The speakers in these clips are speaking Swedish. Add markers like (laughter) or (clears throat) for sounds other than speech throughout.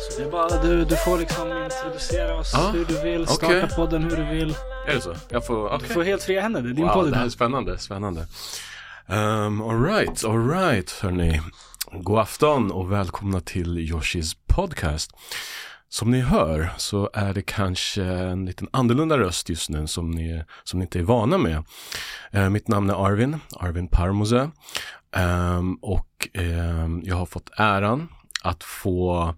Så det är bara du, du får liksom introducera oss Ja, hur du vill, starta okej. podden hur du vill. Är det så? Jag får, Du får helt fria händer, det är din Wow, podd det här är spännande, spännande. Um, alright, alright hörni. God afton och välkomna till Yoshis podcast. Som ni hör så är det kanske en liten annorlunda röst just nu som ni, som ni inte är vana med. Eh, mitt namn är Arvin, Arvin Parmose. Ehm, och ehm, jag har fått äran att få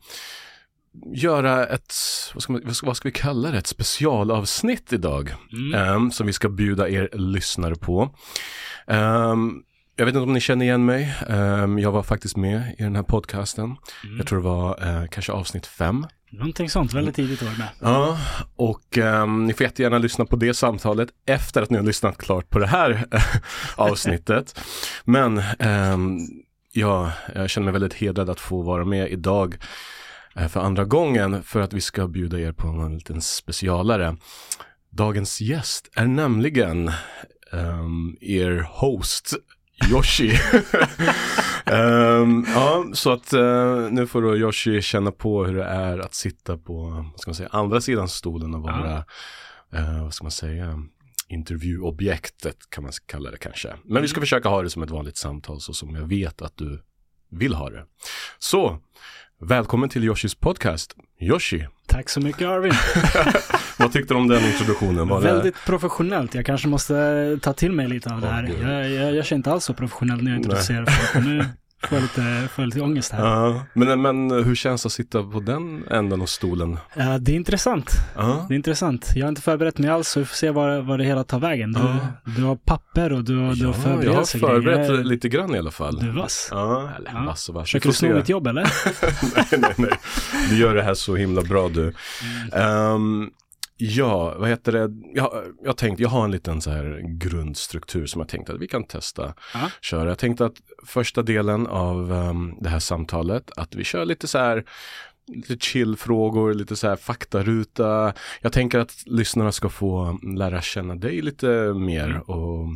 göra ett, vad ska, man, vad ska- vad ska vi kalla det, ett specialavsnitt idag. Mm. ehm, som vi ska bjuda er lyssnare på. Ehm, jag vet inte om ni känner igen mig. Ehm, jag var faktiskt med i den här podcasten. Mm. Jag tror det var eh, kanske avsnitt fem. Någonting sånt, väldigt tidigt var det med. Ja, och ehm, ni får jättegärna lyssna på det samtalet efter att ni har lyssnat klart på det här (laughs) avsnittet. Men ehm, ja, jag känner mig väldigt hedrad att få vara med idag eh, för andra gången för att vi ska bjuda er på en liten specialare. Dagens gäst är nämligen ehm, er host Yoshi. (laughs) Ehm, ja, så att eh, nu får då Yoshi känna på hur det är att sitta på, vad ska man säga, andra sidan stolen och vara, eh, vad ska man säga, intervjuobjektet kan man kalla det kanske. Men vi ska försöka ha det som ett vanligt samtal så som jag vet att du vill ha det. Så, välkommen till Yoshis podcast. Yoshi, Tack så mycket Arvin. (laughs) vad tyckte du om den introduktionen? Var det- Väldigt professionellt. Jag kanske måste ta till mig lite av det här. jag, jag, jag känner inte alls så professionell när jag introducerar folk. Nu får jag lite, får jag lite ångest här. Ja, men, men hur känns det att sitta på den änden av stolen? Ja, det är intressant. Ja, Det är intressant. Jag har inte förberett mig alls så vi får se vad, vad det hela tar vägen. Du, Ja. du har papper och du, har- du har ja jag har förberett lite grann i alla fall. Du är vass. Ja, eller Ja. vass och vass. Försöker du sno mitt jobb eller? (laughs) nej, nej, nej. Du gör det här så himla bra du. Ehm, ja, vad heter det? Jag, jag tänkte, jag har en liten så här grundstruktur som jag tänkte att vi kan testa Ja. köra. Jag tänkte att första delen av ehm, det här samtalet, att vi kör lite så här lite chill-frågor, lite så här faktaruta. Jag tänker att lyssnarna ska få lära känna dig lite mer och,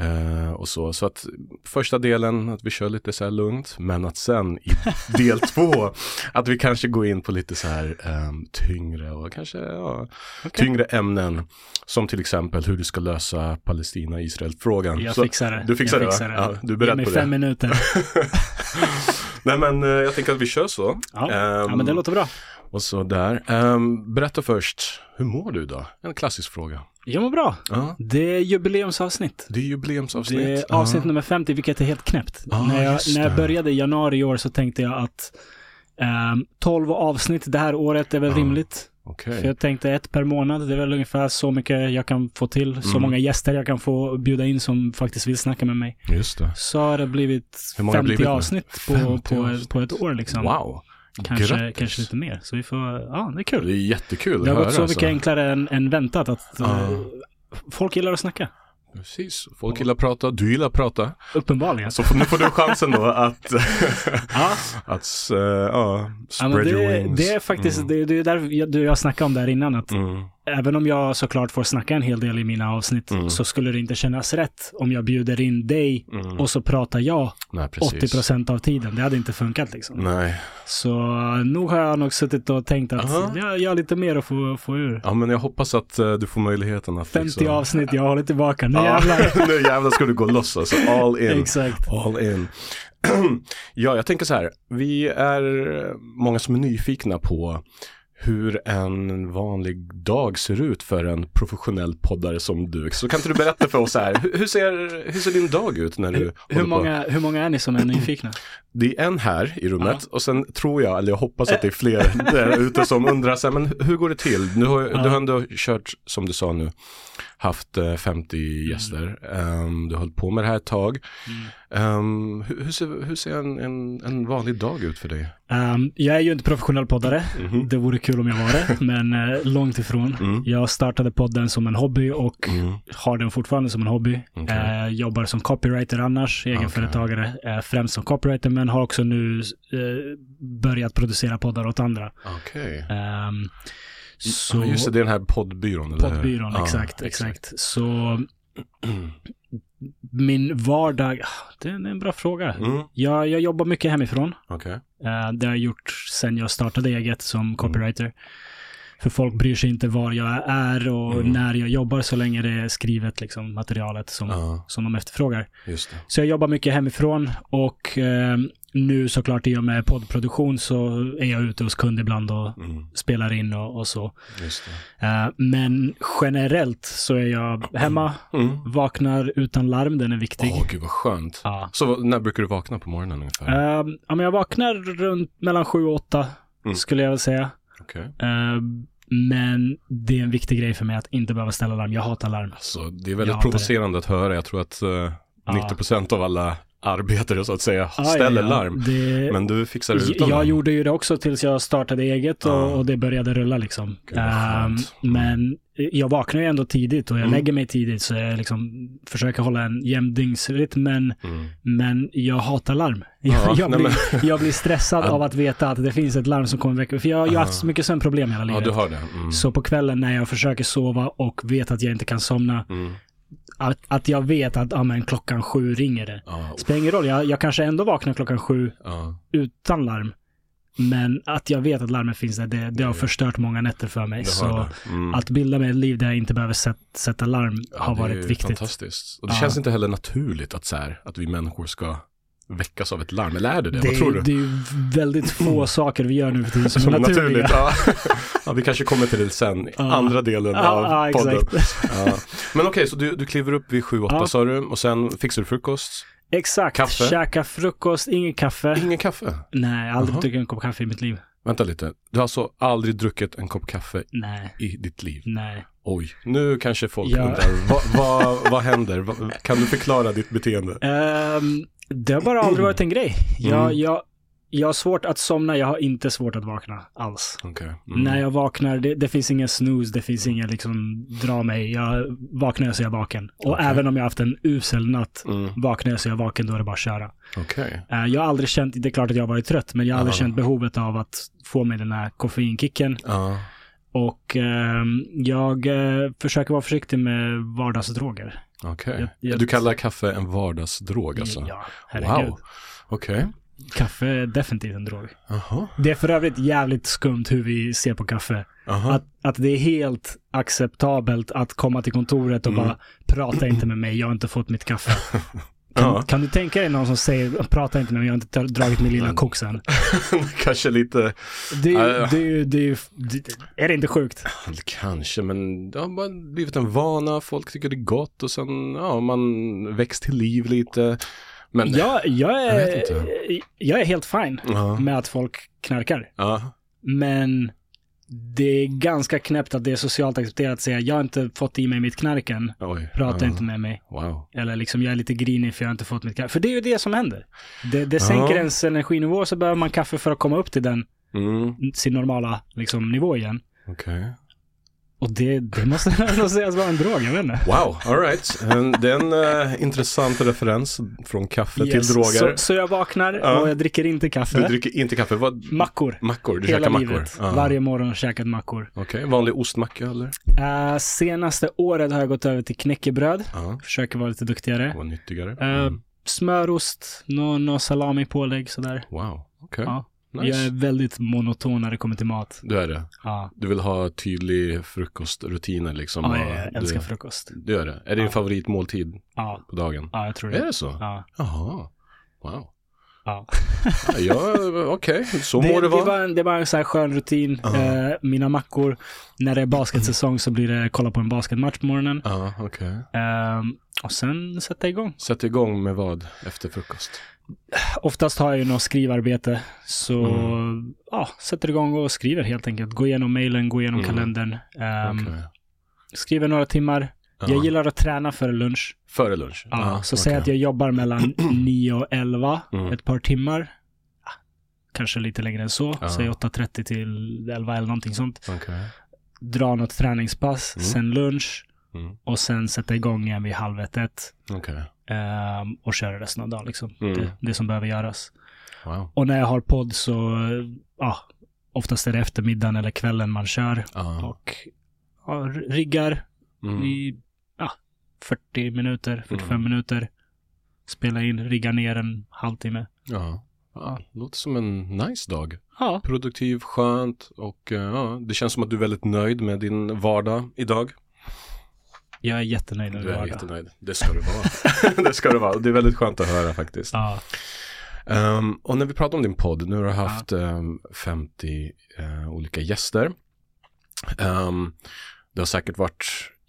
eh, och så. Så att första delen, att vi kör lite så här lugnt, men att sen i (laughs) del två, att vi kanske går in på lite så här ehm, tyngre och kanske ja, Okej. tyngre ämnen. Som till exempel hur du ska lösa Palestina-Israel-frågan. Jag Så- fixar det. Du fixar jag det, fixar det. Ja, du är Ge beredd mig på fem det. minuter. (laughs) Nej men eh, jag tänker att vi kör så. Ja. Ehm, ja, men det låter bra. Och så där. Ehm, berätta först, hur mår du idag? En klassisk fråga. Jag mår bra. Ja, Det är jubileumsavsnitt. det är jubileumsavsnitt. Det är avsnitt Ja. nummer 50, vilket är helt knäppt. Ja, när, jag, när jag började i januari i år så tänkte jag att ehm, 12 avsnitt det här året är väl Ja, rimligt. Okej. För jag tänkte ett per månad, det är väl ungefär så mycket jag kan få till. Så Mm. många gäster jag kan få bjuda in som faktiskt vill snacka med mig. Just det. Så har det blivit Hur många har 50 blivit avsnitt på, 50 på, på ett år liksom. Wow. Kanske, Grattis. kanske lite mer. Så vi får, ja det är kul. Det är jättekul Det har att gått höra, så mycket alltså. enklare än, än väntat att eh, folk gillar att snacka. Precis. Folk gillar att prata, du gillar att prata. Uppenbarligen. Så nu får du chansen då att, (laughs) (laughs) Ja, att uh, ja, ja spread men your det, wings. det är faktiskt, Mm. det, det är där jag- du jag snackade om där innan att Mm. Även om jag såklart får snacka en hel del i mina avsnitt Mm. så skulle det inte kännas rätt om jag bjuder in dig Mm. och så pratar jag Nej, precis. 80% av tiden. Det hade inte funkat liksom. Nej. Så nog har jag nog suttit och tänkt att Aha. jag, jag har lite mer att få, få ur. Ja, men jag hoppas att eh, du får möjligheten att 50 liksom... avsnitt, jag håller tillbaka. Nu jävlar. (laughs) nu jävlar ska du gå loss alltså. All in. Exakt. All in. (clears throat) ja, jag tänker så här. Vi är många som är nyfikna på hur en vanlig dag ser ut för en professionell poddare som du. Så kan inte du berätta för oss här, hur, ser, hur ser din dag ut när du Hur, håller på? många, hur många är ni som är nyfikna? (clears throat) Det är en här i rummet och sen tror jag, eller jag hoppas att det är fler där ute som undrar så här, men hur går det till? Nu har, Du har ändå kört, som du sa nu, haft eh, 50 gäster. Ehm, du har hållit på med det här ett tag. Ehm, hur, hur ser, hur ser en, en, en vanlig dag ut för dig? Um, jag är ju inte professionell poddare. Mhm. Det vore kul om jag var det, (laughs) men eh, långt ifrån. Mm. Jag startade podden som en hobby och Mm. har den fortfarande som en hobby. Okej. Eh, jobbar som copywriter annars, egenföretagare, eh, främst som copywriter, men har också nu börjat producera poddar åt andra. Okej. Så, Ja, just det, det är den här poddbyrån. Poddbyrån, Ja, exakt, exakt. Så min vardag, ah, det är en bra fråga. Mm. Jag, jag jobbar mycket hemifrån. Okej. Eh, det har jag gjort sen jag startade eget som copywriter. För folk bryr sig inte var jag är och Mm. när jag jobbar så länge det är skrivet liksom, materialet som, Ja, som de efterfrågar. Så jag jobbar mycket hemifrån och eh, nu såklart i och med poddproduktion så är jag ute hos kund ibland och Mm. spelar in och, och så. Eh, men generellt så är jag hemma, Mm. vaknar utan larm, den är viktig. Åh, gud vad skönt. Ja. Så när brukar du vakna på morgonen ungefär? Eh, ja, men jag vaknar runt mellan sju och åtta Mm. skulle jag väl säga. Okej. Eh, men det är en viktig grej för mig att inte behöva ställa larm. Jag hatar larm. Så det är väldigt provocerande att höra. Jag tror att eh, 90% av alla arbetare så att säga Ja, ställer ja, ja. larm. Det, Men du fixar det utan jag larm. gjorde ju det också tills jag startade eget och, Ja. och det började rulla liksom. Gud, vad Ehm. Mm. men jag vaknar ju ändå tidigt och jag Mm. lägger mig tidigt så jag liksom försöker hålla en jämn dygnsrytm men, Mm. men jag hatar larm. (laughs) Ja, Jag, jag, nej, blir, jag blir stressad (laughs) Ja. av att veta att det finns ett larm som kommer väcka För jag har ju Ja. haft så mycket sömnproblem hela Ja, livet. du har det. Mm. Så på kvällen när jag försöker sova och vet att jag inte kan somna, Mm. Att, att jag vet att ja, men, klockan sju ringer det. Ja, Spelar ingen roll, jag, jag kanske ändå vaknar klockan sju ja. utan larm. Men att jag vet att larmet finns där, det, det har förstört många nätter för mig. Så. Mm. att bilda mig ett liv där jag inte behöver sätt, sätta larm Ja, har varit viktigt. fantastiskt. Och det Ja. känns inte heller naturligt att, så här, att vi människor ska väckas av ett larm. Eller är det det? Det, Vad tror du? det är ju väldigt få saker vi gör nu för tiden som, Som är naturliga. naturligt. Ja. (laughs) ja, vi kanske kommer till det sen. Ja. Andra delen Ja, av podden. Men okej, så du, du kliver upp vid 7-8 Ja. sa du och sen fixar du frukost. Exakt. Kaffe? Käka frukost, ingen kaffe. Ingen kaffe. Nej, aldrig Jaha. druckit en kopp kaffe i mitt liv. Vänta lite. Du har alltså aldrig druckit en kopp kaffe Nej, i ditt liv? nej. Oj, nu kanske folk Ja. undrar. Vad, vad, vad händer? Kan du förklara ditt beteende? Ehm, det har bara aldrig varit en grej. Jag, Mm. jag, jag har svårt att somna, jag har inte svårt att vakna alls. Okej. Mm. När jag vaknar, det, det finns ingen snooze, det finns ingen liksom dra mig. Jag vaknar så är jag vaken. Och Okej. även om jag har haft en usel natt, Mm. vaknar jag så är jag vaken, då är det bara att köra. Okej. Eh, jag har aldrig känt, det är klart att jag har varit trött, men jag har aldrig Ja. känt behovet av att få mig den här koffeinkicken. Ja. Och ehm, jag eh, försöker vara försiktig med vardagsdroger. Okej. Jag- jag- Du kallar kaffe en vardagsdrog alltså? Ja, herregud. wow. Okej. Kaffe är definitivt en drog. Jaha. Det är för övrigt jävligt skumt hur vi ser på kaffe. Att, att det är helt acceptabelt att komma till kontoret och Mm. bara prata inte med mig, jag har inte fått mitt kaffe. (laughs) Kan, Ja. kan du tänka dig någon som säger prata inte med mig, jag har inte dragit min lilla koks (laughs) än. Kanske lite, Det, ja. det, det, det, är det inte sjukt? kanske, men det har bara blivit en vana. Folk tycker det är gott och sen, ja, man väcks till liv lite. Men, Jag, jag, Jag är, inte. jag är helt fine ja. med att folk knarkar. ja. Men det är ganska knäppt att det är socialt accepterat att säga jag har inte fått i mig mitt knark än. Oj. Prata ja. inte med mig. Wow. Eller liksom jag är lite grinig för jag har inte fått mitt kaffe. För det är ju det som händer. Det, det sänker Ja. ens energinivå så behöver man kaffe för att komma upp till den, Mm. sin normala liksom, nivå igen. Okej. Och det, det måste (laughs) ändå sägas vara en drog, jag vet inte. Wow, alright. Det är en eh, intressant referens från kaffe Yes. till droger. Så, så jag vaknar Ja. och jag dricker inte kaffe. Du dricker inte kaffe, vad? Mackor. Mackor, du Hela käkar mackor? livet. Ja. Varje morgon käkat mackor. Okej, vanlig ostmacka eller? Uh, senaste året har jag gått över till knäckebröd. Försöker vara lite duktigare. vad nyttigare. Eh, Mm. Smörost, nå nå salami pålägg sådär. Wow, okej. Ja. Nice. Jag är väldigt monoton när det kommer till mat. Du är det? Ja, Du vill ha tydlig frukostrutiner liksom? ja jag älskar du, frukost. Du gör det? Är det din Ja. favoritmåltid Ja, på dagen? ja jag tror Är det. det så? Ja, Jaha, wow. ja. Ja, okej, så Det, må det det, vara. var en, det var en så här skön rutin. Ja. Eh, mina mackor, när det är basketsäsong så blir det kolla på en basketmatch på morgonen. Ja, okej. Ehm, och sen sätta igång. Sätt igång med vad efter frukost? Oftast har jag ju något skrivarbete. Så Mm. ja, sätter igång och skriver helt enkelt. Gå igenom mailen, gå igenom Mm. kalendern. Ehm, Okej. Skriver några timmar. Ja. Jag gillar att träna före lunch. Före lunch? Ja, så okej. säg att jag jobbar mellan (clears throat) 9 och 11, Mm. ett par timmar. Ah, kanske lite längre än så. Ja. Säg 8.30 till 11 eller någonting sånt. Okej. Dra något träningspass, Mm. sen lunch Mm. och sen sätta igång igen vid halv ett, ett Okej. Ehm, och köra resten av dagen liksom. Mm. Det, det som behöver göras. Wow. Och när jag har podd så, ja, oftast är det eftermiddagen eller kvällen man kör Ja. och ja, riggar Mm. i ja, 40 minuter, 45 Mm. minuter. Spela in, rigga ner en halvtimme. Ja. ja. Låter som en nice dag. Ja, Produktiv, skönt och eh, ja, det känns som att du är väldigt nöjd med din vardag idag. Jag är jättenöjd med Du är vardag. jättenöjd. Det ska du vara. (laughs) (laughs) det ska du vara. Det är väldigt skönt att höra faktiskt. Ja, Ehm, och när vi pratar om din podd, nu har du haft ehm, 50 eh, olika gäster. Ehm, det har säkert varit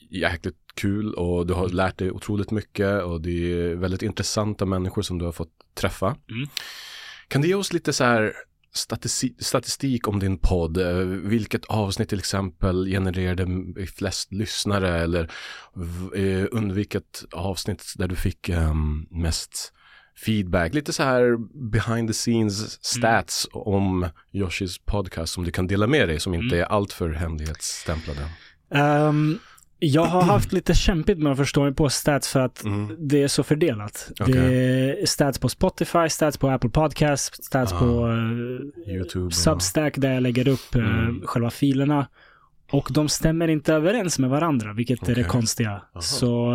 jäkligt kul och du har lärt dig otroligt mycket och det är väldigt intressanta människor som du har fått träffa. Mm. Kan du ge oss lite så här statistik, om din podd? Eh, Vilket avsnitt till exempel genererade flest lyssnare eller eh, under vilket avsnitt där du fick ehm, mest feedback? Lite så här behind the scenes stats om Yoshis podcast som du kan dela med dig som inte är alltför hemlighetsstämplade. Ehm, jag har haft lite kämpigt med att förstå mig på stats för att Mm. det är så fördelat. Okej. Det är stats på Spotify, stats på Apple Podcast, stats Ah. på eh, YouTube. Substack där jag lägger upp eh, Mm. själva filerna. Och de stämmer inte överens med varandra, vilket är det konstiga. Aha. Så,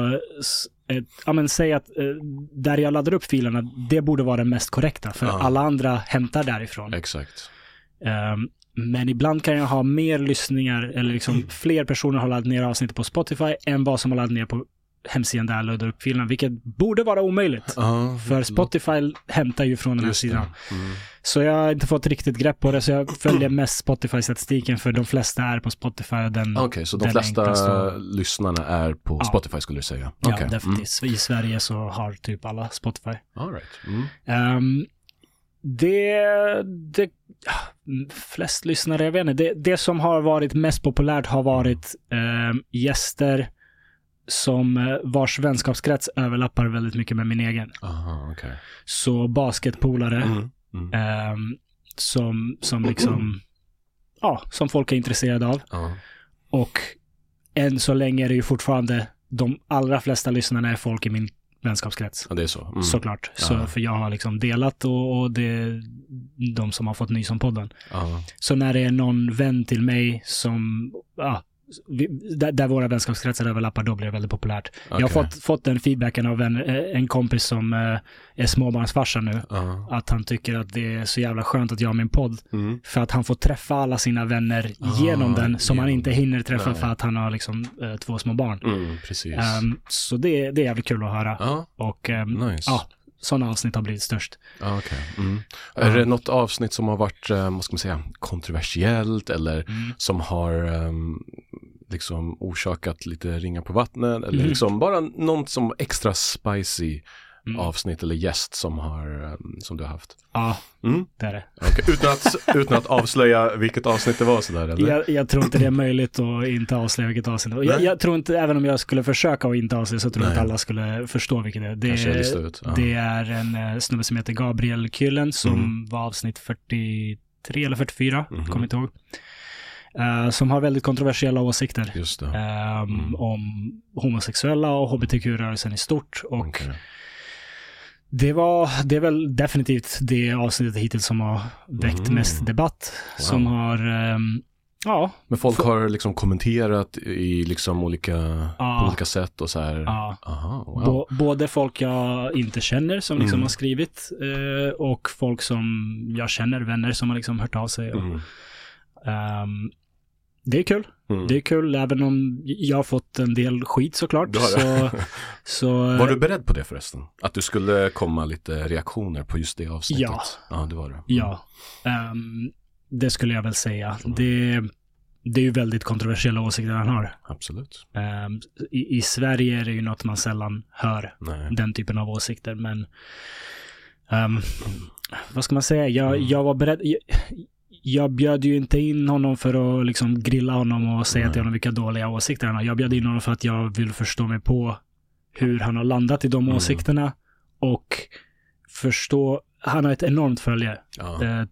eh, ja men säg att eh, där jag laddar upp filerna, det borde vara det mest korrekta, för Ja. alla andra hämtar därifrån. Exakt. Ehm, men ibland kan jag ha mer lyssningar, eller liksom Mm. fler personer har laddat ner avsnittet på Spotify än vad som har laddat ner på hemsidan där jag laddar upp filerna, vilket borde vara omöjligt. Ja, För Spotify hämtar ju från den här sidan. Mm. Så jag har inte fått riktigt grepp på det, så jag följer mest Spotify-statistiken, för de flesta är på Spotify. Okej, så de flesta enklaste- lyssnarna är på Ja. Spotify skulle du säga? Ja, Okej. definitivt. I Sverige så har typ alla Spotify. Mm. All right. Mm. Ehm, det, det, ah, flest lyssnare, jag vet inte. Det, det som har varit mest populärt har varit ehm, gäster som eh, vars vänskapskrets överlappar väldigt mycket med min egen. Aha, okej. Så basketpolare Mm. Mm. ehm, som, som liksom, ja, som folk är intresserade av. Ja. Och än så länge är det ju fortfarande de allra flesta lyssnarna är folk i min vänskapskrets. ja, det är så. Mm. Såklart. Så, Ja. för jag har liksom delat och, och det är de som har fått nys om podden. Ja. Så när det är någon vän till mig som, ja, där, där våra vänskapskretsar överlappar, då blir det väldigt populärt. Jag har fått, fått den feedbacken av en, en kompis som eh, är småbarnsfarsa nu. Ja. Att han tycker att det är så jävla skönt att jag har min podd. Mm. För att han får träffa alla sina vänner Ah, genom den, som han inte hinner träffa Nej. för att han har liksom eh, två små barn. Mm, precis. Ehm, så det, det är jävligt kul att höra. ja, Och ehm, nice. ja, sådana avsnitt har blivit störst. Okej. Mm. Är det något avsnitt som har varit, eh, vad ska man säga, kontroversiellt eller Mm. som har ehm, liksom orsakat lite ringar på vattnet eller Mhm. liksom bara något som extra spicy Mm. avsnitt eller gäst som har, ehm, som du har haft? Ja, Mm. det är det. Okej, Utan, att, utan att avslöja vilket avsnitt det var sådär eller? Jag, jag tror inte det är möjligt att inte avslöja vilket avsnitt det var. Jag, jag tror inte, även om jag skulle försöka att inte avslöja, så tror jag att alla skulle förstå vilket det är. Det. Ja. det är en eh, snubbe som heter Gabriel Kyllen som Mm. var avsnitt 43 eller 44, Mhm. kommer inte ihåg. Eh, som har väldigt kontroversiella åsikter. Ehm, Mm. om homosexuella och hbtq-rörelsen i stort. Och Okej. Det var, det är väl definitivt det avsnittet hittills som har väckt Mm. mest debatt. Wow. Som har, ehm, ja, Men folk har liksom kommenterat i liksom olika, Ja. på olika sätt och så här. ja. Aha, wow. Bå- både folk jag inte känner som liksom Mm. har skrivit eh, och folk som jag känner, vänner som har liksom hört av sig. Och, Mm. ehm, det är kul. Mm. Det är kul även om jag har fått en del skit såklart. Så, (laughs) så, Var du beredd på det förresten? Att du skulle komma lite reaktioner på just det avsnittet? Ja. Ja, det var det. Mm. Ja, ehm, det skulle jag väl säga. Det, det är ju väldigt kontroversiella åsikter han har. Absolut. Ehm, i, I Sverige är det ju något man sällan hör, Nej. den typen av åsikter, men ehm, vad ska man säga? Jag, Mm. jag var beredd. Jag, jag bjöd ju inte in honom för att liksom grilla honom och säga Nej. till honom vilka dåliga åsikter han har. Jag bjöd in honom för att jag vill förstå mig på hur han har landat i de Mm. åsikterna och förstå. Han har ett enormt följe. Ja. Eh,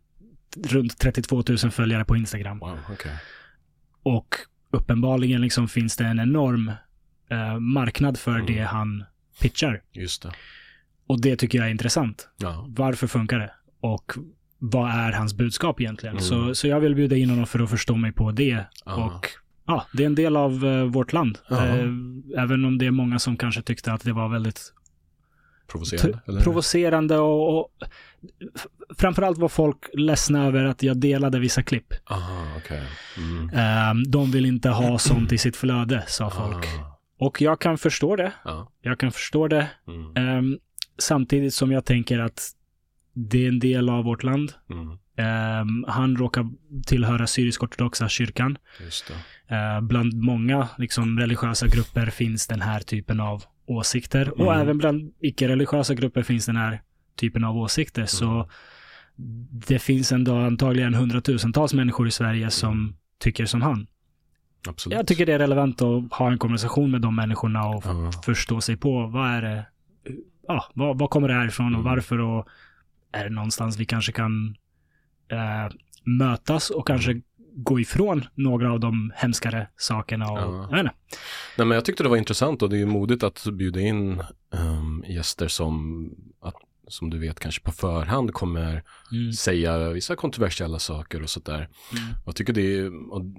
runt 32 000 följare på Instagram. Wow, okej. Och uppenbarligen liksom finns det en enorm eh, marknad för Mm. det han pitchar. Just det. Och det tycker jag är intressant. Ja. Varför funkar det? Och vad är hans budskap egentligen? Mm. Så, så jag vill bjuda in honom för att förstå mig på det. Ja. Och ja, det är en del av eh, vårt land. Eh, även om det är många som kanske tyckte att det var väldigt Provocerande? Eller? provocerande och, och framförallt var folk ledsna över att jag delade vissa klipp. Aha, okej. Mm. Eh, de vill inte ha sånt i sitt flöde, sa folk. Ah, Och jag kan förstå det. ja. Jag kan förstå det. Mm. Ehm, samtidigt som jag tänker att det är en del av vårt land. Mm. Ehm, han råkar tillhöra syrisk-ortodoxa kyrkan. Eh, bland många liksom, religiösa grupper finns den här typen av åsikter. Och Mm. även bland icke-religiösa grupper finns den här typen av åsikter. Mm. Så det finns ändå antagligen hundratusentals människor i Sverige som Mm. tycker som han. Absolut. Jag tycker det är relevant att ha en konversation med de människorna och förstå sig på vad är det, ja, vad, vad kommer det här ifrån och Mm. varför och är det någonstans vi kanske kan eh, mötas och kanske Mm. gå ifrån några av de hemskare sakerna och, Ja. jag. Nej, men jag tyckte det var intressant och det är ju modigt att bjuda in ehm, gäster som, att, som du vet kanske på förhand kommer Mm. säga vissa kontroversiella saker och sådär. Mm. Jag tycker det,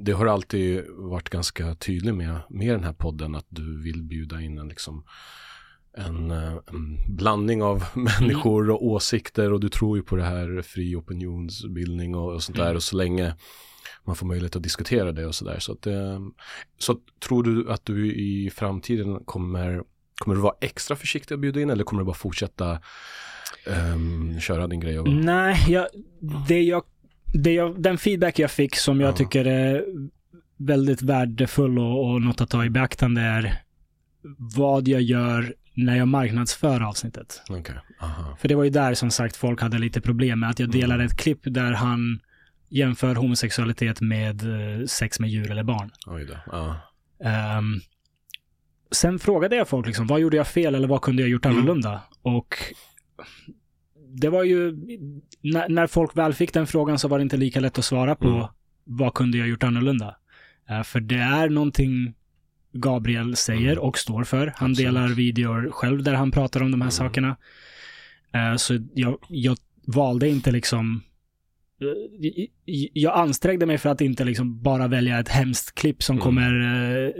det har alltid varit ganska tydlig med, med den här podden att du vill bjuda in en liksom en, eh, en blandning av (laughs) människor och åsikter och du tror ju på det här fri opinionsbildning och, och sånt där Mm. och så länge man får möjlighet att diskutera det och sådär. Så, att, eh, så tror du att du i framtiden kommer, kommer du vara extra försiktig att bjuda in eller kommer du bara fortsätta ehm, köra din grej? Och, Nej, jag, det jag, det jag, den feedback jag fick som jag Ja. tycker är väldigt värdefull och, och något att ta i beaktande är vad jag gör när jag marknadsför avsnittet. Aha. För det var ju där som sagt folk hade lite problem med att jag delade Mm. ett klipp där han jämför homosexualitet med eh, sex med djur eller barn. Ja. Ehm, sen frågade jag folk liksom, vad gjorde jag fel eller vad kunde jag gjort Mm. annorlunda? Och det var ju, när, när folk väl fick den frågan så var det inte lika lätt att svara på Mm. vad kunde jag gjort annorlunda? Eh, för det är någonting Gabriel säger Mm. och står för. Han Absolut. delar videor själv där han pratar om de här Mm. sakerna. Eh, så jag, jag valde inte liksom eh, jag ansträngde mig för att inte liksom bara välja ett hemskt klipp som Mm. kommer eh,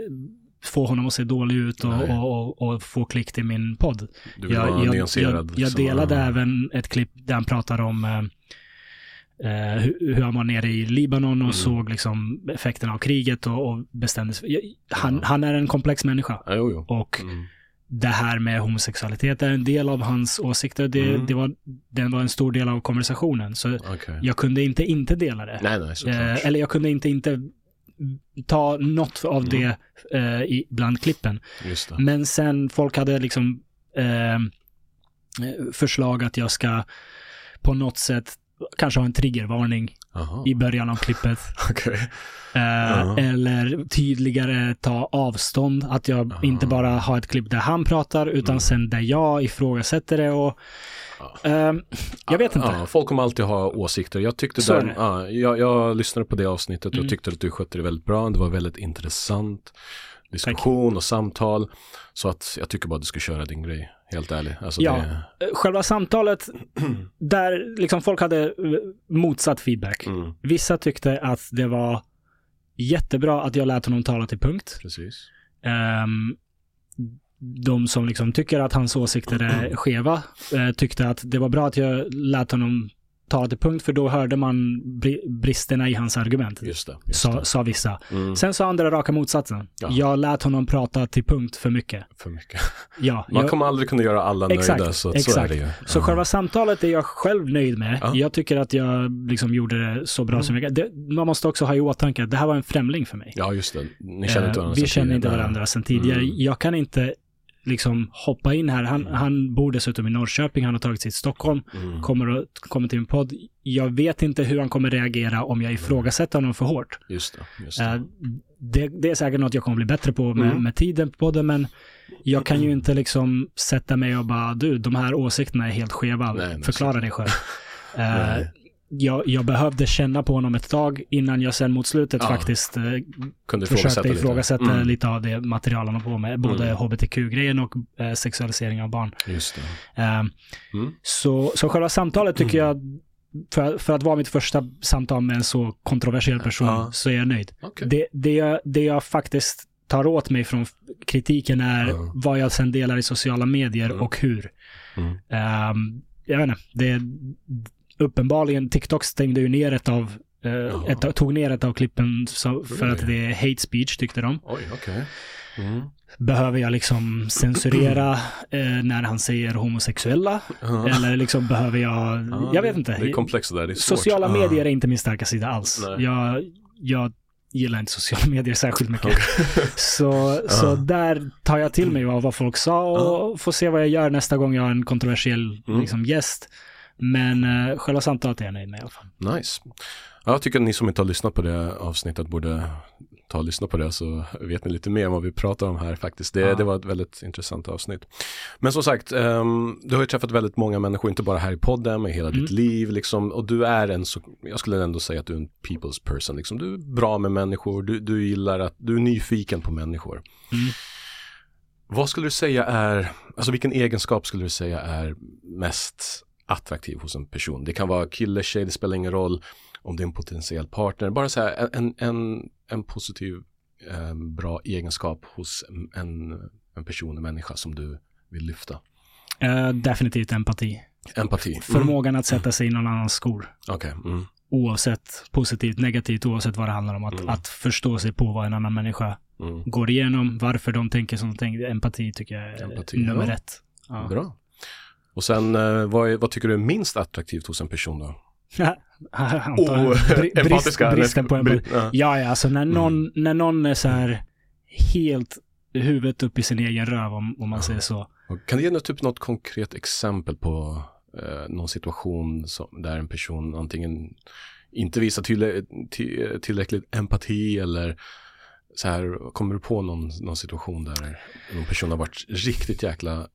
få honom att se dålig ut och, och, och, och få klick till min podd. Du vill Jag, vara jag, jag, jag delade även ett klipp där han pratar om eh, hur, hur han var nere i Libanon och Mm. såg liksom effekterna av kriget och, och bestämde sig. Han, Ja. han är en komplex människa. Ja, jo, jo. Och Mm. det här med homosexualitet är en del av hans åsikter. Det, Mm. det var, den var en stor del av konversationen. Så Okej. jag kunde inte inte dela det. Nej, nej. Eh, eller jag kunde inte inte ta något av Mm. det eh, i, bland klippen. Men sen folk hade liksom eh, eh, förslag att jag ska på något sätt kanske ha en triggervarning Jaha. i början av klippet. (laughs) Okej. Eh. Eller tydligare ta avstånd. Att jag Ja. inte bara har ett klipp där han pratar utan Mm. sen där jag ifrågasätter det och Ja. eh, jag vet inte. Ja, folk kommer alltid ha åsikter. Jag tyckte Så där, ja, jag, jag lyssnade på det avsnittet och Mm. tyckte att du skötte det väldigt bra. Det var väldigt intressant diskussion och samtal. Så att jag tycker bara att du ska köra din grej, helt ärligt. Alltså Ja. det, Eh, Själva samtalet, (clears throat) där liksom folk hade eh, motsatt feedback. mm, Vissa tyckte att det var jättebra att jag lät honom tala till punkt. precis. Ehm, de som liksom tycker att hans åsikter är (clears throat) skeva eh, tyckte att det var bra att jag lät honom tala till punkt för då hörde man bri- bristerna i hans argument. Just det. Just Sa, sa vissa. Mm, Sen sa andra raka motsatsen. Ja. Jag lät honom prata till punkt för mycket. för mycket. (laughs) Ja, Man jag, kommer aldrig kunna göra alla Exakt, nöjda, så, att så är exakt. det ju. Så Ja. själva samtalet är jag själv nöjd med. Ja. Jag tycker att jag liksom gjorde det så bra Mm. som jag. Det, man måste också ha i åtanke att det här var en främling för mig. Ja, just det. Ni känner inte Eh, varandra Vi sedan känner inte varandra sedan tidigare. Mm. Jag kan inte liksom hoppa in här. Han, Mm. han bor dessutom i Norrköping, han har tagit sig till Stockholm, Mm. kommer, att, kommer till min podd. Jag vet inte hur han kommer reagera om jag ifrågasätter honom för hårt. Just det. Just det. Eh, det, det är säkert något jag kommer bli bättre på med, Mm. med tiden på det, men jag kan ju inte liksom sätta mig och bara, du, de här åsikterna är helt skeva. Nej, Förklara dig själv. (laughs) Nej. Jag, jag behövde känna på honom ett tag innan jag sen mot slutet Ja. faktiskt eh, Kunde försökte ifrågasätta lite. Mm. lite av det material han har på med. Både Mm. hbtq-grejen och eh, sexualisering av barn. Just det. Eh, Mm. så, så själva samtalet tycker jag, för, för att vara mitt första samtal med en så kontroversiell person, Ja. så är jag nöjd. Okej. Det, det, jag, det jag faktiskt tar åt mig från kritiken är vad jag sen delar i sociala medier Mm. och hur. Mm. Ehm, jag vet inte, det, uppenbarligen, TikTok stängde ju ner ett av, eh, ett, tog ner ett av klippen så, för att det är hate speech tyckte de. Oj, okej. Mm. Behöver jag liksom censurera (clears throat) eh, när han säger homosexuella? Ja. Eller liksom behöver jag, Ja, jag vet inte. Det är komplext där, det är svårt. Sociala medier är inte min starka sida alls. Nej. Jag, jag gillar inte sociala (laughs) medier särskilt mycket. Okej. Så, (laughs) så Ja. där tar jag till mig av vad folk sa och får se vad jag gör nästa gång jag har en kontroversiell Mm. liksom, gäst. Men uh, själva samtalet är jag nöjd med i alla fall. Nice. Ja, jag tycker att ni som inte har lyssnat på det avsnittet borde ta och lyssna på det så vet ni lite mer om vad vi pratar om här faktiskt. Det, Ja. det var ett väldigt intressant avsnitt. Men som sagt, ehm, du har ju träffat väldigt många människor, inte bara här i podden, men hela ditt liv liksom. Och du är en, så, jag skulle ändå säga att du är en people's person liksom. Du är bra med människor, du, du gillar att, du är nyfiken på människor. Mm. Vad skulle du säga är, alltså vilken egenskap skulle du säga är mest attraktiv hos en person? Det kan vara kille, tjej, det spelar ingen roll om det är en potentiell partner. Bara så här, en, en, en positiv, eh, bra egenskap hos en, en person, en människa som du vill lyfta. Eh, definitivt empati. Empati. Mm. Förmågan att sätta sig i någon annans skor. Okej. Mm. Oavsett positivt, negativt, oavsett vad det handlar om. Att, Mm. att förstå sig på vad en annan människa Mm. går igenom, varför de tänker som de tänker. Empati tycker jag är Empati, nummer ja. ett. Ja. Bra. Och sen, eh, vad, vad tycker du är minst attraktivt hos en person då? (laughs) Oh, (laughs) bri- brist, empatiska. bristen på empati. Ja. Ja, ja, alltså när Mm. någon, när någon är så här helt huvudet upp i sin egen röv om, om man säger så. Kan du ge något, typ något konkret exempel på eh, någon situation som, där en person antingen inte visar tille, till, tillräckligt empati eller så här, kommer du på någon, någon situation där någon person har varit riktigt jäkla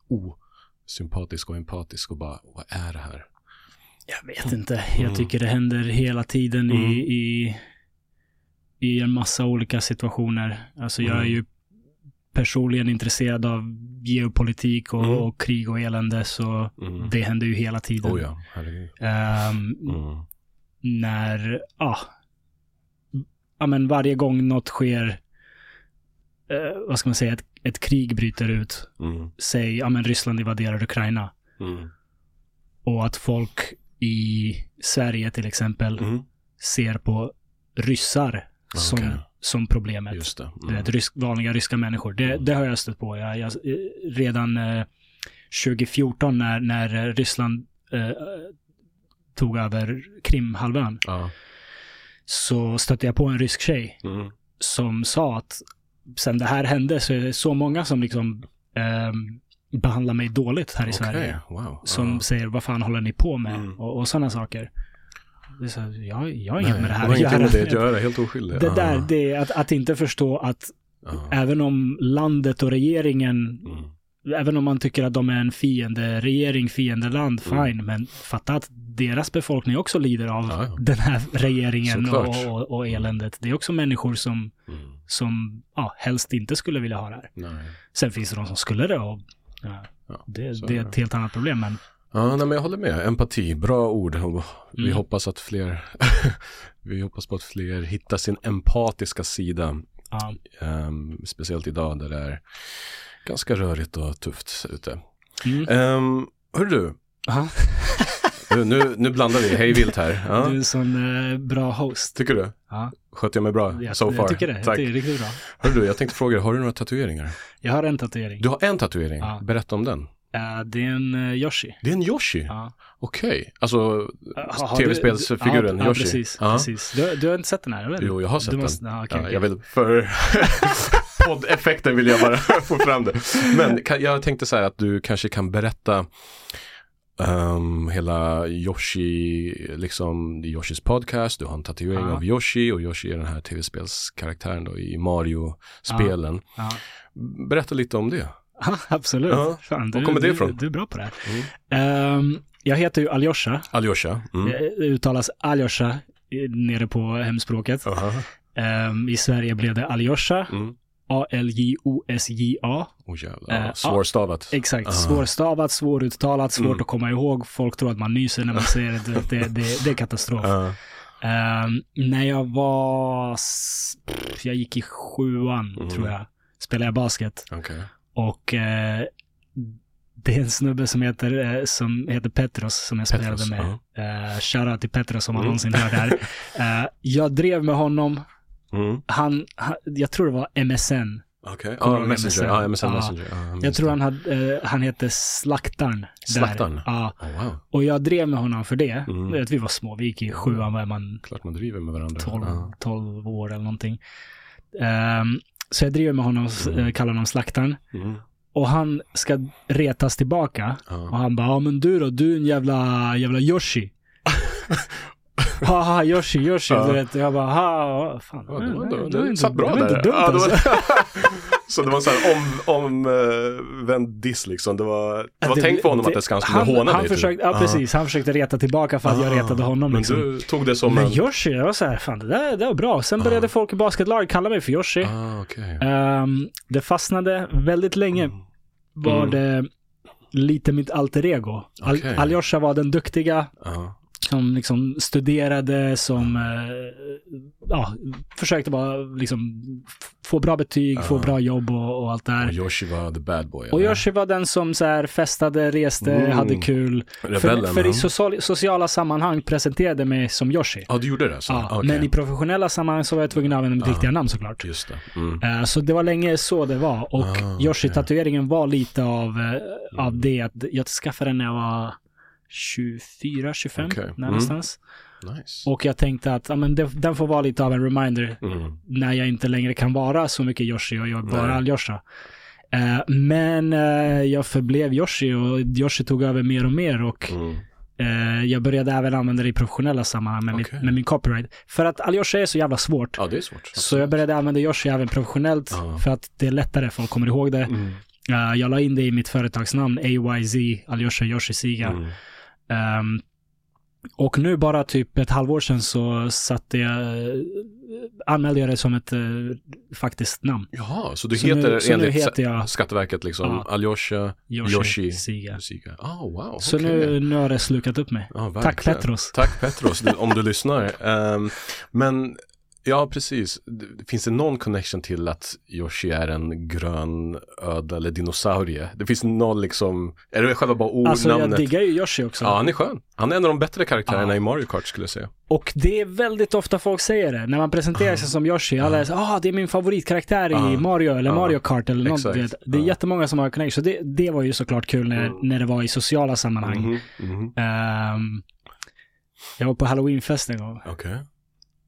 osympatisk och empatisk och bara, vad är det här? Jag vet inte. Jag Mm. tycker det händer hela tiden Mm. i, i, i en massa olika situationer. Alltså jag är Mm. ju personligen intresserad av geopolitik och, Mm. och krig och elände, så Mm. det händer ju hela tiden. Oh ja. Ehm, Mm. när, ja, ja men varje gång något sker, eh, vad ska man säga, ett, ett krig bryter ut, Mm. säg, ja men Ryssland invaderar Ukraina, Mm. och att folk i Sverige till exempel Mm. ser på ryssar som, Okej. som problemet. Just det. Du Mm. vet, rysk, vanliga ryska människor. Det, Mm. det har jag stött på. Jag, jag, redan eh, 2014 när, när Ryssland eh, tog över Krimhalvön Ja. så stötte jag på en rysk tjej Mm. som sa att sen det här hände så är det så många som liksom ehm, behandlar mig dåligt här i Okej, Sverige. Wow. Som Ja. säger vad fan håller ni på med? Mm. Och, och sådana saker. Det är så, jag, jag har inget med det här att göra. med det att göra, helt oskyldig. Det Ja. där, det är att, att inte förstå att Ja. även om landet och regeringen, Mm. även om man tycker att de är en fiende regering, fiendeland, Mm. fine, men fatta att deras befolkning också lider av Ja, ja. den här regeringen och, och eländet. Det är också människor som, Mm. Som ja, helst inte skulle vilja ha det här. Nej. Sen finns det de som skulle det och ja, Ja, det, det är ett helt annat problem. Men Ja, nej, men jag håller med. Empati, bra ord. Vi Mm. hoppas att fler, (laughs) vi hoppas på att fler hittar sin empatiska sida. ja, Ehm, speciellt idag där det är ganska rörigt och tufft ute. mm. Um, hör du, Aha. (laughs) nu, nu, nu blandar vi hej vilt här. Ja. Du är en sån eh, bra host. Tycker du? Ja, Sköter jag mig bra jag, so far? jag tycker det. Tack. det är riktigt bra. Hör du, jag tänkte fråga dig, har du några tatueringar? Jag har en tatuering. Du har en tatuering, Ja. berätta om den. Eh, det är en uh, Yoshi. Det är en Yoshi? Ja. Okej, alltså Uh, tv-spelsfiguren ja, Yoshi? Ja, precis. Ja. precis. Du, du har inte sett den här, eller? Jo, jag har sett du den. Måste, Ja, okej. jag vill, för (laughs) poddeffekten vill jag bara (laughs) få fram det. Men kan, jag tänkte så här att du kanske kan berätta um, hela Yoshi, liksom det är Yoshis podcast, du har en tatuering Ja. av Yoshi och Yoshi är den här tv-spelskaraktären då i Mario-spelen. Ja. Berätta lite om det. (laughs) Absolut. Ja. Fan, Var du, kommer det du, ifrån? Du är bra på det här. Mm. Ehm, jag heter ju Aljosha. Aljosha. Mm. Det uttalas Aljosha eh, nere på hemspråket. Aha. Ehm, I Sverige blev det Aljosha. Mm. A-L-J-O-S-J-A. Oh jävlar. Eh, Svårstavat. Exakt. Ah. Svårstavat, svåruttalat, svårt Mm. att komma ihåg. Folk tror att man nyser när man säger det. Det, det, det, är katastrof. Ja. Ehm, när jag var... pff, Jag gick i sjuan, Mm. tror jag. Spelade jag basket. Okej. Och eh, det är en snubbe som heter, eh, som heter Petros som jag spelade Petros, med. Uh, shoutout till Petros om han Mm. någonsin hör det här. (laughs) Eh, jag drev med honom. Mm. Han, han, jag tror det var MSN. Okej. Du ihåg Messenger. MSN? Ja, MSN Ja. Messenger. Minns Jag tror han, hade, eh, han hette Slaktarn. där. Slaktarn? Ja. Oh, wow. Och jag drev med honom för det. Mm. Vet, Vi var små, vi gick i sjuan, vad är man, Klart man driver med varandra. 12, Ja. 12 år eller någonting. Ehm, så jag drev med honom, Mm. mm. kallar honom Slaktarn. Mm. Och han ska retas tillbaka. Och han bara, ja men du då, du är en jävla, jävla Yoshi. (laughs) Haha, Yoshi, Yoshi. Ja. Du vet, jag bara, ha, fan. Ja, det var, det, det var det inte- satt bra det var där. inte dumt ja, det var, alltså. (laughs) så det var så här om, om uh, vänd diss liksom. Det var, det var Det- tänkt på honom att det ska, han skulle håna han dig. typ. Försökte, ja, precis. Han försökte reta tillbaka för att jag Ah, retade honom. Men Liksom. du tog det som Men en... Yoshi, jag var så här, fan det där det var bra. Sen Ah. började folk i basketlaget kalla mig för Yoshi. Ah, okej. Ehm, det fastnade väldigt länge. Var Mm. det lite mitt alter ego. Al- Okej. Aljosha var den duktiga, Ja. Som liksom studerade, som eh, ja, försökte bara liksom få bra betyg, få Ja. bra jobb och, och allt det Och här. Yoshi var the bad boy. Och eller? Yoshi var den som så här festade, reste, Mm. hade kul. Rebellen. för för i social, sociala sammanhang presenterade mig som Yoshi. Ja, du gjorde det? Så. Ja, Okej. Men i professionella sammanhang så var jag tvungen att använda mitt Ja. riktiga namn såklart. Just det. Mm. Eh, Så det var länge så det var. Och Ah, Yoshi-tatueringen var lite av, eh, av det. Att jag skaffade den när jag var 24, 25 Okej. där Mm. någonstans. Nice. Och jag tänkte att ja, men det, den får vara lite av en reminder Mm. när jag inte längre kan vara så mycket Yoshi och jag är bara Nej. Aljosha. Eh, men eh, jag förblev Yoshi och Yoshi tog över mer och mer och Mm. eh, jag började även använda det i professionella sammanhang med, Okej. mitt, med min copyright. För att Aljosha är så jävla svårt. Ja, det är svårt. Så jag började använda Yoshi även professionellt Ja. för att det är lättare, folk kommer ihåg det. Mm. Jag la in det i mitt företagsnamn, AYZ, Aljosha Yoshi Siga. Mm. Ehm, och nu bara typ ett halvår sedan så satte jag, eh, anmälde jag det som ett eh, faktiskt namn. Jaha, så du Så nu- heter så nu enligt heter jag- Skatteverket liksom Ja. Aljosha Yoshi, Yoshi Siga. Siga. Ah, wow. Så nu, nu har det slukat upp mig. Ja, Tack. Petros. Tack Petros, om du (laughs) lyssnar. Ehm, men ja, precis. Finns det någon connection till att Yoshi är en grön ödla eller dinosaurie? Det finns någon liksom, är det själva bara Alltså jag ordnamnet? diggar ju Yoshi också. Ja, han är skön. Han är en av de bättre karaktärerna Ja. i Mario Kart skulle jag säga. Och det är väldigt ofta folk säger det. När man presenterar sig som Yoshi. Alla är så ah det är min favoritkaraktär i Ja. Mario eller. Mario Kart eller något. Exakt. vet. Det är jättemånga som har connection. Så det, det var ju såklart kul när, Mm. när det var i sociala sammanhang. Mhm, mhm. Ehm, jag var på halloweenfest en gång. Okej.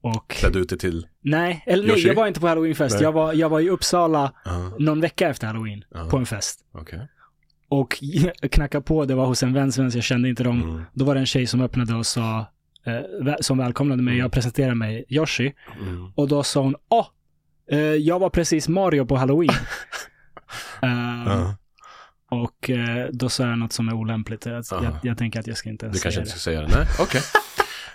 Och Klädde ut det till, nej, eller nej, jag var inte på halloweenfest. Jag var, jag var i Uppsala ja, någon vecka efter halloween Ja. på en fest. okej. Och (laughs) knackade på, det var hos en vän, svensk, jag kände inte dem. Mm, Då var det en tjej som öppnade och sa, eh, som välkomnade mig. Jag presenterade mig Yoshi. mm. Och då sa hon, åh, eh, jag var precis Mario på halloween. (laughs) Ehm, Ja, Och eh, då sa jag något som är olämpligt. Jag, jag, jag tänker att jag ska inte ens Du kanske säga inte det. ska säga det? Nej, okej. (laughs)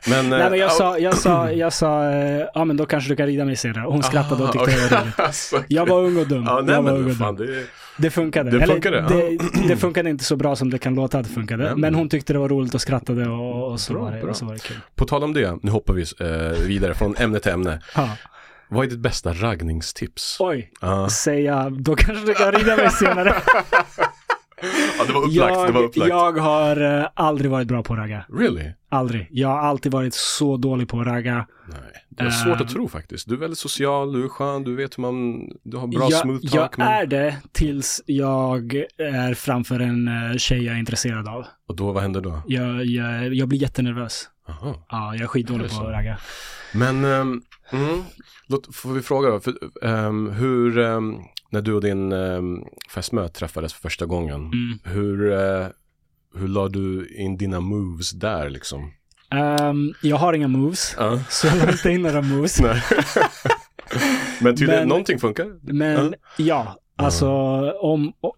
Men, Nej men jag eh, sa, jag sa, jag sa, eh, ja men då kanske du kan rida mig senare. Hon skrattade och tyckte det var roligt. (laughs) Alltså, Jag var ung och dum. Ja, nej jag var ung och fan, dum. det. Det funkade. Det funkade, Eller, det, det funkade inte så bra som det kan låta att det funkade. Nej, men- Men hon tyckte det var roligt och skrattade och, och, så, Bra, var det, och så var det kul. På tal om det, nu hoppar vi eh, vidare från ämne till ämne. Ja. Vad är ditt bästa raggningstips? Oj, Ja, säga, då kanske du kan rida mig senare. (laughs) Ja, det var upplagt, det var jag, upplagt. jag har eh, aldrig varit bra på att ragga. Really? Aldrig. Jag har alltid varit så dålig på att ragga. Nej, det är svårt Eh. att tro faktiskt. Du är väldigt social, du är skön, du vet hur man, du har bra jag, smooth jag talk. men... är det tills jag är framför en eh, tjej jag är intresserad av. Och då, vad händer då? Jag, jag, jag blir jättenervös. Aha. Ja, jag är skitdålig Är på att ragga. Men, um, mm, låt, får vi fråga då, för, ehm, hur, ehm, när du och din um, fästmö träffades för första gången, Mm. hur, eh, hur la du in dina moves där liksom? Ehm, jag har inga moves, Ja. (laughs) så jag la inte in några moves. (laughs) Men tydligen, Men- någonting funkar. Men ja, Alltså, om... o-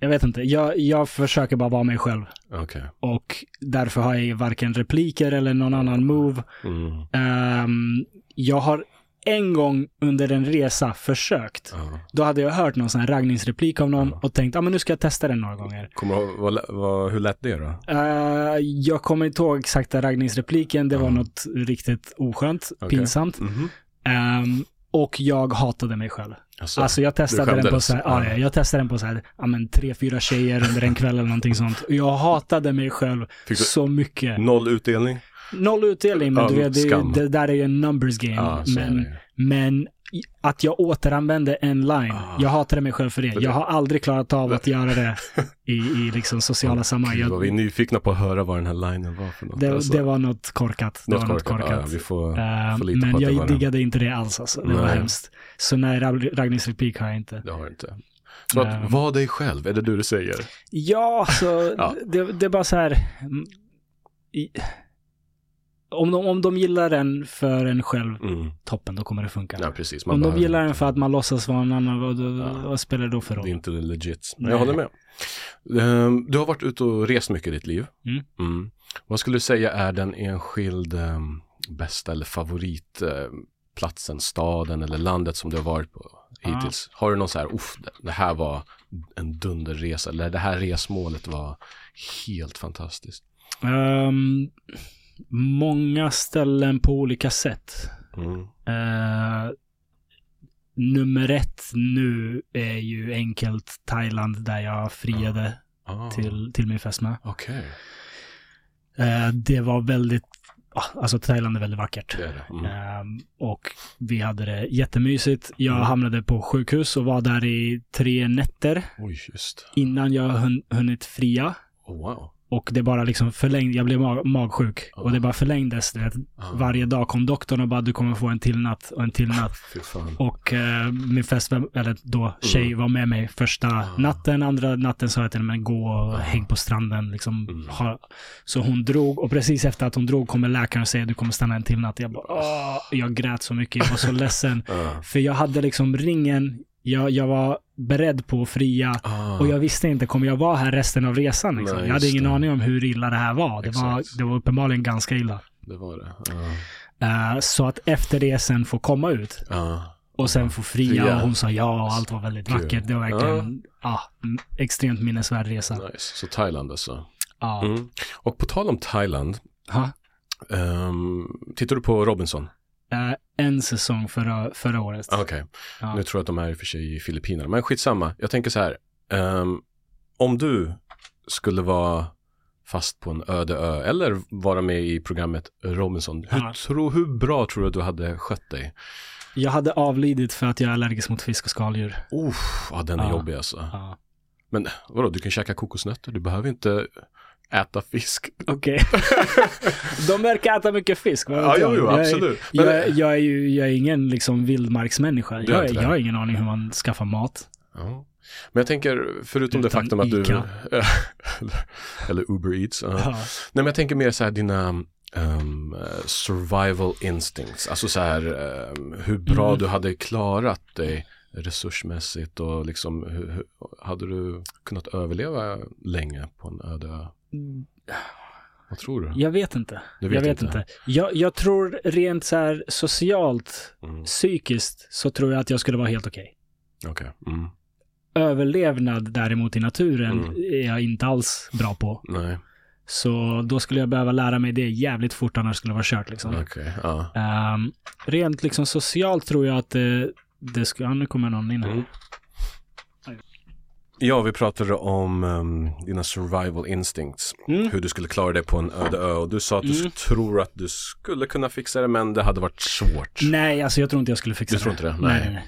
Jag vet inte. Jag, jag försöker bara vara mig själv. Okej. Och därför har jag varken repliker eller någon annan move. Mm. Ehm, jag har en gång under en resa försökt. Ja. Då hade jag hört någon sån här raggningsreplik av någon Ja. och tänkt, ja ah, men nu ska jag testa den några gånger. Kommer du vad, vad, hur lät det då? Eh, jag kommer inte ihåg exakta raggningsrepliken. Det var Ja. något riktigt oskönt, Okej. pinsamt. Mhm. Ehm, och jag hatade mig själv. Alltså, Alltså jag testade den på så här, ja. Ja. jag testade den på så här, ja men tre, fyra tjejer under en kväll eller någonting sånt. Jag hatade mig själv så mycket. noll utdelning? Noll utdelning, men du vet, det, det där är ju en numbers game. Är men, men att jag återanvände en line, Ah. jag hatade mig själv för det. Jag har aldrig klarat av att göra det (laughs) i, i liksom sociala sammanhang. Gud, vad vi är Jag, nyfikna på att höra vad den här linen var för något. det, alltså. det var något korkat. Det var något korkat. korkat. Ja, får, på men var jag diggade inte det alls alltså. Det var Nej. hemskt. Så nej, rag- raggningsreplik har jag inte. Det har du inte. Så att, Nej. var dig själv, är det du du säger? Ja, så (laughs) Ja. Det, det är bara så här. mm, I, om, de, om de gillar den för en själv, Mm. toppen, då kommer det funka. Ja, precis. om de gillar den inte- för att man låtsas vara en annan, vad, Ja. vad spelar det då för Det är roll? inte legit. Nej. jag håller med. Ehm, du har varit ute och rest mycket i ditt liv. Mm. Vad skulle du säga är den enskild um, bästa eller favoritplatsen, staden eller landet som du har varit på hittills? Har du någon så här, uff, det- här var en dunderresa eller det här resmålet var helt fantastiskt? Ehm, många ställen på olika sätt. Mm. Eh, nummer ett nu är ju enkelt Thailand där jag friade Ah, till, till min fästmö. Okej, Eh, det var väldigt, ah, alltså Thailand är väldigt vackert. det är det. Mm. Ehm, och vi hade det jättemysigt. Jag Mm. hamnade på sjukhus och var där i tre nätter just. innan jag hun, hunnit fria. Oh, wow. Och det bara liksom förlängde, jag blev mag, magsjuk. Och det bara förlängdes. Ah. Varje dag kom doktorn och bara du kommer få en till natt och en till (laughs) natt. Och eh, min fästmö, eller då tjej, var med mig första Mm. Natten. Andra natten sa jag till henne, gå och häng på stranden. Liksom, Mm. ha. Så hon drog och precis efter att hon drog kommer läkaren och säger du kommer stanna en till natt. Jag bara, Åh! jag grät så mycket, jag var så ledsen. (laughs) För jag hade liksom ringen, jag, jag var beredd på att fria. Ah. Och jag visste inte, kommer jag vara här resten av resan? Liksom? Nej, jag hade ingen det. aning om hur illa det här var. Det, var. Det var uppenbarligen ganska illa. Det var det. Ah. Eh, så att efter det sen få komma ut Ah. och sen få fria, Fria. och hon sa ja och allt var väldigt Kul. vackert. Det var verkligen ah, en extremt minnesvärd resa. Nice. Så Thailand alltså. Ja. Mm. Och på tal om Thailand, Ha. um, tittar du på Robinson? Eh, en säsong förra, förra året. Ah, Okej, Ja. nu tror jag att de är i och för sig i Filippinerna, men skitsamma. Jag tänker så här, ehm, om du skulle vara fast på en öde ö eller vara med i programmet Robinson, hur, Ja. tro, hur bra tror du att du hade skött dig? Jag hade avlidit för att jag är allergisk mot fisk och skaldjur. Uff, ja, den är Ja. jobbig alltså. Ja. Men vadå, du kan käka kokosnötter, du behöver inte äta fisk. Okej. (laughs) De verkar äta mycket fisk. Ja, jag? jo, jo, Jag absolut. Men- Jag, jag, är ju, jag är ingen liksom vildmarksmänniska. Du är Jag, det? jag har ingen aning hur man skaffar mat. Ja. Men jag tänker, förutom det Utan faktum att du... Ica. (laughs) eller Uber Eats. ja. Ja. Nej, men jag tänker mer så här dina um, eh, survival instincts. Alltså så här ehm, hur bra Mm. du hade klarat dig resursmässigt och liksom hur, hur, hade du kunnat överleva länge på en öde ö? Vad tror du? Jag vet inte. Du vet jag vet inte. inte. Jag, jag tror rent så här socialt, Mm. psykiskt, så tror jag att jag skulle vara helt okej. Okej. Mm. Överlevnad däremot i naturen Mm. är jag inte alls bra på. Nej, Så då skulle jag behöva lära mig det jävligt fort, annars skulle det vara kört liksom. okej. Ja. Ehm, rent liksom socialt tror jag att det, det skulle... Ja, nu kommer någon in här. Ja, vi pratade om ehm, dina survival instincts. Mm. Hur du skulle klara dig på en öde ö. Och du sa att du Mm. tror att du skulle kunna fixa det, men det hade varit svårt. Nej, alltså jag tror inte jag skulle fixa Du tror det. inte det? Nej. Nej.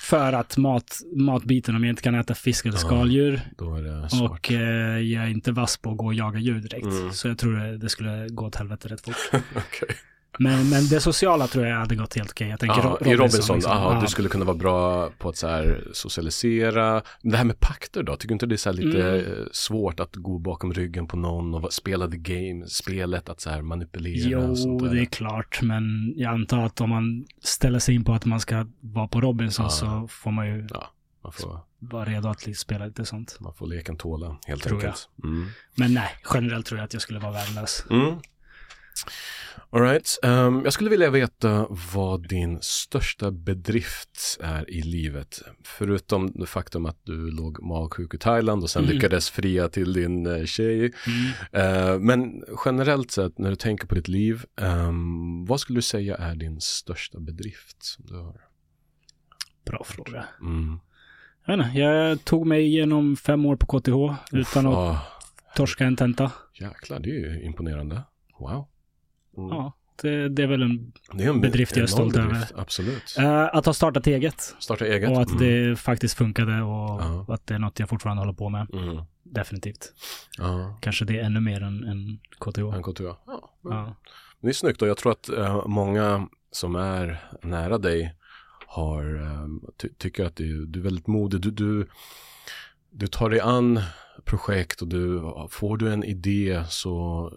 För att mat, matbiten, om jag inte kan äta fisk eller Ja. skaldjur Då är det svårt. och eh, jag är inte vass på att gå och jaga djur direkt. Mm. Så jag tror det, det skulle gå åt helvete rätt fort. (laughs) Okej. Men, men det sociala tror jag hade gått helt okej. Jag tänker Ja, Ro- I Robinson, liksom. aha, Ja. du skulle kunna vara bra på att så här socialisera. Men det här med pakter då, tycker du inte det är så lite Mm. eh, svårt att gå bakom ryggen på någon och spela the game, spelet, att så här manipulera Jo, och sånt där? det är klart, men jag antar att om man ställer sig in på att man ska vara på Robinson Ja. så får man ju. Man får, Var redo att spela lite sånt. man får leken tåla, helt Tror enkelt. Mm. Men nej, generellt tror jag att jag skulle vara värdelös. Mm. All right. Ehm, jag skulle vilja veta vad din största bedrift är i livet. Förutom det faktum att du låg magsjuk i Thailand och sen Mm. lyckades fria till din eh, tjej. Mm. Eh, men generellt sett, när du tänker på ditt liv, ehm, vad skulle du säga är din största bedrift som du har? Bra fråga. Mm. Jag, inte, jag tog mig igenom fem år på KTH utan att Ah, torska en tenta. jäklar, det är ju imponerande. Wow. Mm. Ja, det, det är väl en... Det är en bedrift jag är stolt över. Absolut. Eh, att ha startat eget. Starta eget. Och att Mm. det faktiskt funkade och Ja. att det är något jag fortfarande håller på med. Mm. Definitivt. Ja, Kanske det är ännu mer än, än KTH. en KTH. Ja, men. Det är snyggt och jag tror att eh, många som är nära dig har, eh, ty- tycker att du, du är väldigt modig. Du, du, du tar dig an projekt och du, får du en idé så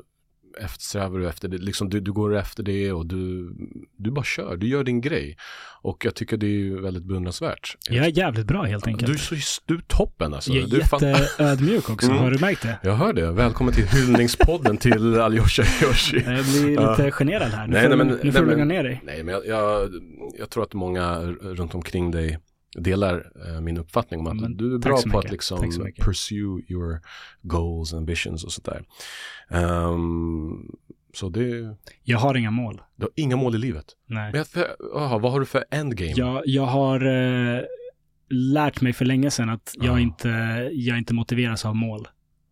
eftersträvar du efter det. Liksom du, du går efter det och du, du bara kör. Du gör din grej. Och jag tycker det är väldigt beundransvärt. Jag är jävligt bra helt enkelt. Du är, så, du är toppen alltså. jag är du fan- jätteödmjuk också. Mm. Har du märkt det? Jag hör det. Välkommen till hyllningspodden till Alyosha Yoshi. Jag blir lite generad här. Nu Nej, får, nej, men- nu får nej, du lugna ner dig. Nej, men jag, jag, jag tror att många runt omkring dig delar eh, min uppfattning om att Men du är bra på att liksom pursue your goals, ambitions och sånt där. Ehm, så det, Jag har inga mål. du har inga mål i livet. Nej. Men för, aha, vad har du för endgame? Jag, jag har eh, lärt mig för länge sedan att jag, Ja. inte, jag inte motiveras av mål.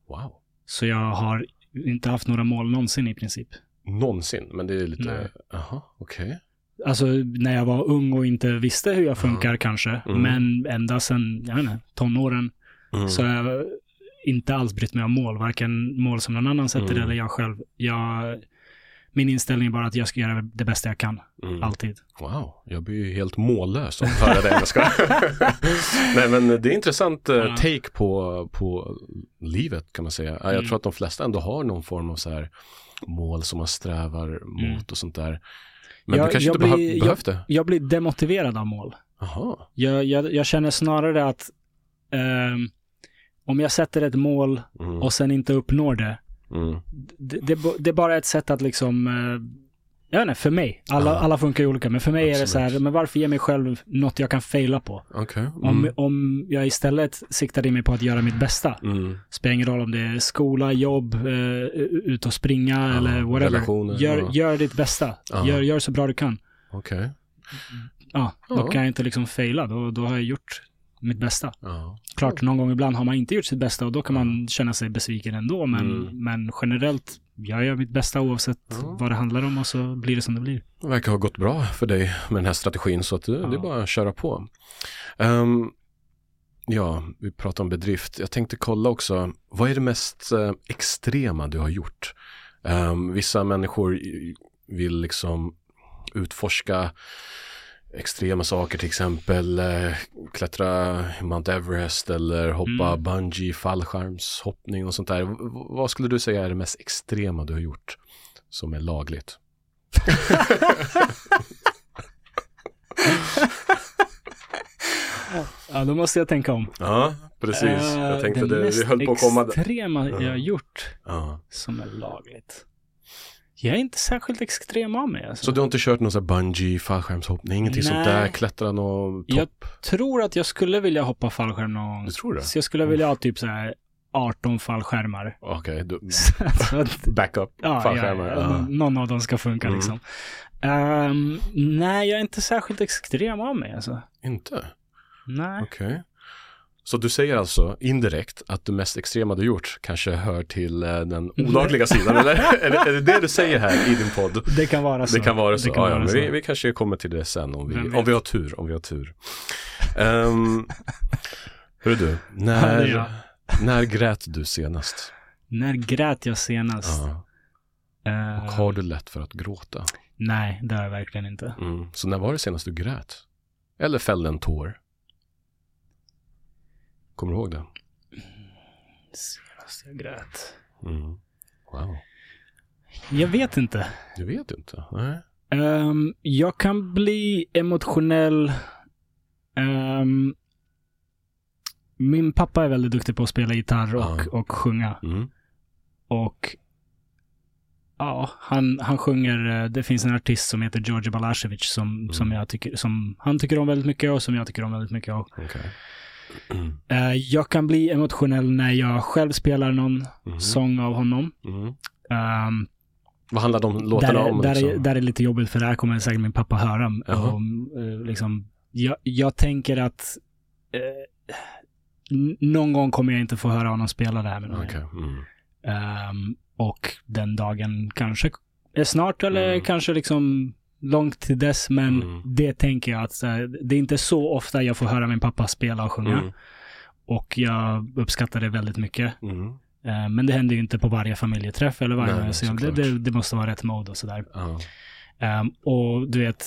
Wow. Så jag har inte haft några mål någonsin i princip. Någonsin, men det är lite, jaha, okej. Alltså när jag var ung och inte visste hur jag funkar kanske. Mm. Men ända sedan, jag vet inte, tonåren Mm. så har jag inte alls brytt mig om mål. Varken mål som någon annan sätter Mm. eller jag själv. Jag, min inställning är bara att jag ska göra det bästa jag kan. Mm. Alltid. Wow, jag blir ju helt mållös av att höra det. Jag ska. (laughs) Nej men det är intressant Ja. take på, på livet kan man säga. Ja, Jag Mm. tror att de flesta ändå har någon form av så här mål som man strävar mot och sånt där. Men Jag- du kanske inte behö- blir- behövt det? Jag blir demotiverad av mål. Jaha. Jag, jag, jag känner snarare att ehm, om jag sätter ett mål Mm. och sen inte uppnår det, Mm. det, det, det är bara ett sätt att liksom, eh, jag inte, för mig, alla, Ja. alla funkar ju olika, men för mig är det så här, Absolut. men varför ge mig själv något jag kan faila på? Om, Mm. om jag istället siktar in mig på att göra mitt bästa, Mm. spelar ingen roll om det är skola, jobb, eh, ut och springa Ja, eller whatever. relationer, Gör, ja. gör ditt bästa. Ja. Gör, gör så bra du kan. Okej. Ja, då kan jag inte liksom faila, då, då har jag gjort mitt bästa. Klart, någon gång ibland har man inte gjort sitt bästa och då kan man känna sig besviken ändå. Men, Mm. men generellt, jag gör mitt bästa oavsett Ja. vad det handlar om och så blir det som det blir. Det verkar ha gått bra för dig med den här strategin så att det, det är Ja. bara att köra på. Ehm, ja, vi pratar om bedrift. Jag tänkte kolla också, vad är det mest eh, extrema du har gjort? Ehm, vissa människor vill liksom utforska extrema saker, till exempel eh, klättra Mount Everest eller hoppa Mm. bungee, fallskärmshoppning och sånt där. V- vad skulle du säga är det mest extrema du har gjort som är lagligt? (laughs) Ja, då måste jag tänka om. Ja, precis. Eh, jag tänkte det det, mest vi höll på att komma där. extrema jag Ja. har gjort Ja. som är lagligt. Jag är inte särskilt extrem av mig. Alltså. Så du har inte kört någon sån här bungee, fallskärmshoppning, ingenting sånt där, klättra någon topp? Jag tror att jag skulle vilja hoppa fallskärm någon gång. Du tror det? Så jag skulle vilja ha typ så här 18 fallskärmar. Okej, (laughs) att backup, Ja, fallskärmar. ja, Ja. Någon av dem ska funka Mm. liksom. Ehm, nej, jag är inte särskilt extrem av mig alltså. Inte? Nej. Okej. Så du säger alltså indirekt att det mest extrema du gjort kanske hör till eh, den olagliga sidan, eller? (laughs) är, det, är det det du säger här i din podd? Det kan vara så. Det kan vara så. Kan ja, ja, vara men så. vi, vi kanske kommer till det sen om vi, om vi har tur. Om vi har tur. Um, hörru du, Ja, när, jag. när grät du senast? När grät jag senast? Ja. Ehm, Och har du lätt för att gråta? Nej, det har jag verkligen inte. Mm. Så när var det senast du grät? Eller fällde en tår? Kommer du ihåg det? Senast jag grät? Mm. Wow. Jag vet inte. Du vet inte? Nej. Ehm, jag kan bli emotionell ehm, min pappa är väldigt duktig på att spela gitarr och, Ja. och sjunga. Mm. Och ja, han, han sjunger, eh, det finns en artist som heter George Balašević som, som, jag tycker, som han tycker om väldigt mycket och som jag tycker om väldigt mycket. Och, Okej. Mm. eh, jag kan bli emotionell när jag själv spelar någon Mhm. sång av honom. Mm. Ehm, Vad handlar de låtarna där, om? där, är, liksom? där är lite jobbigt för det här kommer säkert min pappa höra. Jaha. Och, eh, liksom, jag, jag tänker att eh, någon gång kommer jag inte få höra honom spela det här med någon. Okej. Mm. Ehm, och den dagen kanske är snart eller Mm. kanske liksom långt till dess. Men Mm. det tänker jag att så här, det är inte så ofta jag får höra min pappa spela och sjunga. Mm. Och jag uppskattar det väldigt mycket. Mm. Eh, men det händer ju inte på varje familjeträff eller varje Nej, museum. Det, det, det måste vara rätt mode och sådär. Ja. Ehm, och du vet,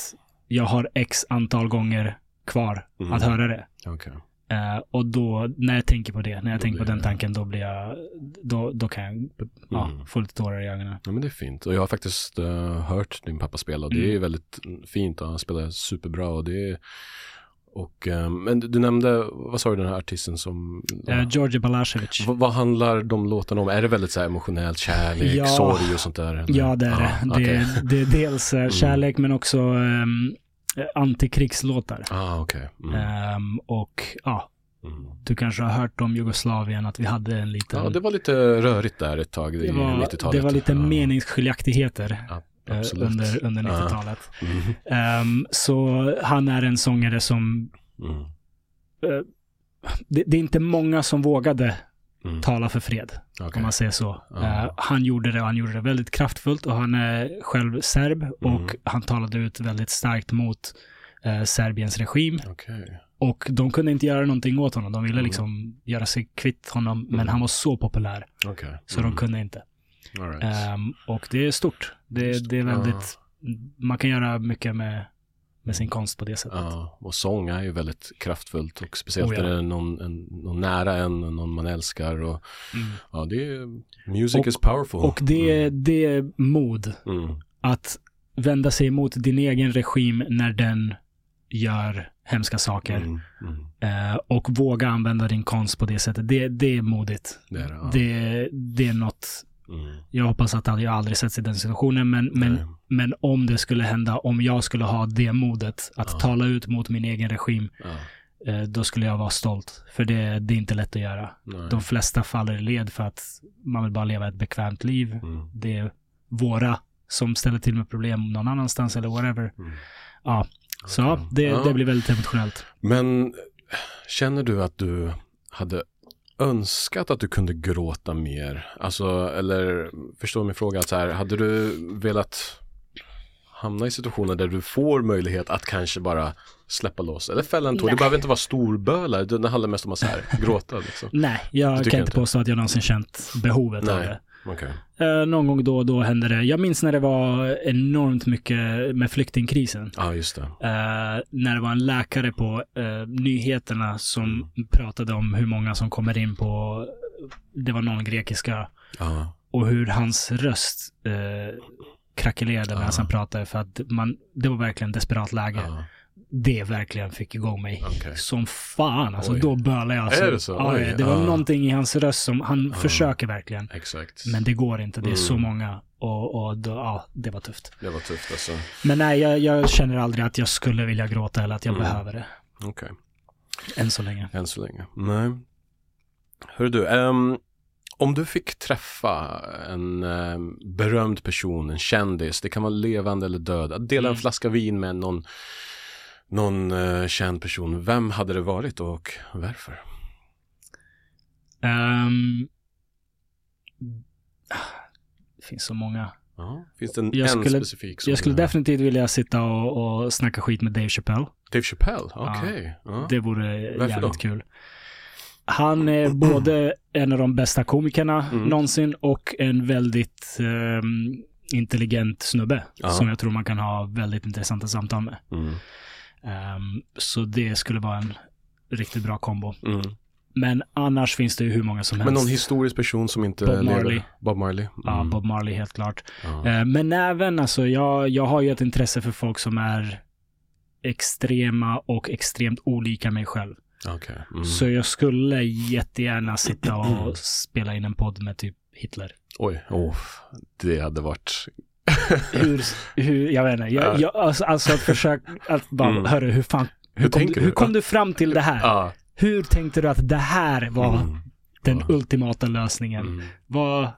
jag har x antal gånger kvar Mm. att höra det. Okej. Eh, och då, när jag tänker på det, när jag Då tänker på den tanken, då blir jag, då, då kan jag ja, Mm. få lite tårar i ögonen. Ja men det är fint. Och jag har faktiskt eh, hört din pappa spela och det Mm. är väldigt fint och han spelar superbra och det är och, eh, men du, du nämnde, vad sa du den här artisten som Uh, George Balašević. vad, vad handlar de låtarna om? Är det väldigt så här emotionellt, kärlek, Ja. sorg och sånt där? eller? Ja, det är det. Ja, det, det är dels eh, kärlek, men också um, antikrigslåtar. Ah, okej. Mm. Ehm, och ja, Mm. du kanske har hört om Jugoslavien, att vi hade en liten... Ja, det var lite rörigt där ett tag i det, var, 90-talet. det var lite ja. meningsskiljaktigheter Ja, eh, absolut. under, under Ja. 90-talet. Mm. Ehm, så han är en sångare som... Mm. eh, det, det är inte många som vågade Mm. tala för fred, Okej. om man säger så. Eh, han gjorde det och han gjorde det väldigt kraftfullt och han är själv serb och Mm. han talade ut väldigt starkt mot eh, Serbiens regim. Okej. Och de kunde inte göra någonting åt honom. De ville Mm. liksom göra sig kvitt honom, men Mm. han var så populär Okej. så Mm. de kunde inte. Right. Ehm, och det är stort. Det, det är väldigt, man kan göra mycket med, med sin konst på det sättet. Ja, och sång är ju väldigt kraftfullt och speciellt Oh, ja. när det är någon, en, någon nära en, någon man älskar och Mm. ja, det är, music Och- is powerful. Och det, det är mod Mm. Mm. att vända sig emot din egen regim när den gör hemska saker. Mm. Mm. Eh, och våga använda din konst på det sättet. Det, det är modigt. Det är. Ja. Det, det är något, Mm. jag hoppas att jag aldrig sätts i den situationen, men, men, Nej. men om det skulle hända, om jag skulle ha det modet att Ja. tala ut mot min egen regim, Ja. eh, då skulle jag vara stolt. För det, det är inte lätt att göra. Nej. De flesta faller i led för att man vill bara leva ett bekvämt liv. Mm. Det är våra som ställer till med problem någon annanstans eller whatever. Mm. Ja, så Okej. det, Ja. det blir väldigt emotionellt. Men känner du att du hade önskat att du kunde gråta mer? Alltså, eller förstår du min fråga? Att så här, hade du velat hamna i situationer där du får möjlighet att kanske bara släppa loss eller fälla en tår? Det behöver inte vara storbölar, det handlar mest om att så här, gråta liksom. (laughs) Nej, jag kan inte påstå att jag någonsin känt behovet av Nej. det. Okej. Eh, någon gång då och då hände det. Jag minns när det var enormt mycket med flyktingkrisen. Ja, just det. Eh, när det var en läkare på eh, nyheterna som Mm. pratade om hur många som kommer in på, det var någon grekiska, Ja, och hur hans röst eh, krackelerade medan Ja. han pratade för att man, det var verkligen desperat läge. ja. Det verkligen fick igång mig. Okej. Som fan alltså, Oj. då bölade jag. Är det så? Ja, det var ja. någonting i hans röst som, han Ja. försöker verkligen. Exakt. Men det går inte, det är så Mm. många. Och, och då, ja, det var tufft. Det var tufft alltså. Men nej, jag, jag känner aldrig att jag skulle vilja gråta eller att jag Mm. behöver det. Okej. Än så länge. Än så länge. Nej. Hör du, ehm, om du fick träffa en ehm, berömd person, en kändis, det kan vara levande eller död, att dela en Mm. flaska vin med någon, någon eh, känd person, vem hade det varit och varför? Ehm, det finns så många. Ja, finns det en, Jag en skulle- specifik? som Jag skulle du- definitivt vilja sitta och, och snacka skit med Dave Chappelle. Dave Chappelle, okej. Ja. Det vore Varför jävligt då? kul. Han är (clears throat) både en av de bästa komikerna Mm. någonsin och en väldigt ehm, intelligent snubbe. Ja. Som jag tror man kan ha väldigt intressanta samtal med. Mm. Ehm, så det skulle vara en riktigt bra kombo. Mm. Men annars finns det ju hur många som helst. Men någon historisk person som inte Bob lever? Marley. Bob Marley. Ja, Mm. Bob Marley helt klart. Ja. Eh, Men även, alltså, jag, jag har ju ett intresse för folk som är extrema och extremt olika mig själv. Okej. Mm. Så jag skulle jättegärna sitta och (clears throat) spela in en podd med typ Hitler. Oj, oh, det hade varit... (laughs) Hur, hur jag vet inte, jag, jag, alltså, alltså att försöka, att bara, Mm. hörru, hur fan, hur, Hur kom, du, hur kom du fram till det här? Ja. Hur tänkte du att det här var Mm. den Ja. ultimata lösningen? Mm. Vad,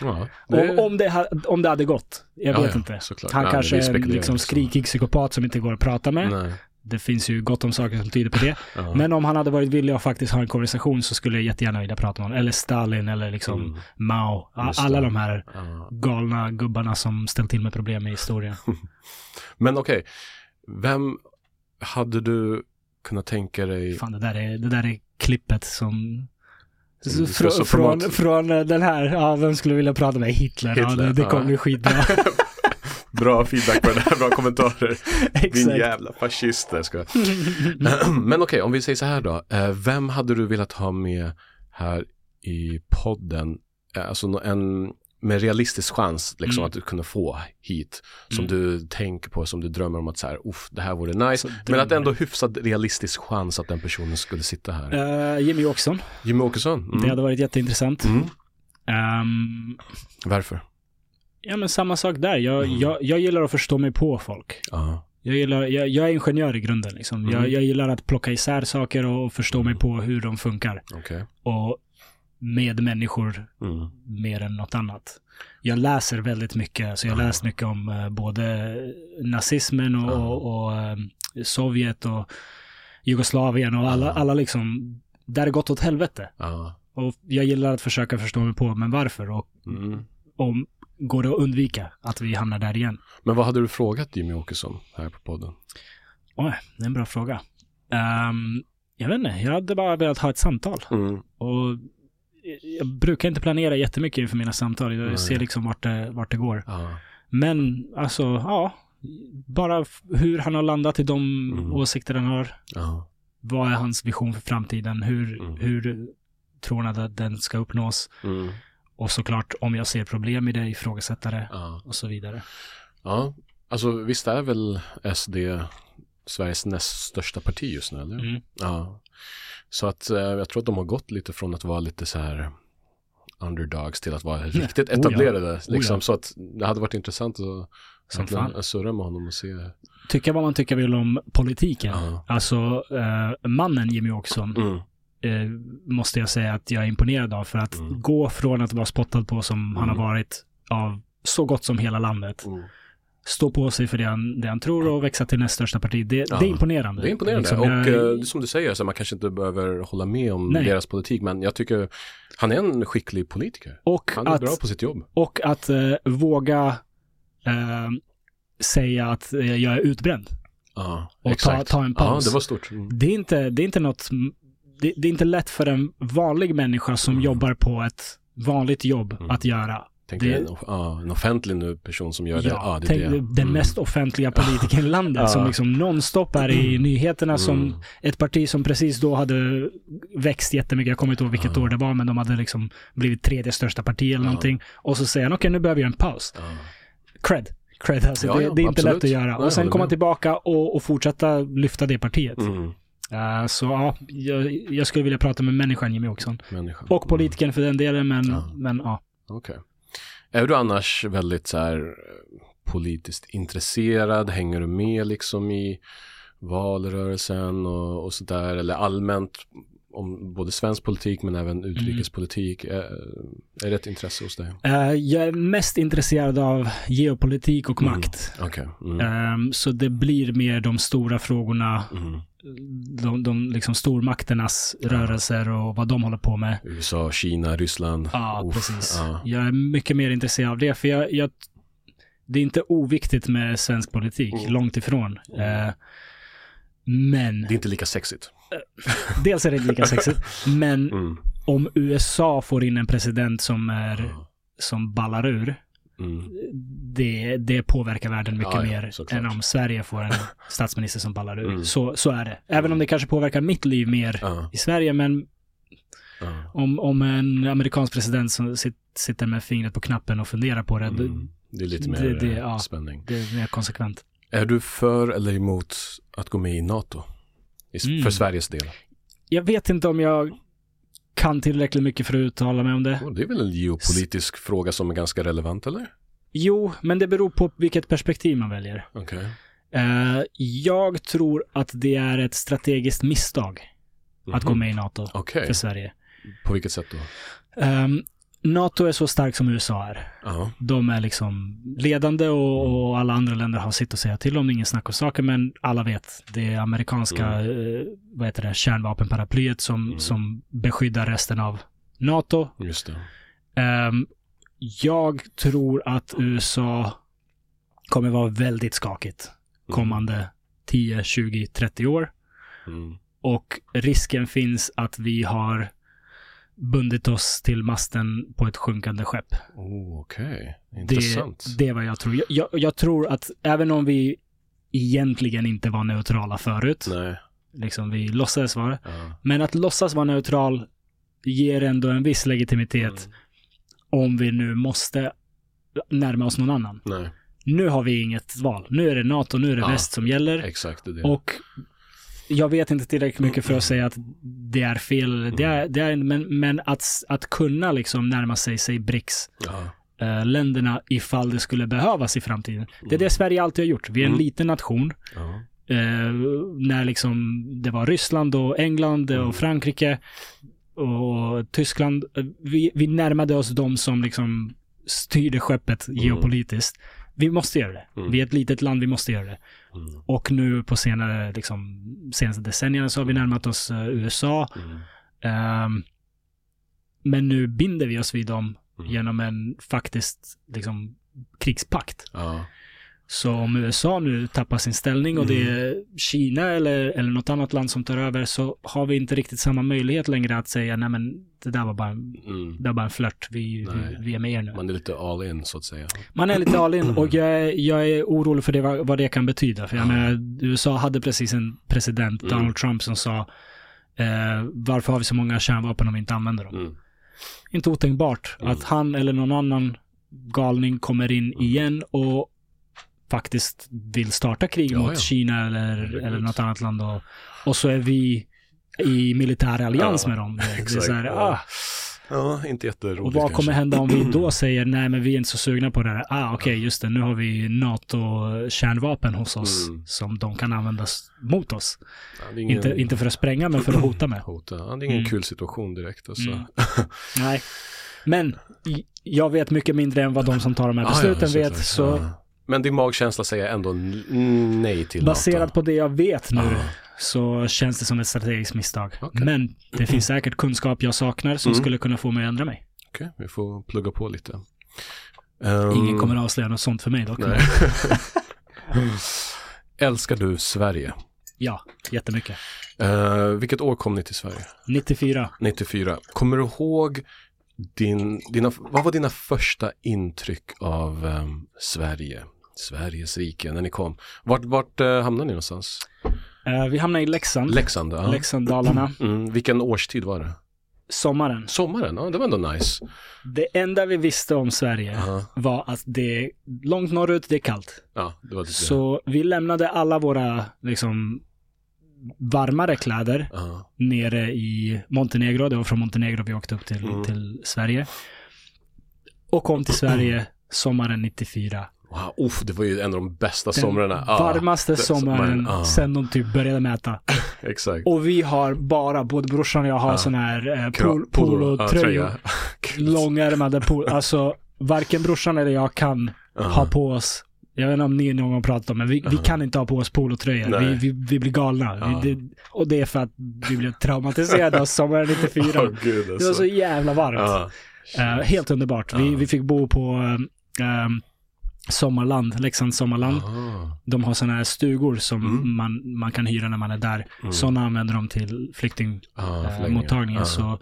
Ja, om, om, det, ha- om det hade gått. Jag Ja, vet inte. såklart. Han kanske är en liksom också. skrikig psykopat som inte går att prata med. Nej. Det finns ju gott om saker som tyder på det. (laughs) Ja. Men om han hade varit villig att faktiskt ha en konversation så skulle jag jättegärna vilja prata med honom. Eller Stalin eller liksom Mm. Mao. Just Alla det. de här Ja. galna gubbarna som ställt till med problem i historien. (laughs) Men okej, vem hade du kunnat tänka dig... Fan, det där är, det där är klippet som... Frå, från, från eh, den här, ja, vem skulle vilja prata med? Hitler. ja, Hitler, det, det ja. kommer bli skitbra. (laughs) Bra feedback på det här, bra kommentarer. (laughs) Din jävla fascist, ska. (clears throat) Men okej, om vi säger så här då. Eh, Vem hade du velat ha med här i podden? Eh, Alltså en med realistisk chans liksom Mm. att du kunna få hit. Som Mm. du tänker på, som du drömmer om att så här, uff, det här vore nice. Men att ändå hyfsad realistisk chans att den personen skulle sitta här. Eh, Jimmy Åkesson. Jimmy Åkesson? Mm. Det hade varit jätteintressant. Ehm, Varför? Ja, men samma sak där. Jag, Mm. jag, jag gillar att förstå mig på folk. Ja. Jag, gillar, jag, jag är ingenjör i grunden. Liksom. Mm. Jag, jag gillar att plocka isär saker och förstå mig på hur de funkar. Okej. Och med människor Mm. mer än något annat. Jag läser väldigt mycket, så jag Ja. läst mycket om eh, både nazismen och, Ja. och, och eh, Sovjet och Jugoslavien och alla, alla liksom, där det gått åt helvete. Och jag gillar att försöka förstå mig på, men varför? Och Mm. om, går det att undvika att vi hamnar där igen? Men vad hade du frågat Jimmy Åkesson här på podden? Oj, det är en bra fråga. Ehm, jag vet inte, jag hade bara velat ha ett samtal. Mm. Och jag brukar inte planera jättemycket inför mina samtal. Jag Nej. ser liksom vart det, vart det går. Ja. Men alltså, ja. Bara hur han har landat i de Mm. åsikter han har. Ja. Vad är hans vision för framtiden? Hur, Mm. hur tror han att den ska uppnås? Och såklart, om jag ser problem i det, ifrågasätta det Ja. och så vidare. ja. Alltså visst är väl SD Sveriges näst största parti just nu, eller? Mm. Ja. Så att eh, jag tror att de har gått lite från att vara lite så här underdogs till att vara riktigt Oh ja. etablerade. Liksom, ja. Så att det hade varit intressant att surra med honom och se. Tycka vad man tycker vill om politiken. Ja. Alltså, eh, mannen Jimmy Åkesson Mm. Eh, måste jag säga att jag är imponerad av. För att Mm. gå från att vara spottad på som han har Mm. varit av så gott som hela landet. Mm. Stå på sig för det han, det han tror och växa till näst största parti. Det, Ja. det är imponerande. Det är imponerande. Liksom, och jag- eh, som du säger, så man kanske inte behöver hålla med om Nej. deras politik, men jag tycker han är en skicklig politiker. och, Han är att, bra på sitt jobb. och att eh, våga eh, säga att eh, jag är utbränd. Ja, Och ta- ta en paus. Ja, det var stort. Mm. Det är inte, det är inte något, det, det är inte lätt för en vanlig människa som Mm. jobbar på ett vanligt jobb Mm. att göra. Tänk Det- en, ja, en offentlig nu person som gör det. Ja, det tänk det. den Mm. mest offentliga politikern i landet (laughs) Ja. som liksom nonstop är i nyheterna som Mm. ett parti som precis då hade växt jättemycket. Jag kommer inte ihåg vilket Ja. år det var, men de hade liksom blivit tredje största parti eller Ja. någonting. Och så säger han, okej nu behöver jag en paus. Ja. Cred. Cred alltså. Ja, det, ja, det är inte absolut. lätt att göra. Nej, och sen komma med. tillbaka och, och fortsätta lyfta det partiet. Mm. Eh, så ja, jag, jag skulle vilja prata med människan Jimmy Åkesson. Människa. Och politikern för den delen, men Ja. men, ja. Okej. Är du annars väldigt så här politiskt intresserad? Hänger du med liksom i valrörelsen och, och sådär? Eller allmänt om både svensk politik men även Mm. utrikespolitik? Är, är det ett intresse hos dig? Eh, jag är mest intresserad av geopolitik och Mm. makt. Okej. Mm. Ehm, så det blir mer de stora frågorna, Mm. De, de liksom stormakternas rörelser och vad de håller på med. USA, Kina, Ryssland. Ja, Uff, precis. ja. Jag är mycket mer intresserad av det, för jag, jag det är inte oviktigt med svensk politik, Mm. långt ifrån. Mm. Eh, men, Det är inte lika sexigt. dels är det inte lika (laughs) sexigt, men Mm. om USA får in en president som är, som ballar ur, Mm. det, det påverkar världen mycket Ja, ja, mer såklart. än om Sverige får en (laughs) statsminister som ballar ur. Mm. Så, så är det. Även om det kanske påverkar mitt liv mer Ja. i Sverige, men om, om en amerikansk president som sit, sitter med fingret på knappen och funderar på det, Mm. Det är lite mer det- det- eh, spänning. det, det är mer konsekvent. Är du för eller emot att gå med i NATO? i, Mm. för Sveriges del? Jag vet inte om jag kan tillräckligt mycket för att uttala mig om det. Oh, det är väl en geopolitisk fråga som är ganska relevant, eller? Jo, men det beror på vilket perspektiv man väljer. Okej. Eh, jag tror att det är ett strategiskt misstag att gå Mhm. med i NATO Okej, för Sverige. på vilket sätt då? Ehm, NATO är så stark som USA är. Ja. De är liksom ledande och, och alla andra länder har sitt att säga till om. Det är ingen snack om saken, men alla vet. Det är amerikanska eh, vad heter det, kärnvapenparaplyet som, Mm. som beskyddar resten av NATO. Just det. Ehm, jag tror att USA kommer vara väldigt skakigt Mm. kommande 10, 20, 30 år. Mm. Och risken finns att vi har bundit oss till masten på ett sjunkande skepp. Oh, Okej, Det, intressant. det är vad jag tror. Jag, jag, jag tror att även om vi egentligen inte var neutrala förut, Nej. liksom vi låtsades vara, Ja. men att låtsas vara neutral ger ändå en viss legitimitet Mm. om vi nu måste närma oss någon annan. Nej, Nu har vi inget val. Nu är det NATO, nu är det Ja. väst som gäller. exakt det det. Och jag vet inte tillräckligt mycket för att säga att det är fel. Det är, det är, men men att, att kunna liksom närma sig, sig BRICS-länderna ja. ifall det skulle behövas i framtiden. Det är det Sverige alltid har gjort. Vi är en Mm. liten nation. Ja. Eh, när liksom det var Ryssland och England Mm. och Frankrike och Tyskland. Eh, Vi, vi närmade oss de som liksom styrde skeppet geopolitiskt. Vi måste göra det. Mm. Vi är ett litet land, vi måste göra det. Mm. Och nu på senare, liksom, senaste decennierna så har vi närmat oss eh, USA. Ehm, men nu binder vi oss vid dem Mm. genom en faktiskt liksom, krigspakt. Ja. Så om USA nu tappar sin ställning och det Mm. är Kina eller, eller något annat land som tar över så har vi inte riktigt samma möjlighet längre att säga nej men det där var bara en, Mm. det var bara en flört. Vi, vi, vi är med er nu. Man är lite all in så att säga. Man är lite all in och jag är, jag är orolig för det, vad, vad det kan betyda. För jag Ja. menar, USA hade precis en president, Mm. Donald Trump, som sa eh, varför har vi så många kärnvapen om vi inte använder dem? Mm. Inte otänkbart Mm. att han eller någon annan galning kommer in Mm. igen och faktiskt vill starta krig Ja, mot ja. Kina eller, eller något annat land. Och, och så är vi i militär allians Ja, med dem. (laughs) Exakt, här, ja. ah, Ja, inte jätteroligt och vad kommer kanske. hända om vi (clears throat) då säger nej men vi är inte så sugna på det här. Ah okej, just det, nu har vi NATO-kärnvapen hos oss Mm. som de kan använda mot oss. Ja, ingen... Inte, inte för att spränga men för att hota med. (clears throat) Hota. Ja, det är ingen Mm. kul situation direkt alltså. Mm. (laughs) Nej. Men jag vet mycket mindre än vad de som tar de här Ja, ja, besluten såklart. vet. Så Ja. Men din magkänsla säger ändå nej till baserat NATO. på det jag vet nu Ja. så känns det som ett strategiskt misstag. Okej. Men det finns säkert kunskap jag saknar som Mm. skulle kunna få mig att ändra mig. Okej, vi får plugga på lite. Ehm, Ingen kommer att avslöja något sånt för mig dock. (laughs) Älskar du Sverige? Ja, jättemycket. Uh, vilket år kom ni till Sverige? 94. 94. Kommer du ihåg din, dina, vad var dina första intryck av ehm, Sverige? Sveriges rike, när ni kom. Vart, vart uh, hamnade ni någonstans? Eh, vi hamnade i Leksand. Leksand, ja. Leksand, Dalarna. (clears throat) Mm, vilken årstid var det? Sommaren. Sommaren, ja det var ändå nice. Det enda vi visste om Sverige Ja, var att det är långt norrut, det är kallt. ja det var Så vi lämnade alla våra liksom varmare kläder Ja, nere i Montenegro. Det var från Montenegro vi åkte upp till, Mm. till Sverige. Och kom till Sverige (clears throat) sommaren 94. Wow, uff, det var ju en av de bästa Den somrarna. Ja, varmaste det- sommaren ja. sen de typ började mäta. (laughs) Exakt. Och vi har bara, både brorsan och jag har Ja. sån här eh, pol, polotröjor. Ja, (laughs) långärmade pol. (laughs) Alltså, varken brorsan eller jag kan Ja. ha på oss jag vet inte om ni någon gång pratat om men vi, vi kan inte ha på oss polotröjor. Vi, vi, vi blir galna. Ja. Vi, det, och det är för att vi blev traumatiserade av sommaren 94. Åh, gud, Det alltså. var så jävla varmt. Eh, helt underbart. Vi, vi fick bo på um, Sommarland, Leksands Sommarland. Ah. De har sådana här stugor som Mm. man, man kan hyra när man är där. Mm. Sådana använder de till flyktingmottagningen. Ah. så,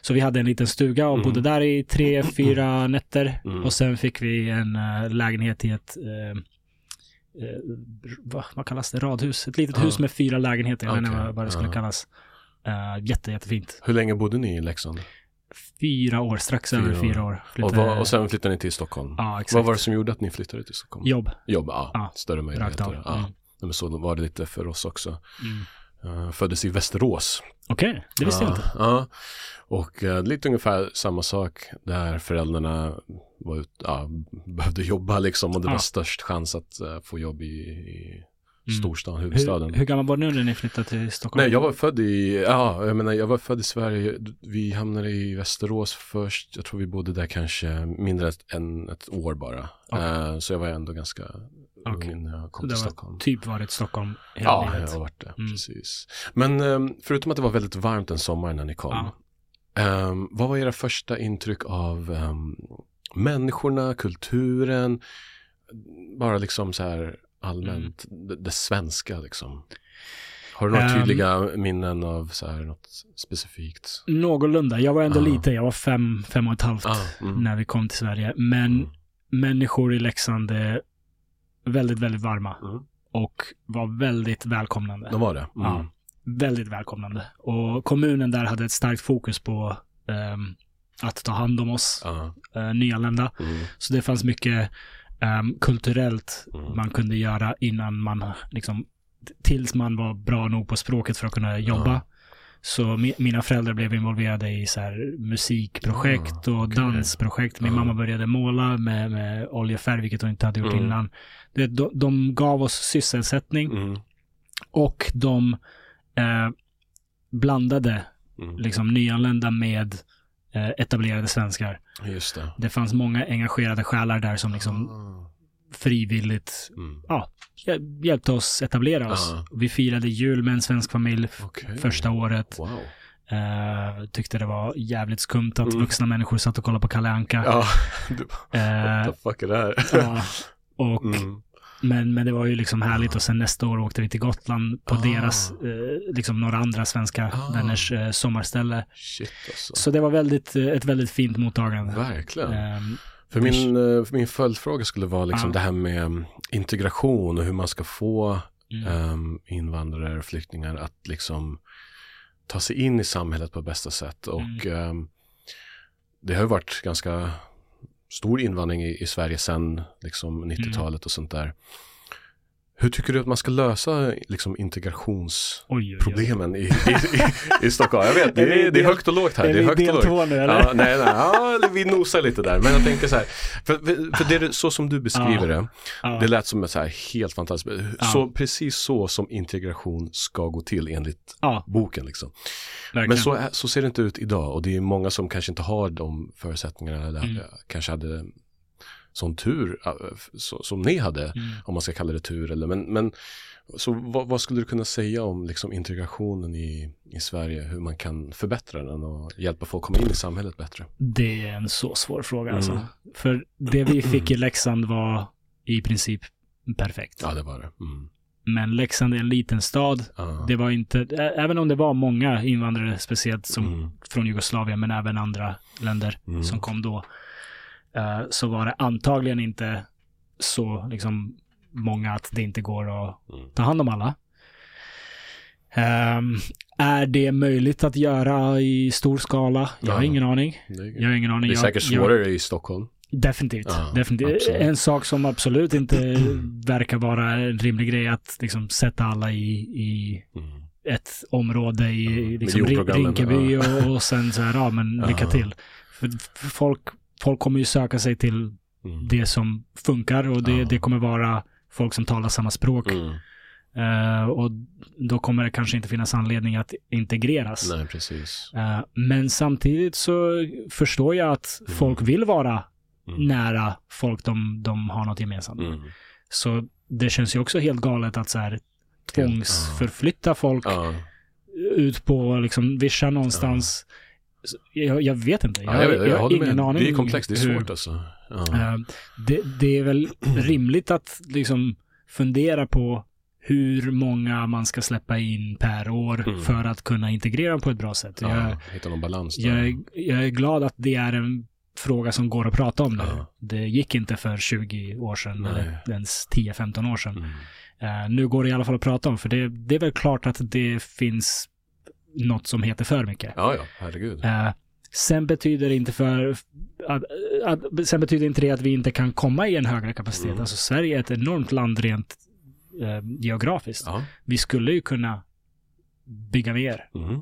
så vi hade en liten stuga och Mm. bodde där i tre, fyra nätter. Mm. Och sen fick vi en eh, lägenhet i ett, eh, eh, vad, vad kallas det, radhus. Ett litet Ah. hus med fyra lägenheter. Jag vet inte vad det skulle Ah. kallas. Uh, jätte, jättefint. Hur länge bodde ni i Leksand? Fyra år, strax Fyra över fyra år. Och, vad, och sen flyttade ni till Stockholm? Ja, exakt. Vad var det som gjorde att ni flyttade till Stockholm? Jobb. Jobb, ja. Ja, Större möjligheter. av. Ja. Mm. Men så var det lite för oss också. Mm. Uh, föddes i Västerås. Okej, okay, det visste ja, jag inte. Ja, och uh, lite ungefär samma sak där föräldrarna var ut, (laughs) behövde jobba liksom och det var störst chans att uh, få jobb i, i mm. huvudstaden. Hur, hur gammal var du när ni flyttade till Stockholm? Nej, jag var född i, ja, jag menar, jag var född i Sverige. Vi hamnade i Västerås först. Jag tror vi bodde där kanske mindre än ett år bara. Okay. så jag var ändå ganska okay. när jag kom till Stockholm. typ varit Stockholm hela ja, livet? Ja, jag har varit det. Mm. Precis. Men um, förutom att det var väldigt varmt en sommar när ni kom. Ja. Um, vad var era första intryck av um, människorna, kulturen, bara liksom så här allmänt, mm. det, det, svenska liksom? Har du några tydliga minnen av så här något specifikt? Någorlunda. Jag var ändå ah. liten. Jag var fem, fem och ett halvt ah, mm. när vi kom till Sverige. Men mm. människor i Leksand är väldigt, väldigt varma. Mm. Och var väldigt välkomnande. De var det? Mm. Ja, väldigt välkomnande. Och kommunen där hade ett starkt fokus på um, att ta hand om oss uh. uh, nyanlända. Mm. Så det fanns mycket um, kulturellt mm. man kunde göra innan man, liksom, tills man var bra nog på språket för att kunna jobba. Uh. Så mi mina föräldrar blev involverade i så här musikprojekt och okay. dansprojekt. Min mamma började måla med, med oljefärg, vilket hon inte hade gjort mm. innan. Det, de, de gav oss sysselsättning mm. och de eh, blandade mm. liksom nyanlända med etablerade svenskar. Just det. det fanns många engagerade själar där som liksom ah. frivilligt mm. ja, hjälpte oss etablera oss. Ah. Vi firade jul med en svensk familj okay. första året. Wow. Uh, tyckte det var jävligt skumt att mm. vuxna människor satt och kollade på Kalle Anka. Ja, du, (laughs) uh, what the fuck är det här? ja, och, mm. Men, men det var ju liksom härligt och sen nästa år åkte vi till Gotland på ah. deras, uh, liksom några andra svenska ah. vänners uh, sommarställe. Shit alltså. Så det var väldigt, ett väldigt fint mottagande. Verkligen. Um, för min, för min följdfråga skulle vara liksom det här med mm, integration och hur man ska få mm. um, invandrare och flyktingar att liksom ta sig in i samhället på bästa sätt. Och mm. um, det har ju varit ganska stor invandring i, i Sverige sedan liksom 90-talet mm. och sånt där. Hur tycker du att man ska lösa liksom, integrationsproblemen I, i, i, i, Stockholm? Jag vet, det är, det är högt och lågt här. Är det är högt del två nu eller? Ja, nej, nej, ja, vi nosar lite där. Men jag tänker så här, för, för det är så som du beskriver ja. det, ja. det lät som ett så här helt fantastiskt, så precis så som integration ska gå till enligt boken. Liksom. Men så, så ser det inte ut idag och det är många som kanske inte har de förutsättningarna, eller mm. kanske hade sån tur äh, så, som ni hade, mm. om man ska kalla det tur. Eller, men, men så vad, vad, skulle du kunna säga om liksom, integrationen i, i Sverige, hur man kan förbättra den och hjälpa folk komma in i samhället bättre? Det är en så svår fråga alltså. mm. alltså. För det vi fick i Leksand var i princip perfekt. Ja, det var det. Mm. Men Leksand är en liten stad. Ah. Det var inte, även om det var många invandrare, speciellt som mm. från Jugoslavien, men även andra länder mm. som kom då. Eh, så var det antagligen inte så liksom, många att det inte går att mm. ta hand om alla. Um, är det möjligt att göra i stor skala? Jag har ingen aning. Jag har ingen aning. Det är säkert svårare jag, i Stockholm. Definitivt. Ja, definitivt. En sak som absolut inte (clears throat) verkar vara en rimlig grej att liksom sätta alla i, i mm. ett område i ja, liksom, Rinkeby ja. och, och sen så här, ja men lycka till. För, för folk folk kommer ju söka sig till mm. det som funkar och det, ja. det kommer vara folk som talar samma språk. Mm. Uh, och då kommer det kanske inte finnas anledning att integreras. Nej, precis. Uh, men samtidigt så förstår jag att mm. folk vill vara mm. nära folk de, de har något gemensamt. Mm. Så det känns ju också helt galet att så här tvångsförflytta folk ut på liksom Vischa någonstans jag, jag, vet inte. Jag, ja, jag, jag, har ingen med. aning. Det är komplext, det är svårt hur, alltså. Ja. Uh, det, det, är väl (clears throat) rimligt att liksom fundera på hur många man ska släppa in per år mm. för att kunna integrera på ett bra sätt. Ja, hitta någon balans. Jag, jag, är glad att det är en fråga som går att prata om nu. Ja. Det gick inte för 20 år sedan Nej. eller ens 10-15 år sedan. Mm. Uh, nu går det i alla fall att prata om, för det, det är väl klart att det finns något som heter för mycket. Ja, ja, herregud. Uh, sen betyder det inte för att, att, sen betyder inte det att vi inte kan komma i en högre kapacitet. Mm. Alltså Sverige är ett enormt land rent uh, geografiskt. Ja. Vi skulle ju kunna bygga mer. Mm.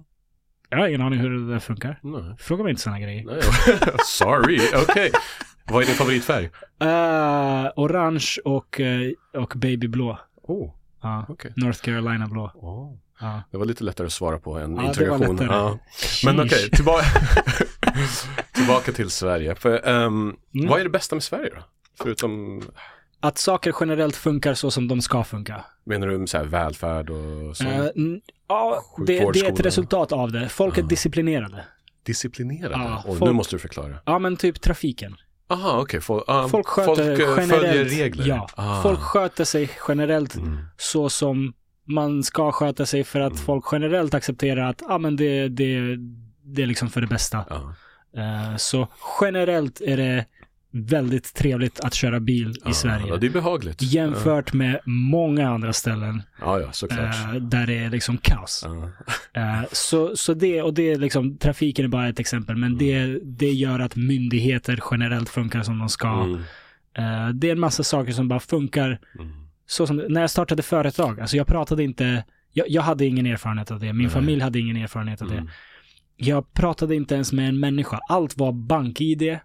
Jag har ingen aning hur det där funkar. Nej. Fråga mig inte sådana grejer. Nej. (laughs) Sorry, okej. Vad är din favoritfärg? Uh, orange och, eh, och babyblå. Oh, Ja. okej. North Carolina blå. Oh. Ja. Det var lite lättare att svara på än Ja, lättare. Ja. Men okej, Sheesh. tillbaka, (laughs) tillbaka till Sverige. För, ehm, Mm. Vad är det bästa med Sverige då? Förutom, Att saker generellt funkar så som de ska funka. menar du så här, välfärd och så? N- ja, det, det är ett resultat av det. Folk är disciplinerade. Disciplinerade? Ja, folk- nu måste du förklara. Ja, men typ trafiken. Aha, okej. Folk, ah, Folk sköter folk, eh, generellt. följer regler? Ja, Ah. folk sköter sig generellt Mm. så som man ska sköta sig för att Mm. folk generellt accepterar att ah, men det, det, det är liksom för det bästa. Ja. Eh, så generellt är det väldigt trevligt att köra bil Ja, i Sverige. Ja, det är behagligt. Jämfört med många andra ställen Ja, ja, eh, där det är liksom kaos. Ja. Eh, så, så det, och det är liksom, trafiken är bara ett exempel, men det, det gör att myndigheter generellt funkar som de ska. Mm. Eh, det är en massa saker som bara funkar Mm. Så som, när jag startade företag, alltså jag pratade inte, jag, jag hade ingen erfarenhet av det, min Nej. familj hade ingen erfarenhet av det. Mm. Jag pratade inte ens med en människa, allt var bank-id.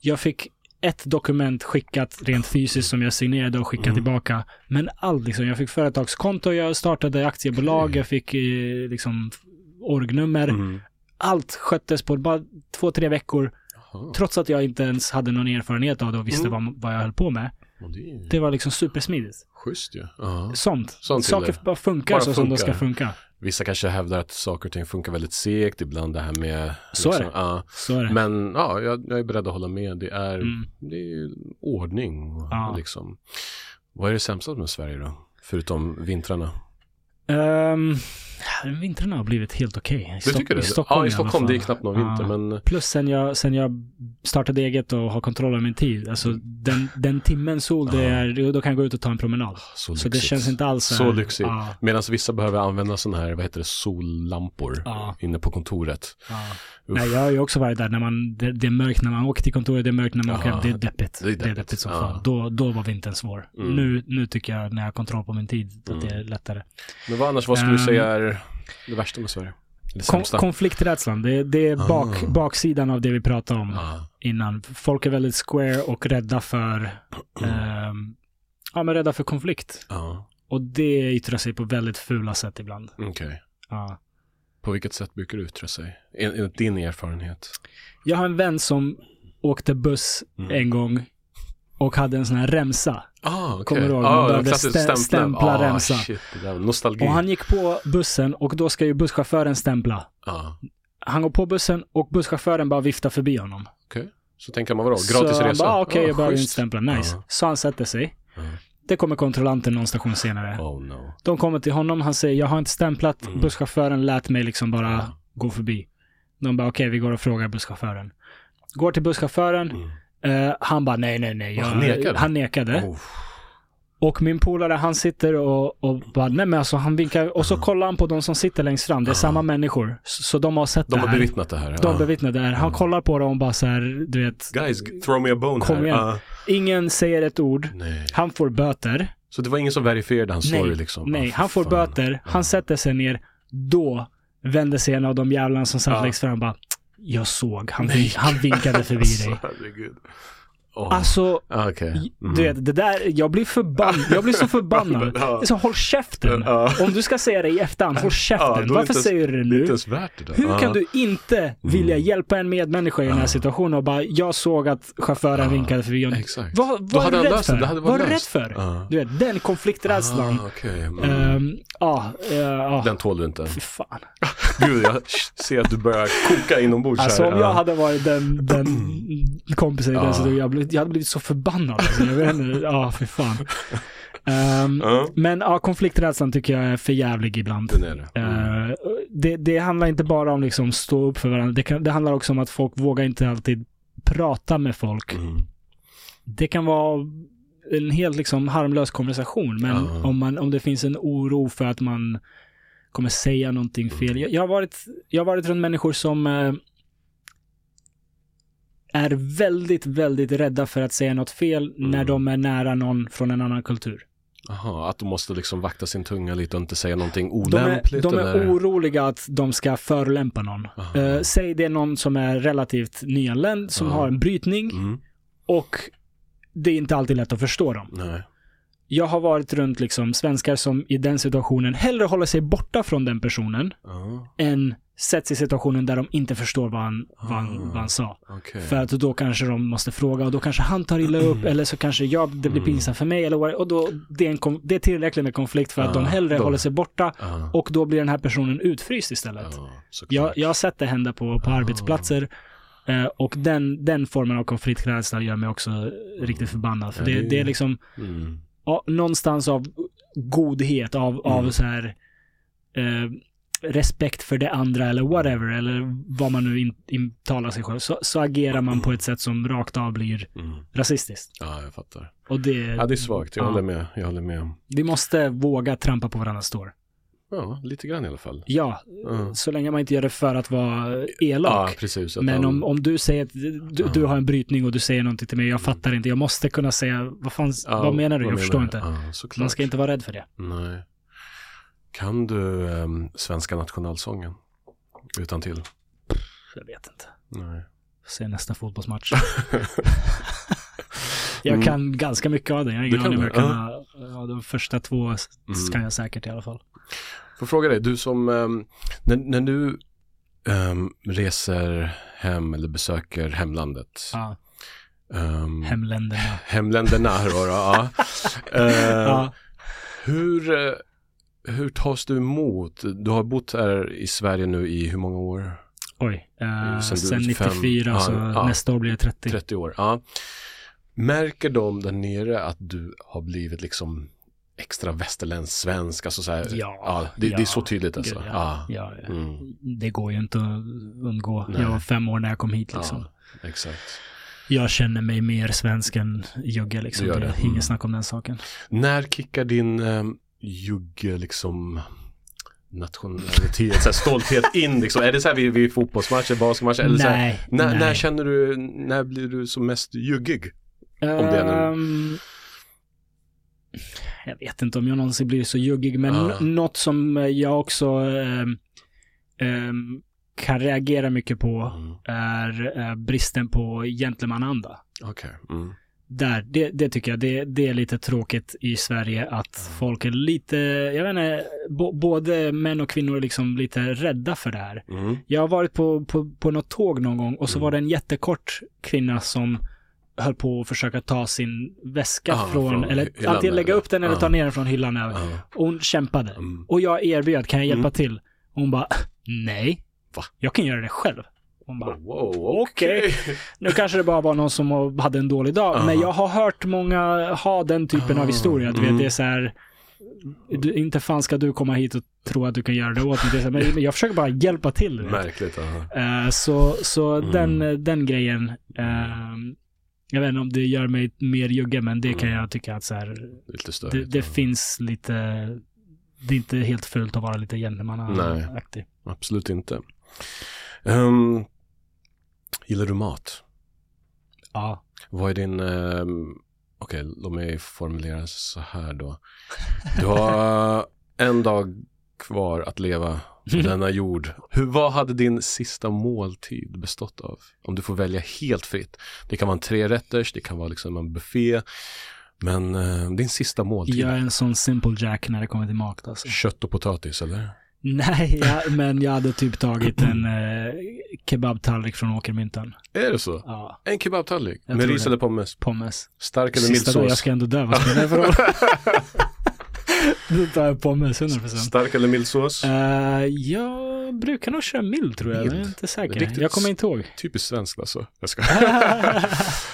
Jag fick ett dokument skickat rent fysiskt som jag signerade och skickade Mm. tillbaka. Men allt liksom, jag fick företagskonto, jag startade aktiebolag, Okej. jag fick eh, liksom orgnummer. Mm. Allt sköttes på bara två, tre veckor. Trots att jag inte ens hade någon erfarenhet av det och visste Mm. vad, vad jag höll på med. Det Det var liksom supersmidigt. schysst ju. Ja. Sånt. Sånt till Saker det. bara funkar Bara så som de funkar. ska funka. Vissa kanske hävdar att saker och ting funkar väldigt segt ibland det här med... Så är det. Ja. Så är det. Men ja, jag, jag är beredd att hålla med. Det är, Mm. det är ordning. Och liksom. Vad är det sämsta med Sverige då? Förutom vintrarna. Um, vintrarna har blivit helt okej. I Du Stock-? I Stockholm, ja, i Stockholm. Det är knappt någon vinter, Ja. men... Plus sen jag, sen jag startade eget och har kontroll över min tid. Alltså den, den timmen sol det är, då kan jag gå ut och ta en promenad. Så, Så det känns inte alls Så här- lyxigt. Ja, Medan vissa behöver använda sådana här, vad heter det, sollampor Ja. inne på kontoret. Nej, jag har ju också varit där när man, det, det är mörkt när man åker till kontoret, det är mörkt när man åker. Det är deppigt. Det är Det är deppigt. deppigt som fan. Då, då var vintern svår. Mm. Nu, nu tycker jag när jag har kontroll på min tid att Mm. det är lättare. Men vad annars, vad skulle du Ehm, säga är det värsta med Sverige? Det Kon, konflikträdslan, det, det är bak, Ah. baksidan av det vi pratade om Ja. innan. Folk är väldigt square och rädda för, ehm, ja men rädda för konflikt. Ja, Och det yttrar sig på väldigt fula sätt ibland. okej. Ja. På vilket sätt brukar det yttra sig? En- Enligt din erfarenhet? Jag har en vän som åkte buss Mm. en gång och hade en sån här remsa. Ah, okej. Kommer du ihåg? Ah, Man behövde stä- stämpla ah, remsa. Shit, nostalgi. Och han gick på bussen och då ska ju busschauffören stämpla. ah, Han går på bussen och busschauffören bara viftar förbi honom. okej. Så tänker man vadå? så Gratis han resa? bara, ah, okej, Ah, jag behöver inte stämpla. Nice. Ja. Så han sätter sig. Det kommer kontrollanten någon station senare. Oh no. De kommer till honom, han säger jag har inte stämplat, Mm. busschauffören lät mig liksom bara gå förbi. De bara okej, vi går och frågar busschauffören. Går till busschauffören, Mm. Eh, han bara nej, nej, nej. Jag, han nekade? Han nekade. Oh. Och min polare han sitter och, och bara nej men alltså han vinkar och så kollar han på de som sitter längst fram. Det är Ja. samma människor. Så, så de har sett De det har här. bevittnat det här. De ah. bevittnar det här. Han kollar på dem och bara så här, du vet. Guys, throw me a bone Kom här. igen. Ah, Ingen säger ett ord. nej. Han får böter. Så det var ingen som verifierade hans Nej, story liksom? Nej, Ah, han får fan. böter. Han sätter sig ner. Då vänder sig en av de jävlarna som satt Ja. längst fram och bara jag såg. Han, han vinkade förbi dig. Alltså, herregud. Oh. Alltså, Ah, Okej. Mm. du vet, det där, jag blir förbannad. Jag blir så förbannad. (laughs) Ja. Så, håll käften. Ja. Om du ska säga det i efterhand, håll käften. Varför ens- säger du det nu? det. Hur kan du inte vilja hjälpa en medmänniska i den här situationen och bara, jag såg att chauffören vinkade förbi. Exakt. Vad, vad är hade du rädd för? Det Vad är du rädd för? Du vet, den konflikträdslan. Ah, okej. Mm. Ja, eh, ja. Den tål du inte. Fy fan. (laughs) Gud, jag ser att du börjar koka inombords Alltså här. om jag Ja. hade varit den, den (clears throat) kompisen i den situationen, jag, blivit- jag hade blivit så förbannad. Alltså, ja fy fan. Ehm, Ja, men ja, konflikträdslan tycker jag är för jävlig ibland. är det. Mm. Eh, det, det handlar inte bara om liksom stå upp för varandra. Det, kan, det handlar också om att folk vågar inte alltid prata med folk. Mm. Det kan vara en helt liksom harmlös konversation, men Ja. om, man, om det finns en oro för att man kommer säga någonting fel. Jag, jag, har, varit, jag har varit runt människor som eh, är väldigt, väldigt rädda för att säga något fel Mm. när de är nära någon från en annan kultur. Jaha, att de måste liksom vakta sin tunga lite och inte säga någonting De är, olämpligt? de är oroliga att de ska förolämpa någon. Aha. Eh, säg det är någon som är relativt nyanländ, som Ja. har en brytning Mm, och det är inte alltid lätt att förstå dem. nej. Jag har varit runt liksom svenskar som i den situationen hellre håller sig borta från den personen Ja, än sätts i situationen där de inte förstår vad han, vad han, Ah. vad han sa. okej. För att då kanske de måste fråga och då kanske han tar illa upp (clears throat) eller så kanske jag, det blir Mm. pinsamt för mig eller vad, och då, det är, en, det är tillräckligt med konflikt för att Ja, de hellre då- håller sig borta Ja, och då blir den här personen utfryst istället. Jag, jag har sett det hända på, på Ah. arbetsplatser eh, och den, den formen av konflikträdsla gör mig också riktigt förbannad. För det, det- är liksom Mm. någonstans av godhet, av, av Mm. så här eh, respekt för det andra eller whatever, eller vad man nu in, intalar sig själv, så, så agerar man på ett sätt som rakt av blir Mm. rasistiskt. Ja, jag fattar. Och det, Ja, det är svagt. Jag Ja. håller med. Jag håller med. vi måste våga trampa på varandras tår. Ja, lite grann i alla fall. Ja, Ja. så länge man inte gör det för att vara Ja, elak. precis. Att Men om, om du säger att du, Ja. du har en brytning och du säger någonting till mig, jag fattar inte. Jag måste kunna säga, vad fan, Ja, vad menar du? Jag förstår inte. Ja. Man ska inte vara rädd för det. Nej. Kan du ehm, svenska nationalsången? Utan till? Jag vet inte. Nej. Se nästa fotbollsmatch. (laughs) (laughs) jag Mm. kan ganska mycket av den. Jag har ingen aning om jag kan ja, De första två Mm. kan jag säkert i alla fall. Får fråga dig, du som, ehm, när, när du ehm, reser hem eller besöker hemlandet. Ja, ehm, hemländerna. hemländerna då, då ja. (laughs) Eh, Ja. Hur, eh, hur tas du emot? Du har bott här i Sverige nu i hur många år? Oj, eh, Sen sen, fem- 94 ja, så ja. nästa år blir det 30. 30 år, ja. Märker de där nere att du har blivit liksom extra västerländsk svensk? Alltså så här, Ja, det, det är ja. så tydligt alltså. Gud, ja. ja. ja, Mm, Det går ju inte att undgå. Nej. Jag var fem år när jag kom hit liksom. ja, exakt. Jag känner mig mer svensk än jugge liksom. Du gör Det det. är Mm. inget snack om den saken. När kickar din um, jugge liksom nationalitet, så här, stolthet (laughs) in liksom? Är det så här vid, vid fotbollsmatcher, basketmatcher? Eller så här, nej, när, nej. när känner du, när blir du som mest juggig? det är nu- Ehm, jag vet inte om jag någonsin blir så juggig, men n- något som jag också ehm, ehm, kan reagera mycket på Mm. är eh, bristen på gentlemananda. Okej. Mm. Där, det, det tycker jag, det, det är lite tråkigt i Sverige att folk är lite, jag vet inte, bo, både män och kvinnor är liksom lite rädda för det här. Mm. Jag har varit på, på, på något tåg någon gång och så Mm. var det en jättekort kvinna som höll på att försöka ta sin väska Ah, från, från eller hyllan antingen lägga eller? upp den eller Ah. ta ner den från hyllan. Och hon kämpade. Mm. Och jag erbjöd, kan jag hjälpa Mm. till? Och hon bara, nej. Va? Jag kan göra det själv. Hon bara, Wow, okej. okej. (laughs) nu kanske det bara var någon som hade en dålig dag, Ah. men jag har hört många ha den typen Ah, av historia. Du mm. vet, det är så här, du, inte fan ska du komma hit och tro att du kan göra det åt mig. Det men jag försöker bara hjälpa till. Märkligt. Eh, så så Mm. den, den grejen, ehm, jag vet inte om det gör mig mer jugge, men det kan Mm. jag tycka att så här, Lite det, störigt. det ja. finns lite, det är inte helt fult att vara lite gentlemannaaktig. Absolut inte. Um, gillar du mat? Ja. Vad är din... ehm, Okej, låt mig formulera så här då. Du har (laughs) en dag kvar att leva på (laughs) denna jord. Hur, vad hade din sista måltid bestått av? Om du får välja helt fritt. Det kan vara en trerätters, det kan vara liksom en buffé. Men eh, din sista måltid. Jag är en sån simple jack när det kommer till mat alltså. Kött och potatis, eller? Nej, jag, men jag hade typ tagit en eh, kebabtallrik från Åkermyntan. Är det så? Ja, En kebabtallrik? Jag Med ris eller pommes? pommes. Stark eller mild Sista dagen, jag sås? ska ändå dö, vad spelar det för roll? (laughs) Då tar jag pommes, 100%. Stark eller mild sås? Uh, jag brukar nog köra mild tror jag, jag är Mild? inte säker. Riktigt Jag kommer inte ihåg. Typiskt svenskt alltså. Jag ska.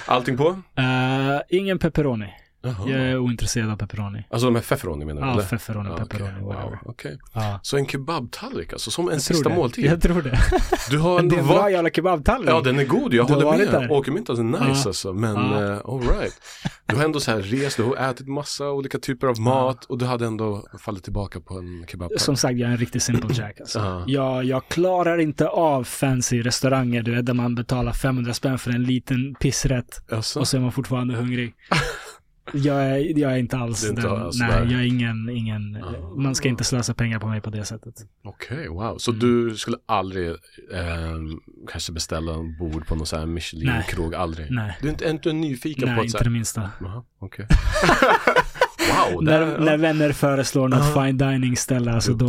(laughs) Allting på? Eh, ingen pepperoni. Jaha. Jag är ointresserad av pepperoni. Alltså de här feferoni menar du? Ja, eller? pepperoni, pepperoni, okej. whatever. Wow, okej. Ja. Så en kebabtallrik alltså, som en Jag sista det. måltid? Jag tror det. (laughs) Du har Det ändå är en bra jävla kebabtallrik. Ja, den är god, jag Du håller med. där. Är nice Ja. alltså, men Ja. uh, alright. Du har ändå så här rest, du har ätit massa olika typer av mat och du hade ändå fallit tillbaka på en kebabtallrik. Som sagt, jag är en riktig simple jack alltså. Ja. jag, jag klarar inte av fancy restauranger, du vet, där man betalar 500 spänn för en liten pissrätt Alltså, och så är man fortfarande hungrig. (laughs) Jag är, jag är inte alls Det inte den. alls nej, där. jag är ingen, ingen Ah. man ska inte slösa pengar på mig på det sättet. Okej, wow. Så Mm. du skulle aldrig eh, kanske beställa en bord på någon sån här Michelin-krog? Aldrig? Nej, Du är inte, är inte nyfiken nej på att inte så det här... minsta. Jaha, okej. (laughs) (laughs) wow, när, där, när vänner föreslår något Ja. fine dining ställe, alltså då,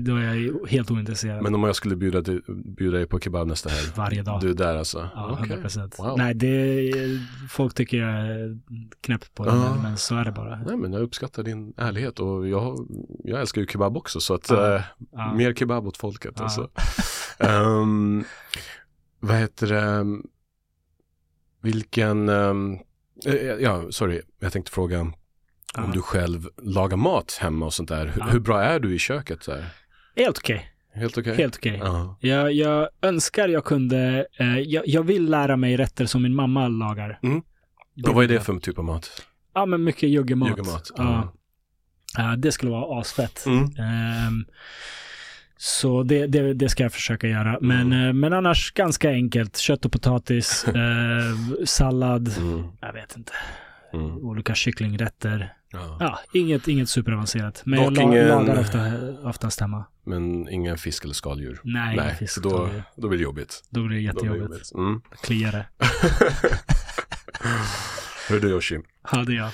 då är jag helt ointresserad. Men om jag skulle bjuda bjuda dig på kebab nästa helg? Varje dag. Du är där alltså? Ja, Okej. 100 procent. Wow. Nej, det, folk tycker jag är knäpp på det, Ja. men, men så är det bara. Nej men jag uppskattar din ärlighet och jag, jag älskar ju kebab också så att Ja. eh, Ja. mer kebab åt folket alltså. Ehm, vad heter det, vilken, eh, ja sorry, jag tänkte fråga om du själv lagar mat hemma och sånt där. Hur, Ja. hur bra är du i köket? Så här? Helt okej. Helt okej? Helt okej. Ja. Jag, jag önskar jag kunde, eh, jag, jag vill lära mig rätter som min mamma lagar. Mm. Och vad är det för typ av mat? Ja, men mycket juggemat. Juggemat, Ja. Ja, det skulle vara asfett. Mm. Ehm, så det, det, det ska jag försöka göra. Men, Mm. men annars ganska enkelt. Kött och potatis, (laughs) eh, sallad, Mm. jag vet inte, Mm. olika kycklingrätter. Ja. Ja, inget, inget superavancerat. Men Dock jag la, ingen- lagar ofta, oftast hemma. Men ingen fisk eller skaldjur? Nej, ingen fisk. så då, Då, blir det jobbigt. då blir det Då blir det jättejobbigt. Mm. Kliar det. (laughs) Hör du Yoshi, Ja, det är jag.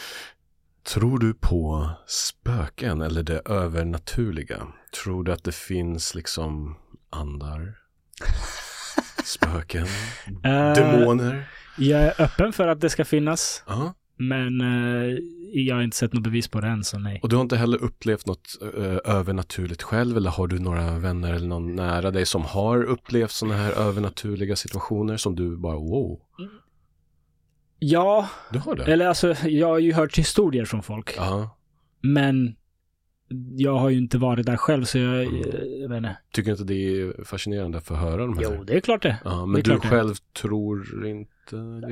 tror du på spöken eller det övernaturliga? Tror du att det finns liksom andar? (laughs) Spöken? Eh, Demoner? Jag är öppen för att det ska finnas. Ja. Men eh, jag har inte sett något bevis på det än, så nej. Och du har inte heller upplevt något eh, övernaturligt själv eller har du några vänner eller någon nära dig som har upplevt sådana här övernaturliga situationer som du bara wow, Ja, du har det? eller alltså jag har ju hört historier från folk. Ja. Men jag har ju inte varit där själv, så jag, Mm. jag vet inte. Tycker inte det är fascinerande att höra de här? Jo, det är klart det. Ja, det men är du klart det. själv tror inte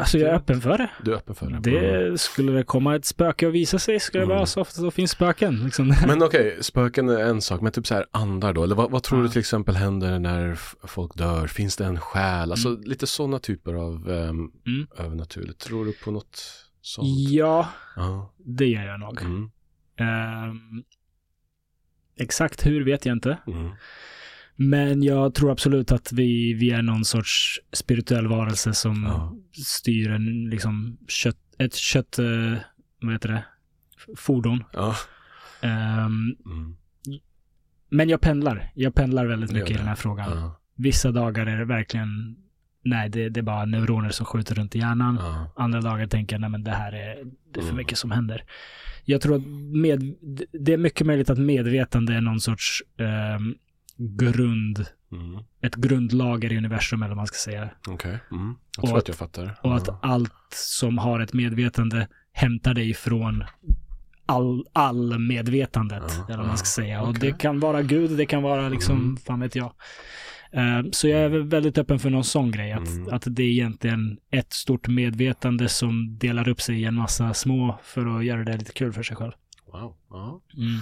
Alltså jag är öppen för det. Du är öppen för det? Mm. Det skulle det komma ett spöke och visa sig, det Mm. vara så ofta så finns spöken. Liksom. (laughs) Men okej, spöken är en sak, men typ så här andar då? Eller vad, vad tror Ja. du till exempel händer när folk dör? Finns det en själ? Alltså Mm. lite sådana typer av um, Mm. övernaturligt. Tror du på något sånt? Ja, Ja. det gör jag nog. Mm. Exakt hur vet jag inte. Mm. Men jag tror absolut att vi, vi är någon sorts spirituell varelse som Ja. styr en, liksom, kött, ett kött, eh, vad heter det, fordon. Ja. Ehm, Mm. men jag pendlar. Jag pendlar väldigt mycket i den här frågan. Ja. Vissa dagar är det verkn nej, det, det är bara neuroner som skjuter runt i hjärnan. Ja. Andra dagar tänker jag, nej men det här är, det är för Mm. mycket som händer. Jag tror att med, det är mycket möjligt att medvetande är någon sorts ehm, grund, Mm. ett grundlager i universum eller vad man ska säga. Okej. Mm. Jag Och tror att- att jag fattar. Och att Ja. allt som har ett medvetande hämtar det ifrån all, all medvetandet, Ja, eller vad man ska säga. Och okej. det kan vara Gud, det kan vara liksom, Mm. fan vet jag. Eh, Så jag är väl väldigt öppen för någon sån grej, att, Mm. att det är egentligen ett stort medvetande som delar upp sig i en massa små för att göra det lite kul för sig själv. Wow. Ja. Mm.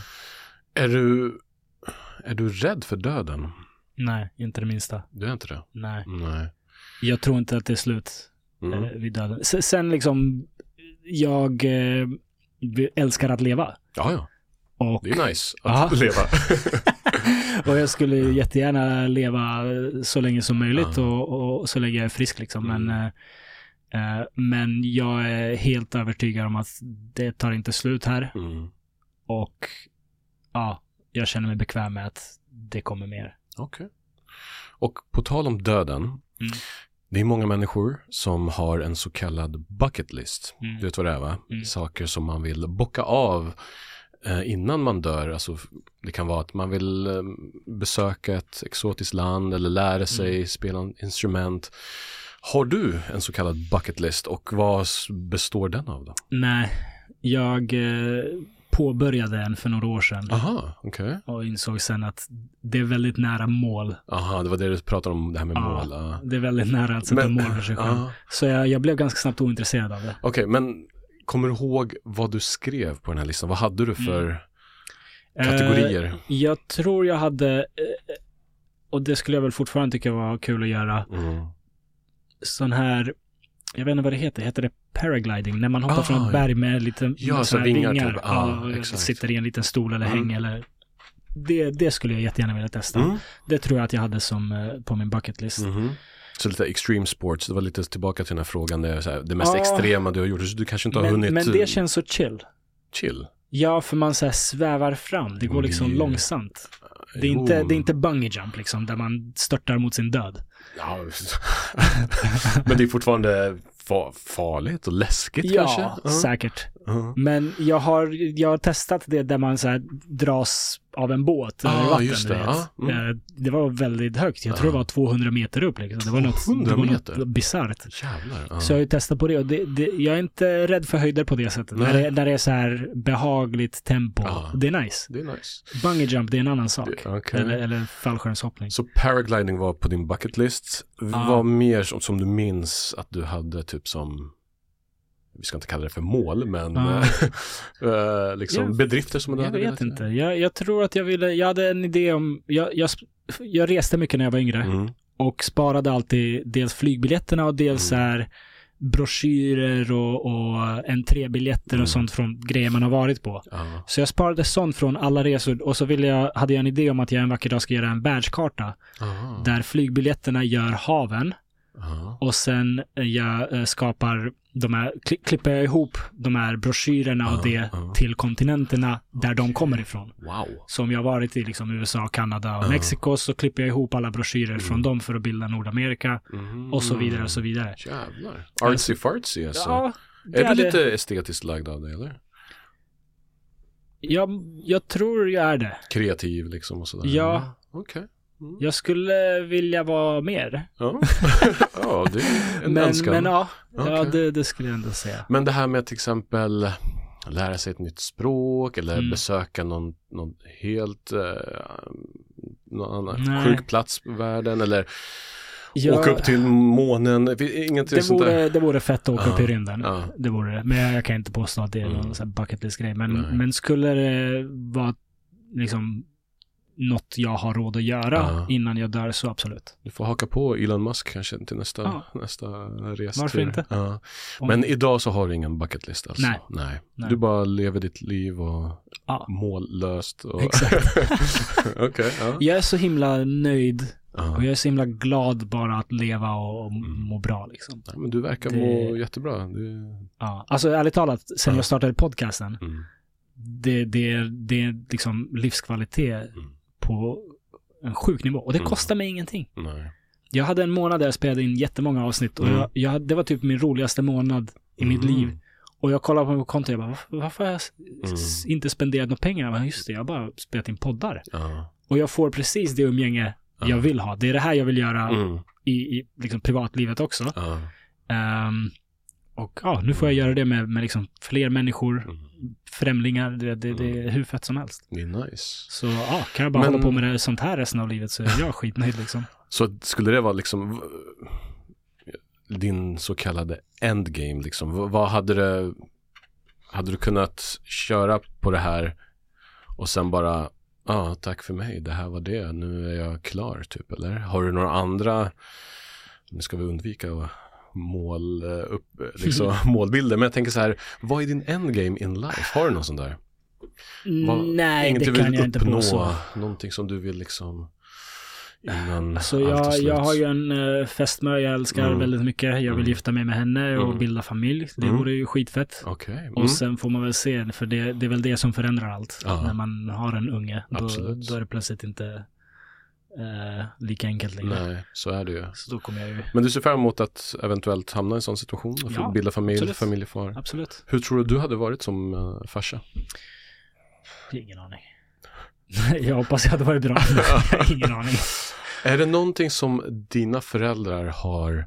Är du, är du rädd för döden? Nej, inte det minsta. Du är inte det? Nej. Nej. Jag tror inte att det är slut Mm. eh, vid döden. Sen liksom, jag eh, älskar att leva. Ja, ja. Och Det är nice att Ja. leva. (laughs) Och jag skulle jättegärna leva så länge som möjligt Ja. och, och så länge jag är frisk liksom. Men, Mm. eh, eh, men jag är helt övertygad om att det tar inte slut här. Mm. Och ja, jag känner mig bekväm med att det kommer mer. Okej. Och på tal om döden. Mm. Det är många människor som har en så kallad bucket list. Mm. Du vet vad det är va? Mm. Saker som man vill bocka av innan man dör. Alltså, det kan vara att man vill eh, besöka ett exotiskt land eller lära sig Mm. spela en instrument. Har du en så kallad bucket list och vad består den av då? Nej, jag eh, påbörjade en för några år sedan Aha, okej. och insåg sen att det är väldigt nära mål. Aha, det var det du pratade om, det här med Ja. mål. Det är väldigt nära att sätta Men- mål för sig själv. Så jag, jag blev ganska snabbt ointresserad av det. Okej, men kommer du ihåg vad du skrev på den här listan? Vad hade du för kategorier? Eh, jag tror jag hade, eh, och det skulle jag väl fortfarande tycka var kul att göra, Mm. sån här jag vet inte vad det heter, heter det paragliding? När man hoppar Ah, från ett berg med lite Ja, så vingar vingar. typ. Ja, och exakt. sitter i en liten stol eller Mm. häng eller det, det skulle jag jättegärna vilja testa. Mm. Det tror jag att jag hade som eh, på min bucket list. Så lite extreme sports, det var lite tillbaka till den här frågan, det, här, det mest Ja. extrema du har gjort, så du kanske inte har Men, hunnit men eh, det känns så chill. chill. Ja, för man så svävar fram. Det går det liksom långsamt. Det är, inte, det är inte bungee jump liksom, där man störtar mot sin död. Ja, (laughs) men det är fortfarande fa- farligt och läskigt kanske? Ja, säkert. Men jag har, jag har testat det där man så här dras av en båt över Ah, vatten. just det. Ja, mm. Eh, det var väldigt högt. Jag tror det var 200 meter upp. Liksom. Det var något, 200 det var meter? något bisarrt. Jävlar. Så jag har ju testat på det och det, det, jag är inte rädd för höjder på det sättet. När det, när det är så här behagligt tempo. Det är nice. Det är nice. Bungee jump, det är en annan sak. Det- okej. Eller, eller fallskärmshoppning. Så paragliding var på din bucket list. Vad mer som, som du minns att du hade typ som vi ska inte kalla det för mål, men (laughs) eh, liksom Jag- bedrifter som du Jag hade vet velat göra? inte. Jag, jag tror att jag ville, jag hade en idé om, jag, jag, jag reste mycket när jag var yngre. Mm. och sparade alltid dels flygbiljetterna och dels Mm. här broschyrer och, och entrébiljetter Mm. och sånt från grejer man har varit på. Ja. Så jag sparade sånt från alla resor och så ville jag, hade jag en idé om att jag en vacker dag ska göra en världskarta Aha. där flygbiljetterna gör haven Aha. och sen jag eh, skapar de här, kli, klipper jag ihop de här broschyrerna och det till kontinenterna där de kommer ifrån. Wow. Så om jag varit i liksom USA, Kanada och. Mexiko så klipper jag ihop alla broschyrer Mm. från dem för att bilda Nordamerika Mhm. och så vidare och så vidare. Jävlar. Artsy fartsy alltså. Ja, det är du hade- lite estetiskt lagd av dig eller? Jag, jag tror jag är det. Kreativ liksom och sådär? Ja. Okej. Mm. Jag skulle vilja vara mer. Ja. (laughs) ja, det är en Men, önskan. men ja, ja Okej. det, det skulle jag ändå säga. Men det här med till exempel lära sig ett nytt språk eller Mm. besöka någon, någon helt eh, någon annan Nej. sjuk plats på världen eller Jag, åka upp till månen. Ingenting det, sånt där. vore, det vore fett att åka Ja, upp i rymden. ja. Det vore det. Men jag, jag kan inte påstå att det är någon Mm. bucket list grej. Men, Nej. men skulle det vara liksom något jag har råd att göra Ja. innan jag dör så absolut. Du får haka på Elon Musk kanske till nästa, Ja. nästa resa. Varför inte? Om- Men idag så har du ingen bucket list alltså? Nej. Nej. Nej. Du bara lever ditt liv och mållöst. Och... Exakt. (laughs) Ja. Jag är så himla nöjd och jag är så himla glad bara att leva och, och Mm. må bra liksom. Ja, Men du verkar Det- må jättebra. Du... Ja. Alltså ärligt talat, sen Ja. jag startade podcasten, Mm. det, det, det är liksom livskvalitet Mm. På en sjuk nivå. Och det Mm. kostar mig ingenting. Nej. Jag hade en månad där jag spelade in jättemånga avsnitt och Mm. jag, jag, det var typ min roligaste månad i mitt Mm. liv. Och jag kollade på mitt konto och jag bara, varför, varför har jag inte spenderat några pengar? Jag bara, just det, jag har bara spelat in poddar. Och jag får precis det umgänge Ja. jag vill ha. Det är det här jag vill göra i, i liksom privatlivet också. Ja. Och ja, nu får jag göra det med, med liksom fler människor, Mm. främlingar. Det, det, det är hur fett som helst. Det är nice. Så ja, kan jag bara Men- hålla på med det, sånt här resten av livet så är jag skitnöjd liksom. Så skulle det vara liksom din så kallade endgame liksom? V- vad hade det hade du kunnat köra på det här och sen bara ja, ah, tack för mig, det här var det, nu är jag klar typ, eller? Har du några andra, nu ska vi undvika att mål, eh, upp, liksom, (laughs) målbilder, men jag tänker så här, vad är din endgame in life? Har du någon sån där? Vad- Nej, Inget det du vill kan jag inte uppnå, påstå. Någonting som du vill liksom innan Så allt är jag, jag har ju en uh, fästmö jag älskar Mm. väldigt mycket. Jag vill Mm. gifta mig med henne och Mm. bilda familj. Det Mm. vore ju skitfett. Okej. Mm. Och sen får man väl se, för det, det är väl det som förändrar allt. Ja. När man har en unge, då, då är det plötsligt inte eh, lika enkelt längre. Nej, så är det ju. Så då kommer jag ju, Men du ser fram emot att eventuellt hamna i en sån situation och Ja, bilda familj, absolut. familjefar. absolut. Hur tror du du hade varit som uh, farsa? Ingen aning. (laughs) jag hoppas jag hade varit bra. (laughs) Ingen aning. Är det någonting som dina föräldrar har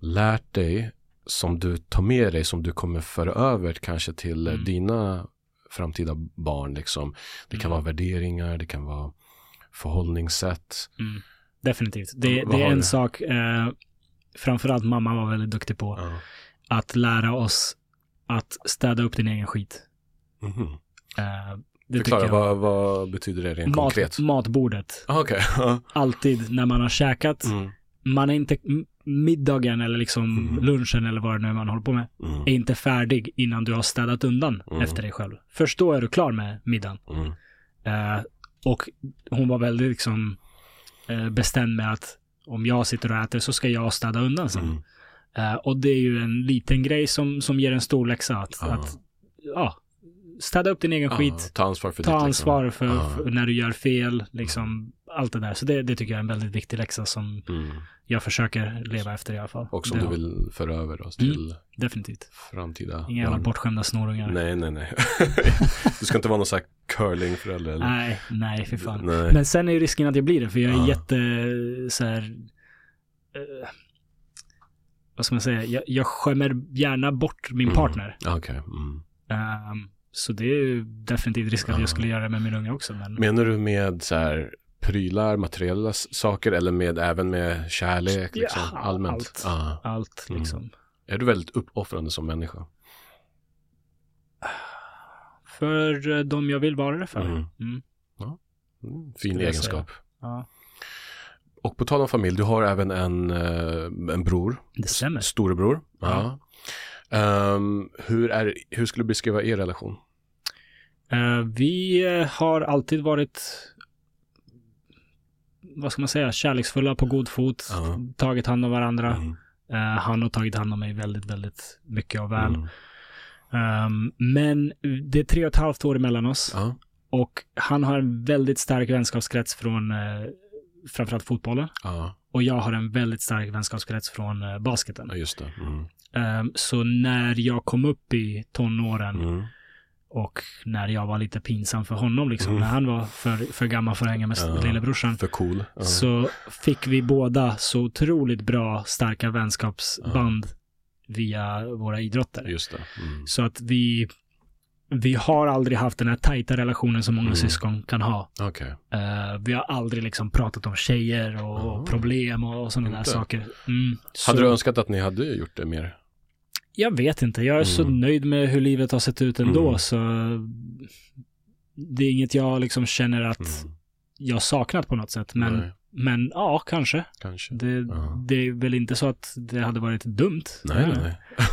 lärt dig som du tar med dig, som du kommer föra över kanske till eh, Mm. dina framtida barn liksom? Det kan Mm. vara värderingar, det kan vara förhållningssätt. Mm. Definitivt. Det, det är en du? sak, eh, framförallt mamma var väldigt duktig på. Ja. Att lära oss att städa upp din egen skit. Mhm. Eh, det Förklara, vad, vad betyder det rent konkret? Mat, matbordet. Ah, ja. Alltid när man har käkat. Mm. Man är inte, middagen eller liksom Mm. lunchen eller vad det nu är man håller på med Mm. är inte färdig innan du har städat undan Mm. efter dig själv. Först då är du klar med middagen. Mm. Och hon var väldigt liksom eh, bestämd med att om jag sitter och äter så ska jag städa undan sen. Mm. Eh, och det är ju en liten grej som, som ger en stor läxa. Att, Ja. att ja, städa upp din egen Ja, skit. ta ansvar för Ta ditt, ansvar liksom. för, för när du gör fel, liksom allt det där. Så det, det tycker jag är en väldigt viktig läxa som Mm. jag försöker leva efter i alla fall. Och som Det du vill föra över oss till Definitivt. framtida Inga jävla bortskämda snorungar. Nej, Nej, nej, (laughs) du ska inte vara någon sån här curlingförälder eller? nej, nej för fan. Nej. Men sen är ju risken att jag blir det, för jag är Ja. jätte så här, eh, vad ska man säga, jag, jag skämmer gärna bort min Mm. partner. Okej. Mm. Ehm, så det är ju definitivt risk att Ja. jag skulle göra det med min unga också. Men, Menar du med så här prylar, materiella saker eller med även med kärlek liksom, Ja, allmänt? allt. Ja. allt Mm. liksom. Är du väldigt uppoffrande som människa? För eh, de jag vill vara det för. Mm. Mm. Mm, fin egenskap. Ja, Och på tal om familj, du har även en, eh, en bror, det stämmer. storebror. Ja. Ehm, hur, är, hur skulle du beskriva er relation? Eh, vi har alltid varit, vad ska man säga, kärleksfulla på god fot. Ja. Tagit hand om varandra. Mm. Eh, han har tagit hand om mig väldigt, väldigt mycket och väl. Mm. Ehm, men det är tre och ett halvt år emellan oss. Ja. Och han har en väldigt stark vänskapskrets från eh, framförallt fotbollen. Ja. Och jag har en väldigt stark vänskapskrets från basketen. ja, just det. Mm. Ehm, så när jag kom upp i tonåren Mm. och när jag var lite pinsam för honom, liksom, Mm. när han var för, för gammal för att hänga med Ja. lillebrorsan, För cool. Ja. så fick vi båda så otroligt bra, starka vänskapsband via våra idrotter. Mm. Så att vi, vi har aldrig haft den här tajta relationen som många Mm. syskon kan ha. Okej. Eh, vi har aldrig liksom pratat om tjejer och Ah. problem och sådana där saker. Mm. Så Hade du önskat att ni hade gjort det mer? Jag vet inte. Jag är så Mm. nöjd med hur livet har sett ut ändå. Mm. Så det är inget jag liksom känner att Mm. jag saknat på något sätt. Men, Nej, men ja, kanske. kanske. Det, Ja. det är väl inte så att det hade varit dumt. Nej, nej, nej. (laughs)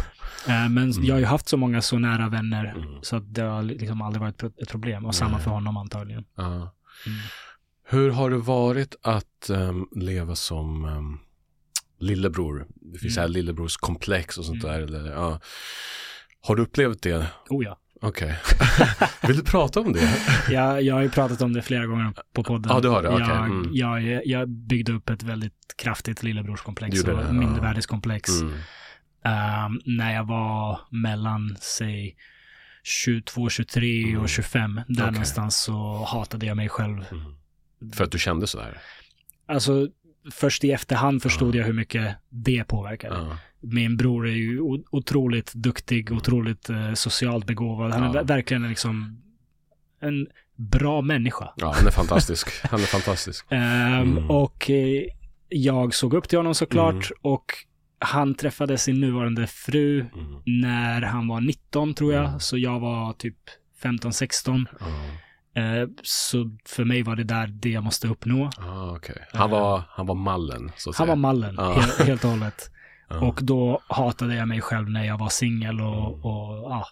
Eh, Men Mm. jag har ju haft så många så nära vänner Mm. så att det har liksom aldrig varit ett problem. Och samma Nej. för honom antagligen. Ja. Mm. Hur har det varit att ehm, leva som um, lillebror? Det finns Mm. här lillebrorskomplex och sånt Mm. där. Eller, ja. Har du upplevt det? Oh ja. Okej. (laughs) Vill du prata om det? Jag, jag har ju pratat om det flera gånger på podden. Ja, du har det. Jag, Mm. jag, jag byggde upp ett väldigt kraftigt lillebrorskomplex och det, mindervärdeskomplex. Mm. Ehm, när jag var mellan, säg, 22, 23 Mm. och 25. Där Okej. någonstans så hatade jag mig själv. Mm. För att du kände så här? Alltså, först i efterhand förstod Ja. jag hur mycket det påverkade. Min bror är ju otroligt duktig, otroligt eh, socialt begåvad. Han är verkligen liksom en bra människa. ja, han är fantastisk. Han är fantastisk. (laughs) Ehm, Mm. Och eh, jag såg upp till honom såklart. Mm. Och han träffade sin nuvarande fru Mm. när han var 19 tror jag. Mm. Så jag var typ 15-16. Eh, så för mig var det där det jag måste uppnå. Ah, okej. han, var, han var mallen, så att Han var säga. mallen, Ja. helt, helt och hållet. Ja. (laughs) Och då hatade jag mig själv när jag var singel och, Mm. och ja,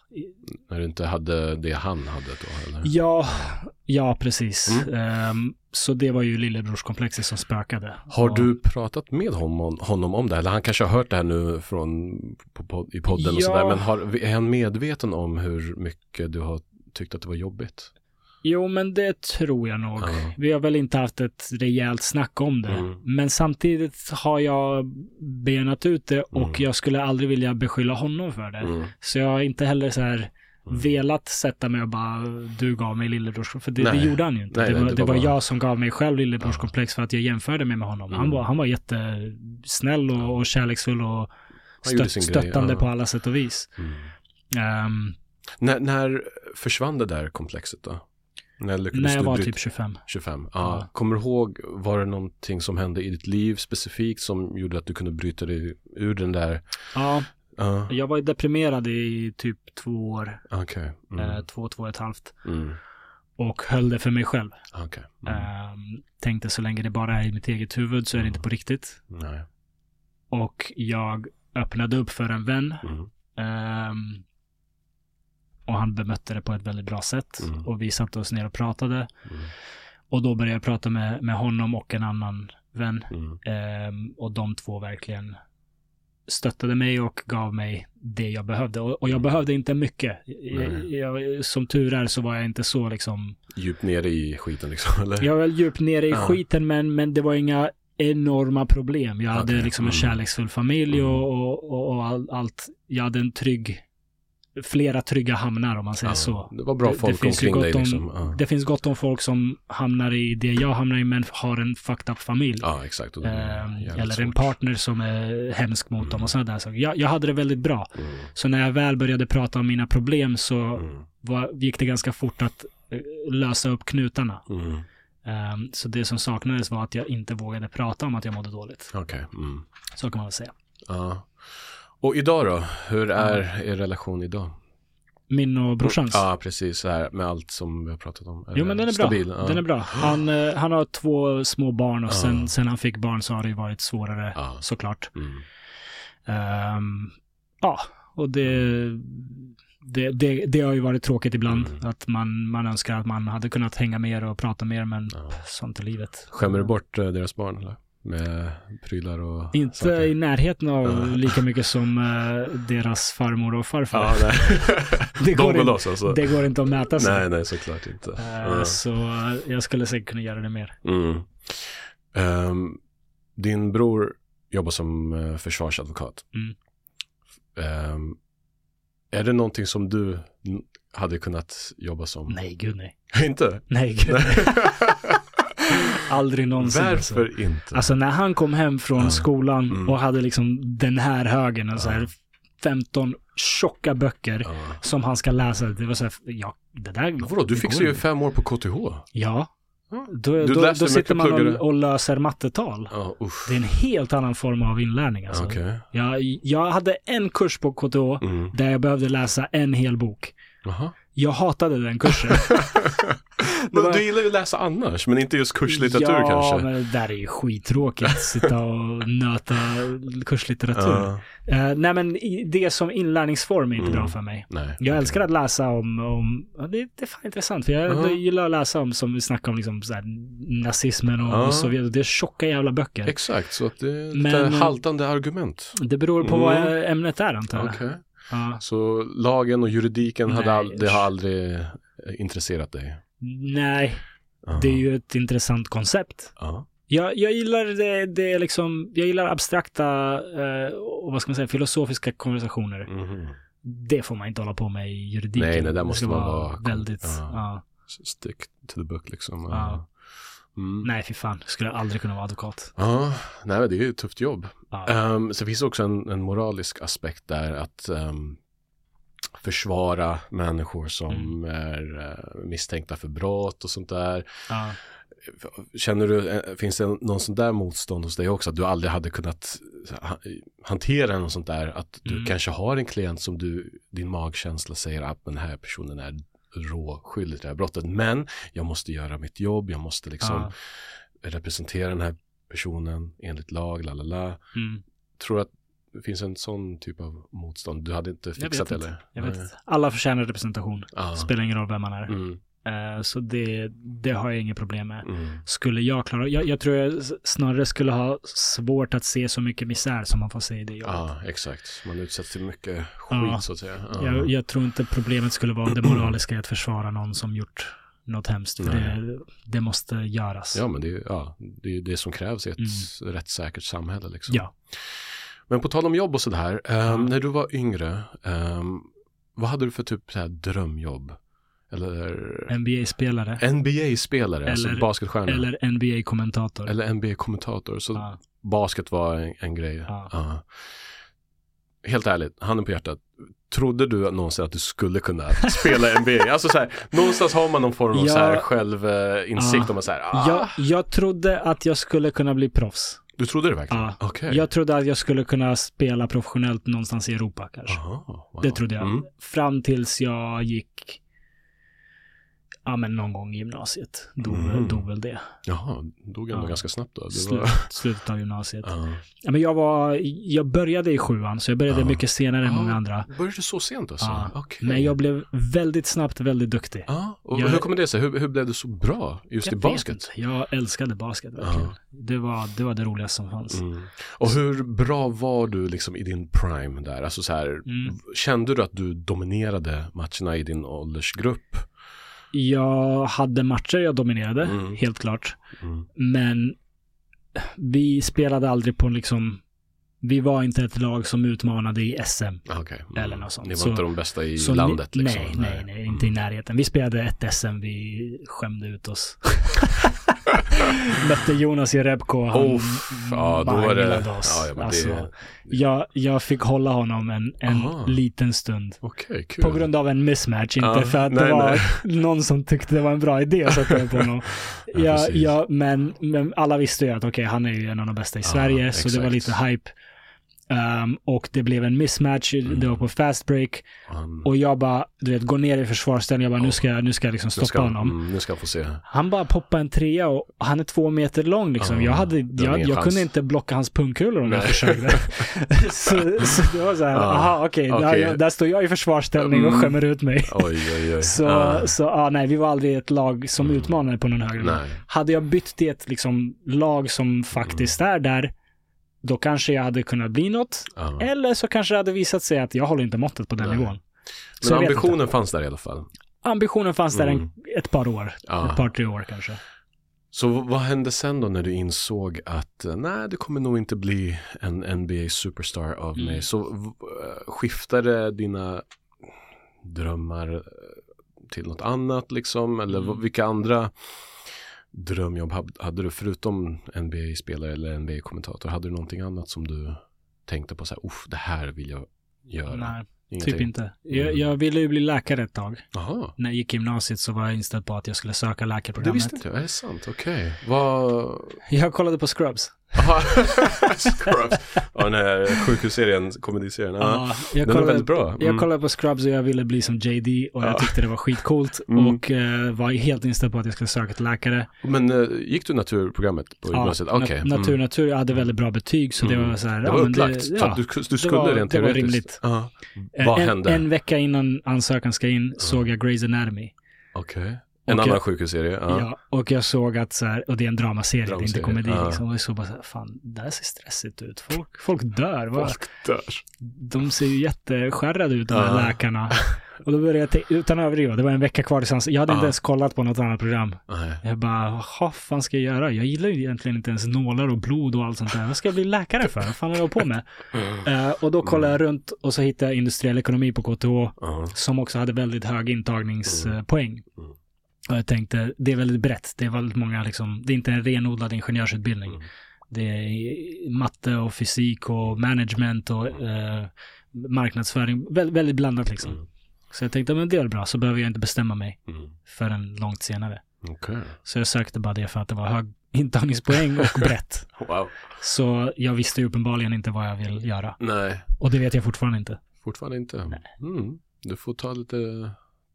När du inte hade det han hade då, eller? ja, ja precis. Mm. Ehm, så det var ju lillebrorskomplexet som spökade. Har Och- du pratat med honom, honom om det? Eller han kanske har hört det här nu från, på, på, i podden och Ja. sådär. Men har, är han medveten om hur mycket du har tyckt att det var jobbigt? Jo, men det tror jag nog. Ja. Vi har väl inte haft ett rejält snack om det. Mm. Men samtidigt har jag benat ut det och Mm. jag skulle aldrig vilja beskylla honom för det. Mm. Så jag har inte heller så här Mm. velat sätta mig och bara, du gav mig lillebrors... För det, Nej. det gjorde han ju inte. Nej, det var, det det var var bara- jag som gav mig själv lillebrorskomplex för att jag jämförde mig med honom. Han, Mm. var, han var jättesnäll och, och kärleksfull och stött, stöttande ja. på alla sätt och vis. Mm. Ehm, När, när försvann det där komplexet då? När, lyckades när jag du var typ 25. 25. Ja. Ja. Kommer du ihåg, var det någonting som hände i ditt liv specifikt som gjorde att du kunde bryta dig ur den där? Ja, Ja, jag var deprimerad i typ två år. okej. Mm. Eh, två, två och ett halvt. Mm. Och höll det för mig själv. Okej. Mm. Ehm, tänkte så länge det bara är i mitt eget huvud så är det inte på riktigt. Nej. och jag öppnade upp för en vän. Mm. Och han bemötte det på ett väldigt bra sätt. Mm. Och vi satte oss ner och pratade. Mm. Och då började jag prata med, med honom och en annan vän. Mm. Ehm, och de två verkligen stöttade mig och gav mig det jag behövde. Och, och jag behövde inte mycket. Jag, jag, som tur är så var jag inte så liksom... Djupt nere i skiten liksom, (laughs) eller? Jag var djupt nere i Ja. skiten men, men det var inga enorma problem. Jag hade liksom en mm. kärleksfull familj Mm. och, och, och, och all, allt. Jag hade en trygg, flera trygga hamnar om man säger Ja, så. Det var bra Det- det folk finns omkring dig om- liksom. Ja. Det finns gott om folk som hamnar i det jag hamnar i men har en fucked up familj. ja, exakt. Det jävligt eller en partner som är hemsk mot dem och sådana där saker. Jag, jag hade det väldigt bra. Mm. Så när jag väl började prata om mina problem så Mm. var, gick det ganska fort att eh, lösa upp knutarna. Mm. Ehm, så det som saknades var att jag inte vågade prata om att jag mådde dåligt. Okej. Mm. Så kan man väl säga. Ja. Och idag då? Hur är er relation idag? Min och brorsans. Ja, precis. Så här med allt som vi har pratat om. Jo men den är Stabil, bra. Ja. Den är bra. Han, eh, han har två små barn och Ja. sen, sen han fick barn så har det varit svårare Ja. såklart. Mm. Ehm, ja, och det, det, det, det har ju varit tråkigt ibland. Mm. Att man, man önskar att man hade kunnat hänga mer och prata mer, men Ja. sånt är livet. Skämmer du bort eh, deras barn eller? Med prylar och Inte saker? i närheten av lika mycket som eh, deras farmor och farfar. Ja, nej. (laughs) Det går De inte- loss alltså? Det går inte att mäta sig. Nej, nej, såklart inte. Eh, Ja. Så eh, jag skulle säkert kunna göra det mer. Mm. Ehm, din bror jobbar som uh, försvarsadvokat. Mm. Ehm, är det någonting som du hade kunnat jobba som? Nej, gud nej. (laughs) inte? Nej, gud nej. (laughs) Aldrig någonsin. alltså. Varför inte? Alltså när han kom hem från Ja. skolan Mm. och hade liksom den här högen, och så här Ja. 15 tjocka böcker ja. som han ska läsa. Det var så här, ja, det där Vadå, du går ju fem år på KTH. Ja, Ja. då, Du då, då sitter man och, och löser mattetal. Ja, usch. Det är en helt annan form av inlärning alltså. Okej. Jag, jag hade en kurs på KTH Mm. där jag behövde läsa en hel bok. Jaha. Jag hatade den kursen. (laughs) Men var- Du gillar ju att läsa annars, men inte just kurslitteratur ja, kanske? men det där är ju skittråkigt. (laughs) Sitta och nöta kurslitteratur. Ja, Eh, nej, men det som inlärningsform är inte Mm. bra för mig. nej. Jag okej. älskar att läsa om, om ja, det, det är fan intressant, för jag, Ja. jag gillar att läsa om, som vi snackade om, liksom, så här, nazismen och, Ja. och Sovjet. Det är tjocka jävla böcker. Exakt, så att det är lite Men- haltande argument. Det beror på Mm. vad ämnet är antar jag. Okej. Ja. Så lagen och juridiken hade all, det har aldrig eh, intresserat dig? Nej, Aha. det är ju ett intressant koncept. Ja. Jag, jag gillar det, det liksom, jag gillar abstrakta eh, och vad ska man säga, filosofiska konversationer. Mhm. Det får man inte hålla på med i juridiken. Nej, nej, där Det måste man vara vara- väldigt, ja. ja. Stick to the book liksom. Ja. Mm. Nej, fy fan. Skulle aldrig kunna vara advokat. Ja, nej det är ju ett tufft jobb. Ja. Um, så finns också en, en moralisk aspekt där att ehm, försvara människor som Mm. är eh, misstänkta för brott och sånt där. ja. Känner du, eh, finns det någon sån där motstånd hos dig också? Att du aldrig hade kunnat ha, hantera något sånt där? Att du Mm. kanske har en klient som du, din magkänsla säger att den här personen är råskyldig till det här brottet. Men jag måste göra mitt jobb, jag måste liksom Ja. representera den här personen enligt lag, la la la. Mm. Tror att det finns en sån typ av motstånd? Du hade inte Jag fixat vet det inte. eller? Jag vet. Alla förtjänar representation. Ja. Spelar ingen roll vem man är. Mm, så det, det har jag inget problem med. mm. Skulle jag klara, jag, jag tror jag snarare skulle ha svårt att se så mycket misär som man får se i det jobbet. Ja, exakt. Man utsätts till mycket skit Ja. så att säga. Ja. Jag, jag tror inte problemet skulle vara det moraliska i att försvara någon som gjort något hemskt. Det, det måste göras. Ja, men det är, ja, det är det som krävs i ett Mm. rättssäkert samhälle. Liksom. Ja. Men på tal om jobb och sådär, um, när du var yngre, ehm, vad hade du för typ så här drömjobb? Eller NBA-spelare. NBA-spelare, alltså Eller- basketstjärna? Eller NBA-kommentator. Eller NBA-kommentator. Så Ja. basket var en, en grej. Ja. Ja. Helt ärligt, handen på hjärtat. Trodde du någonsin att du skulle kunna (laughs) spela NBA? Alltså så här, någonstans har man någon form av Ja. så här självinsikt om så här, ah, Jag, jag trodde att jag skulle kunna bli proffs. Du trodde det verkligen? Ja. Okej. Jag trodde att jag skulle kunna spela professionellt någonstans i Europa kanske. Aha, wow. Det trodde jag. Mm. Fram tills jag gick... ja, men någon gång i gymnasiet. Dog, Mhm. dog väl det. Jaha, dog ändå Ja. ganska snabbt då. Det Slut, var... Slutet av gymnasiet. Ja. Ja, men jag, var, jag började i sjuan, så jag började Ja. mycket senare än många andra. Började du så sent alltså? Ja. Okej. Men jag blev väldigt snabbt väldigt duktig. Ja, och Jag- hur kommer det sig? Hur, hur blev du så bra just i Jag basket? vet. Jag älskade basket verkligen. Det, var, det var det roligaste som fanns. Mm. Och hur bra var du liksom i din prime där? Alltså så här, Mm. kände du att du dominerade matcherna i din åldersgrupp? Jag hade matcher jag dominerade, Mm. helt klart. Mm. Men vi spelade aldrig på liksom... Vi var inte ett lag som utmanade i SM. Ah, Okej. Mm. Eller något sånt. Ni var Så- inte de bästa i Så landet ni, liksom? nej, nej, nej, inte i närheten. Vi spelade ett SM, vi skämde ut oss. (laughs) (laughs) Mötte Jonas i Rebko, han Oh, ja, då var det... oss. Ja, ja, alltså, det... jag, jag fick hålla honom en, en Aha. liten stund. Okej, kul. På grund av en mismatch, inte Ja, för att nej, det var nej. (laughs) någon som tyckte det var en bra idé att sätta upp honom. (laughs) Ja, ja, men, men alla visste ju att okej, han är ju en av de bästa i Sverige, så det var lite hype. Um, och det blev en mismatch, Mm. det var på fast break. Han, Och jag bara, du vet, går ner i försvarsställning. Jag bara, nu ska, jag- nu ska jag liksom nu stoppa ska, honom. Mm, nu ska han få se. Han bara poppar en trea och han är två meter lång liksom. Ja, jag hade, jag, jag kunde inte blocka hans pungkulor om jag försökte. (laughs) så, så det var så här, Ja, aha okej, okej. där, där står jag i försvarsställning och Mm. skämmer ut mig. Oj, oj, oj. (laughs) Så, Ja. så ja, nej, vi var aldrig ett lag som Mm. utmanade på någon högre. Hade jag bytt till ett liksom, lag som faktiskt Mm. är där, då kanske jag hade kunnat bli något. Ja. Eller så kanske det hade visat sig att jag håller inte måttet på den Nej. nivån. Så Men ambitionen fanns där i alla fall. Ambitionen fanns där Mm. en, ett par år. Ja. Ett par, tre år kanske. Så vad hände sen då när du insåg att eh, nej, det kommer nog inte bli en NBA superstar av Mm. mig. Så eh, skiftade dina drömmar eh, till något annat liksom? Eller Mm. vilka andra drömjobb hade du förutom NBA-spelare eller NBA-kommentator? Hade du någonting annat som du tänkte på så här, uff, det här vill jag göra? Nej, Ingenting? typ inte. Jag, Mm. jag ville ju bli läkare ett tag. Jaha, När jag gick gymnasiet så var jag inställd på att jag skulle söka det läkarprogrammet. visste inte jag. Är det sant? Okej. Vad... Jag kollade på Scrubs. (laughs) Scrubs. Ja, den här sjukhusserien, komediserien. Ja. Ja, jag Den kollade, väldigt bra. Mm. Jag kollade på Scrubs och jag ville bli som JD och Ja. jag tyckte det var skitcoolt. (laughs) Mm. Och eh, var helt inställd på att jag skulle söka till läkare. Men eh, gick du naturprogrammet på Ja, gymnasiet? na- Okej. natur, natur. Jag hade väldigt bra betyg så det Mm. var så här. Det var upplagt. så ja. du, du skulle var- rent det var teoretiskt. rimligt. Ja. Eh, Vad en, hände? En vecka innan ansökan ska in såg jag Grey's Anatomy. Okej. En Och annan jag- sjukhusserie? Ja. Ja. och jag såg att så här, och det är en dramaserie, det är inte Dramaserie, komedi ja. liksom. Och jag såg bara så här, fan, det här ser stressigt ut. Folk, folk dör. Va? Folk dör. De ser ju jätteskärrade ut, de här Ja. läkarna. Och då började jag tänka, utan överdriva, det var en vecka kvar tills Jag hade inte ens kollat på något annat program. Nej. Jag bara, vad fan ska jag göra? Jag gillar ju egentligen inte ens nålar och blod och allt sånt där. Vad ska jag bli läkare för? Vad fan håller jag på med? (laughs) Eh, och då kollade jag runt och så hittade jag industriell ekonomi på KTH Ja. som också hade väldigt hög intagningspoäng. Mm. Och jag tänkte, det är väldigt brett. Det är väldigt många, liksom, det är inte en renodlad ingenjörsutbildning. Mm. Det är matte och fysik och management och eh, marknadsföring. Vä väldigt blandat liksom. Mm. Så jag tänkte, men det är bra, så behöver jag inte bestämma mig Mm. förrän långt senare. Okej. Så jag sökte bara det för att det var hög intagningspoäng och (laughs) brett. Wow. Så jag visste ju uppenbarligen inte vad jag vill göra. Nej, Och det vet jag fortfarande inte. fortfarande inte. Mm. Du får ta lite,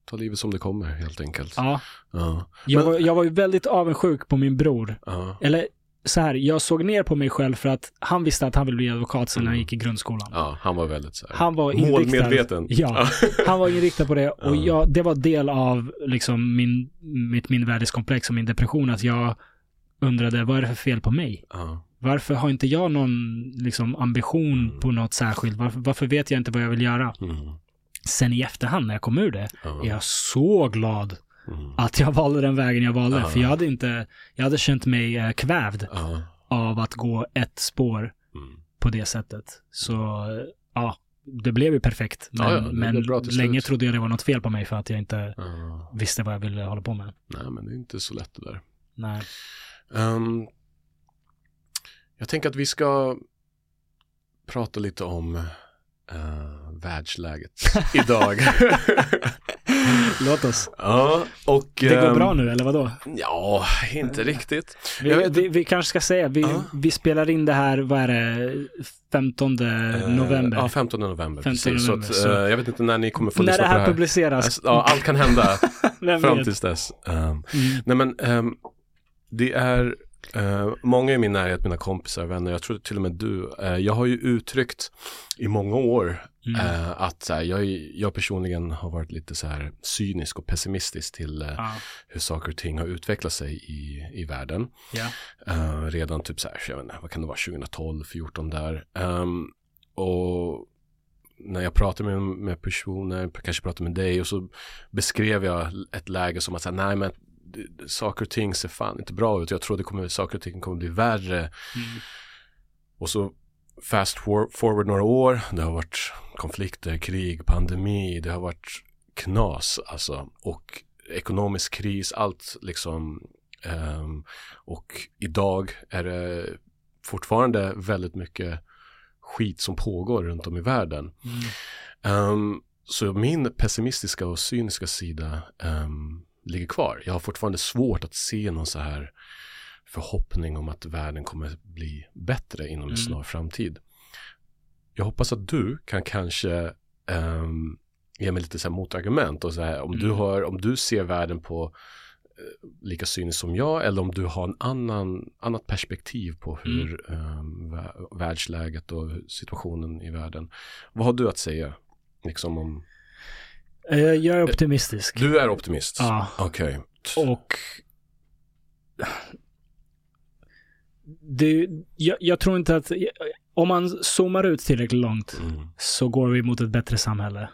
ta livet som det kommer helt enkelt. Ja, Ja. jag, Men- var, jag var ju väldigt avundsjuk på min bror. Ja. Eller så här, jag såg ner på mig själv för att han visste att han ville bli advokat sen när han Mm. gick i grundskolan. ja, han var väldigt så här. Han var inriktad. Målmedveten. Ja, (laughs) han var inriktad på det. Och Ja. jag, det var del av liksom min, mitt mindervärdeskomplex och min depression. Att jag undrade, vad är det för fel på mig? Ja. Varför har inte jag någon liksom, ambition Mm. på något särskilt? Varför, varför vet jag inte vad jag vill göra? Mm. Sen i efterhand när jag kom ur det, är jag så glad Mm. att jag valde den vägen jag valde. Ja. För jag hade inte, jag hade känt mig eh, kvävd Ja. av att gå ett spår Mm. på det sättet. Så eh, ja, det blev ju perfekt. Men, Ja, ja, men länge slut. trodde jag det var något fel på mig för att jag inte Ja. visste vad jag ville hålla på med. Nej, men det är inte så lätt det där. Nej. Ehm, jag tänker att vi ska prata lite om uh, världsläget (laughs) idag. (laughs) Låt oss. ja, och... Det går ehm, bra nu, eller vadå? Ja, inte riktigt. Vi, vi, vi kanske ska säga, vi, Ja. vi spelar in det här, vad är det, 15 Eh, november. Ja, 15 november. 15 precis. november, så att, så- eh, jag vet inte när ni kommer få när lyssna det på här det här. publiceras. Alltså, Ja, allt kan hända. (laughs) Fram tills dess. Um, Mm. nej men, ehm, det är eh, många i min närhet, mina kompisar, vänner, jag tror till och med du. eh, jag har ju uttryckt i många år Mm. eh, att så här, jag, jag personligen har varit lite så här cynisk och pessimistisk till Ja. hur saker och ting har utvecklat sig i, i världen. Eh, redan typ så här, jag vet inte, vad kan det vara, 2012, 14 där. Ehm, och när jag pratar med, med personer, kanske pratar med dig och så beskrev jag ett läge som att säga, nej men saker och ting ser fan inte bra ut. Jag tror det kommer, saker och ting kommer bli värre. Mm. Och så fast for, forward några år, det har varit konflikter, krig, pandemi, det har varit knas alltså. Och ekonomisk kris, allt liksom. ehm, och idag är det fortfarande väldigt mycket skit som pågår runt om i världen. Mm. Ehm, så min pessimistiska och cyniska sida ehm, ligger kvar. Jag har fortfarande svårt att se någon så här förhoppning om att världen kommer bli bättre inom en Mm. snar framtid. Jag hoppas att du kan kanske ehm, ge mig lite så här motargument och så här, om, du Mm. har, om du ser världen på eh, lika cyniskt som jag eller om du har en annan, annat perspektiv på hur ehm, vä- världsläget och situationen i världen. Vad har du att säga? Liksom om... Eh, Jag är optimistisk. Du är optimist? Ja. Okej. Och det, jag, jag tror inte att, om man zoomar ut tillräckligt långt Mm. så går vi mot ett bättre samhälle.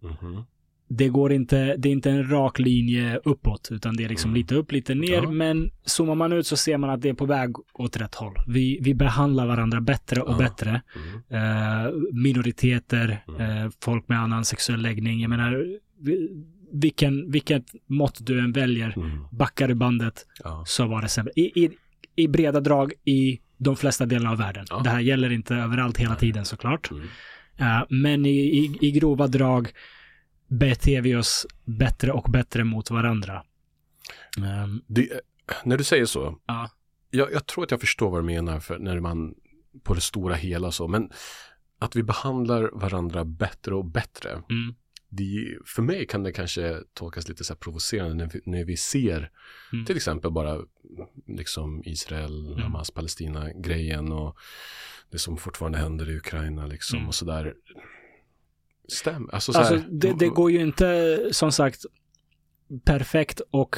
Mhm. Det går inte, det är inte en rak linje uppåt, utan det är liksom Mm. lite upp, lite ner. Ja. Men zoomar man ut så ser man att det är på väg åt rätt håll. Vi, vi behandlar varandra bättre och Ja. bättre. Mm. Eh, minoriteter, Mm. eh, folk med annan sexuell läggning. Jag menar, vi- vilken, vilket mått du än väljer, Mm. backar du bandet Ja. så var det sämre. I, i, I breda drag i de flesta delarna av världen. Det här gäller inte överallt hela tiden såklart. Mm. Eh, men i, i, i grova drag beter vi oss bättre och bättre mot varandra. Ehm, Det, när du säger så, ja. jag, jag tror att jag förstår vad du menar för när man på det stora hela så, men att vi behandlar varandra bättre och bättre. Mm. Det, för mig kan det kanske tolkas lite så här provocerande när vi, när vi ser Mm. till exempel bara liksom Israel, Mm. Hamas, Palestina-grejen och det som fortfarande händer i Ukraina liksom Mm. och sådär. Stäm, alltså så Alltså, här, det, det går ju inte, som sagt, perfekt och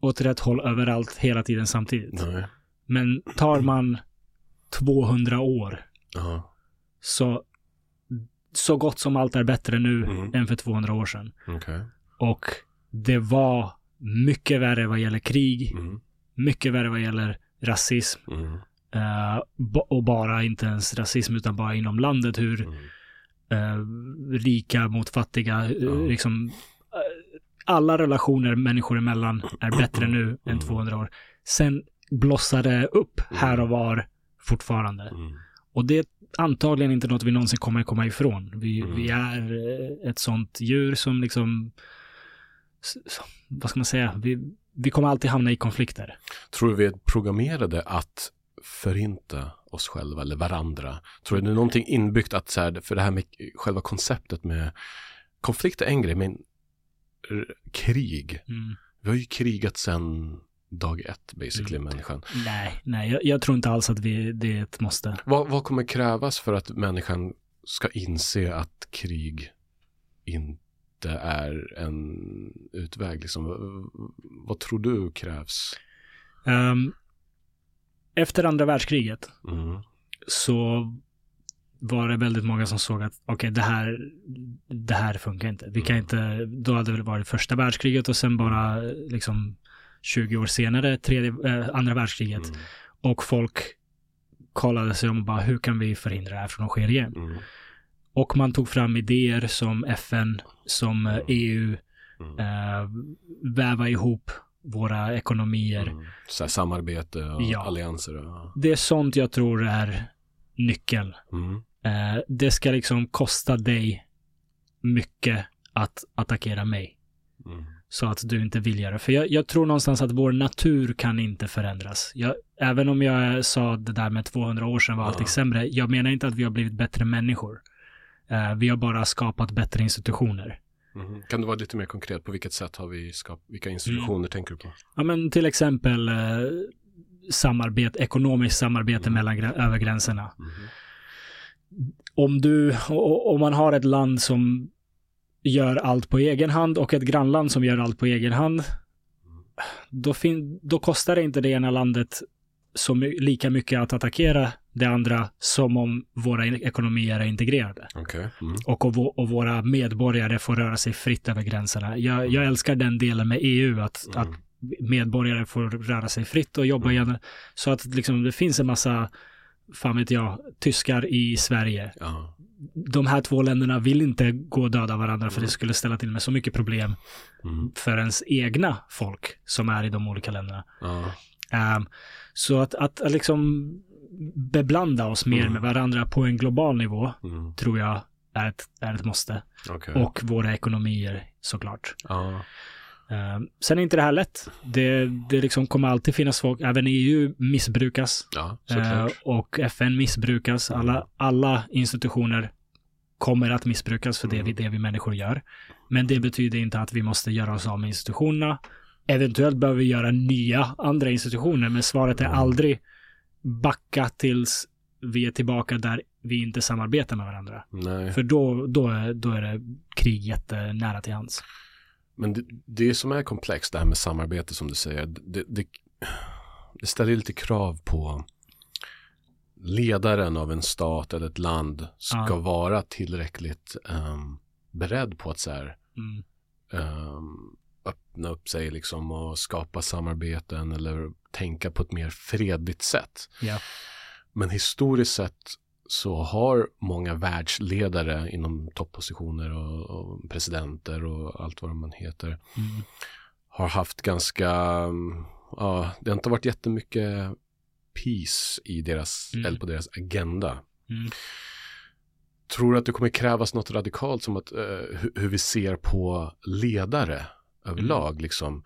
åt rätt håll överallt hela tiden samtidigt. Nej. Men tar man 200 år Ja, så, så gott som allt är bättre nu Mm. än för 200 år sedan. okej. Och det var mycket värre vad gäller krig, Mm. mycket värre vad gäller rasism. Mm. ba- och bara inte ens rasism utan bara inom landet hur Mm. Eh, rika mot fattiga, Ja. liksom eh, alla relationer människor emellan är bättre nu än Mm. 200 år. Sen blossar det upp här och var fortfarande. Mm. Och det är antagligen inte något vi någonsin kommer komma ifrån. Vi, Mm. vi är eh, ett sånt djur som liksom, vad ska man säga, vi, vi kommer alltid hamna i konflikter. Tror du vi är programmerade att förinta oss själva eller varandra? Tror du det är någonting inbyggt att så här, för det här med själva konceptet med konflikt är en grej, men krig. Mm. Vi har ju krigat sedan dag ett basically, Mm. människan. Nej, nej, jag, jag tror inte alls att vi, det är ett måste. Vad, vad kommer krävas för att människan ska inse att krig inte är en utväg? Liksom? Vad- tror du krävs? Ehm, efter andra världskriget Mm. så var det väldigt många som såg att okej, det här, det här funkar inte. Vi kan Mm. inte, då hade det varit första världskriget och sen bara liksom 20 år senare, tredje, eh, andra världskriget. Mm. Och folk kollade sig om och bara, hur kan vi förhindra det här från att ske igen? Mm. Och man tog fram idéer som FN, som eh, EU, Mm. eh, väva ihop våra ekonomier. Mm. Så samarbete och Ja. allianser. Och, Det är sånt jag tror är nyckeln. mm. Eh, det ska liksom kosta dig mycket att attackera mig. Mm. Så att du inte vill göra det. För jag, jag tror någonstans att vår natur kan inte förändras. Jag, även om jag sa det där med 200 år sedan var allting sämre. Jag menar inte att vi har blivit bättre människor. Eh, vi har bara skapat bättre institutioner. Mhm. Kan du vara lite mer konkret? På vilket sätt har vi skapat, vilka institutioner Mm. tänker du på? Ja, men till exempel eh, samarbete, ekonomiskt samarbete Mm. mellan, över gränserna. Mhm. Om du, om man har ett land som gör allt på egen hand och ett grannland som gör allt på egen hand, då, fin, då kostar det inte det ena landet så my, lika mycket att attackera det andra som om våra ekonomier är integrerade. Okej. Mm. och, och, och våra medborgare får röra sig fritt över gränserna. Jag, jag älskar den delen med EU, att, Mm. att medborgare får röra sig fritt och jobba igen. Så att liksom, det finns en massa, fan vet jag, tyskar i Sverige. Ja. De här två länderna vill inte gå och döda varandra för Mm. det skulle ställa till med så mycket problem Mm. för ens egna folk som är i de olika länderna. Ehm, så att, att, att liksom beblanda oss mer Mm. med varandra på en global nivå Mm. tror jag är ett, är ett måste. Okej. Och våra ekonomier såklart. Ja. Uh, sen är inte det här lätt. Det, det liksom kommer alltid finnas folk, även EU missbrukas. Ja, såklart. och FN missbrukas. Alla, alla institutioner kommer att missbrukas för det, Mm. vi, det vi människor gör. Men det betyder inte att vi måste göra oss av med institutionerna. Eventuellt behöver vi göra nya andra institutioner, men svaret är Mm. aldrig backa tills vi är tillbaka där vi inte samarbetar med varandra. Nej. För då, då, är, då är det krig jättenära till hands. Men det, det som är komplext det här med samarbete som du säger. Det, det, det ställer lite krav på ledaren av en stat eller ett land ska Ja. vara tillräckligt ehm, beredd på att så här, Mm. ehm, öppna upp sig liksom och skapa samarbeten eller tänka på ett mer fredligt sätt. Ja. Men historiskt sett så har många världsledare inom toppositioner och, och presidenter och allt vad man heter Mm. har haft ganska, ja, det har inte varit jättemycket peace i deras, Mm. eller på deras agenda. Mm. Tror du att det kommer krävas något radikalt som att, eh, hur, hur vi ser på ledare överlag, Mm. liksom.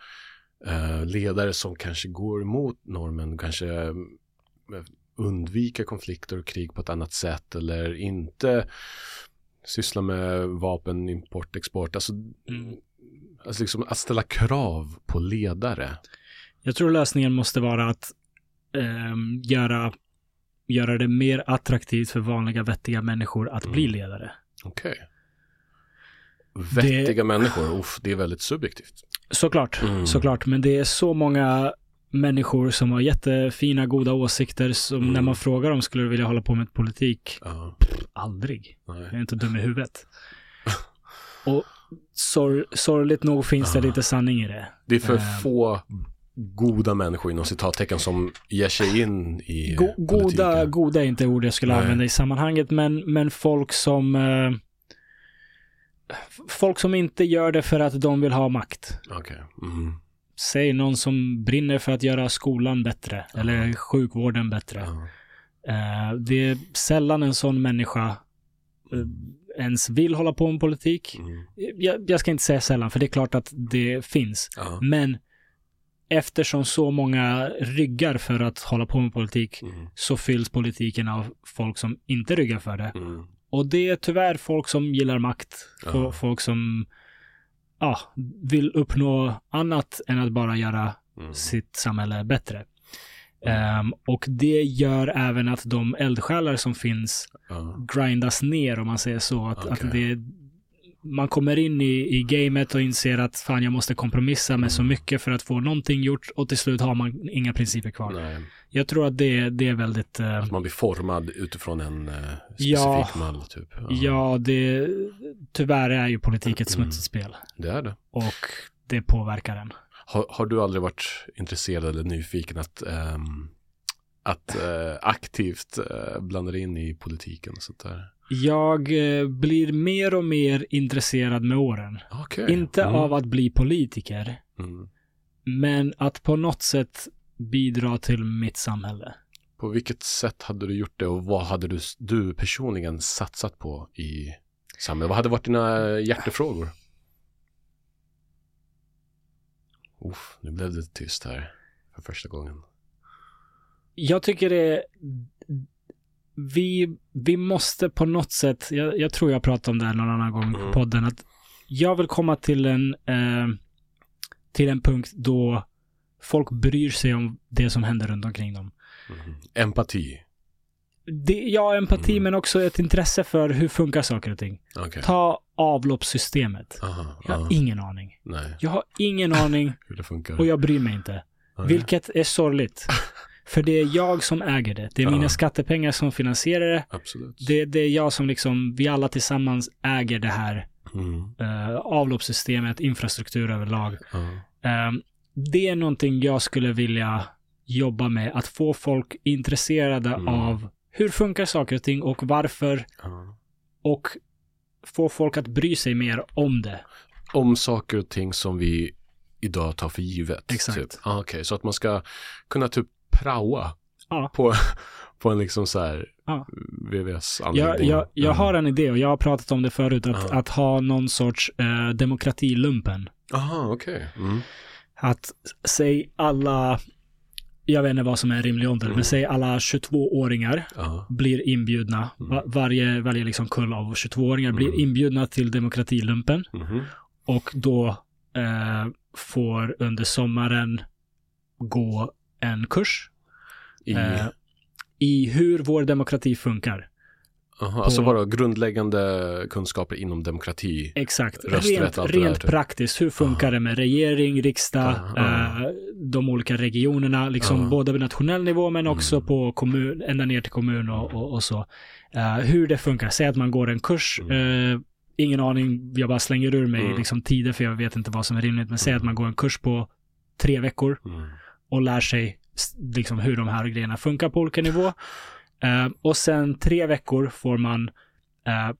Eh, ledare som kanske går emot normen, kanske eh, undvika konflikter och krig på ett annat sätt eller inte syssla med vapen, import, export. Alltså, Mm. alltså liksom att ställa krav på ledare. Jag tror lösningen måste vara att ehm, göra, göra det mer attraktivt för vanliga vettiga människor att bli Mm. ledare. Okej. Vettiga människor, uff, det är väldigt subjektivt. Såklart, Mm. såklart. Men det är så många människor som har jättefina, goda åsikter som Mm. när man frågar dem skulle du vilja hålla på med politik? Ja, Aldrig. Jag nej. är inte dum i huvudet. (laughs) Och sor sorgligt nog finns det Ah. lite sanning i det. Det är för Eh. få goda människor inom citattecken som ger sig in i Go goda, politiken. goda är inte ord jag skulle Nej. använda i sammanhanget, men, men folk som eh, folk som inte gör det för att de vill ha makt. Okej. Mm. Säg någon som brinner för att göra skolan bättre Ja. eller sjukvården bättre. Eh, det är sällan en sån människa eh, ens vill hålla på med politik. Mm. Jag, jag ska inte säga sällan, för det är klart att det finns. Men eftersom så många ryggar för att hålla på med politik Mm. så fylls politiken av folk som inte ryggar för det. Mm. Och det är tyvärr folk som gillar makt. Ja. Fo- Folk som ja, vill uppnå annat än att bara göra Mm. sitt samhälle bättre. Ehm, och det gör även att de eldsjälar som finns Ja. grindas ner om man säger så. Att, Okej. att det, man kommer in i, i gamet och inser att fan jag måste kompromissa med så Mm. mycket för att få någonting gjort och till slut har man inga principer kvar. Nej. Jag tror att det, det är väldigt, eh, Att man blir formad utifrån en eh, specifik Ja. mall typ. ja det, tyvärr är ju politik ett Mm. smutsigt spel Det är det. och det påverkar en. Har, har du aldrig varit intresserad eller nyfiken att, ehm, att eh, aktivt uh, blanda in i politiken och sånt där? Jag eh, blir mer och mer intresserad med åren. Okej. Inte Mm. av att bli politiker, Mm. men att på något sätt bidra till mitt samhälle. På vilket sätt hade du gjort det och vad hade du, du personligen satsat på i samhället? Vad hade varit dina hjärtefrågor? Uff, nu blev det tyst här för första gången. Jag tycker det vi, vi måste på något sätt, jag, jag tror jag pratade om det här någon annan gång Mm. på podden, att jag vill komma till en, eh, till en punkt då folk bryr sig om det som händer runt omkring dem. Mhm. Empati. Det, ja, empati Mm. men också ett intresse för hur funkar saker och ting. Okej. Ta avloppssystemet. Aha, Jag har aha. ingen aning. Nej, Jag har ingen aning (laughs) hur det funkar. och jag bryr mig inte. Nej. Vilket är sorgligt. (laughs) För det är jag som äger det. Det är Ja. mina skattepengar som finansierar det. Absolut. Det, det är jag som liksom, vi alla tillsammans äger det här Mm. eh, avloppssystemet, infrastruktur överlag. Ja. Eh, det är någonting jag skulle vilja jobba med, att få folk intresserade Mm. av hur funkar saker och ting och varför Ja. och få folk att bry sig mer om det. Om saker och ting som vi idag tar för givet. Exakt. Typ. Ah, Okej, så att man ska kunna typ praoa Ja. på, (laughs) på en liksom så här Ja. VVS-anläggning. Jag, jag, jag Mm. har en idé och jag har pratat om det förut, att, att ha någon sorts eh, demokratilumpen. Aha, okej. Mm. Att säg alla, jag vet inte vad som är rimlig ålder, Mm. men säg alla 22-åringar Ja. blir inbjudna, Mm. va- varje, varje liksom kull av 22-åringar blir Mm. inbjudna till demokratilumpen Mhm. och då eh, får under sommaren gå en kurs I, eh, i hur vår demokrati funkar. aha, alltså på- vadå, grundläggande kunskaper inom demokrati? Exakt. Rösträtt, rent rent typ. praktiskt, hur funkar Ja. det med regering, riksdag, Ja, ja. eh, de olika regionerna, liksom Ja. både på nationell nivå men också Mm. på kommun, ända ner till kommun och, och, och så. Eh, hur det funkar. Säg att man går en kurs, eh, ingen aning, jag bara slänger ur mig Mm. liksom tider för jag vet inte vad som är rimligt, men säg Mm. att man går en kurs på tre veckor Mm. Och lär sig liksom hur de här grejerna funkar på olika nivå. Eh, och sen tre veckor får man eh,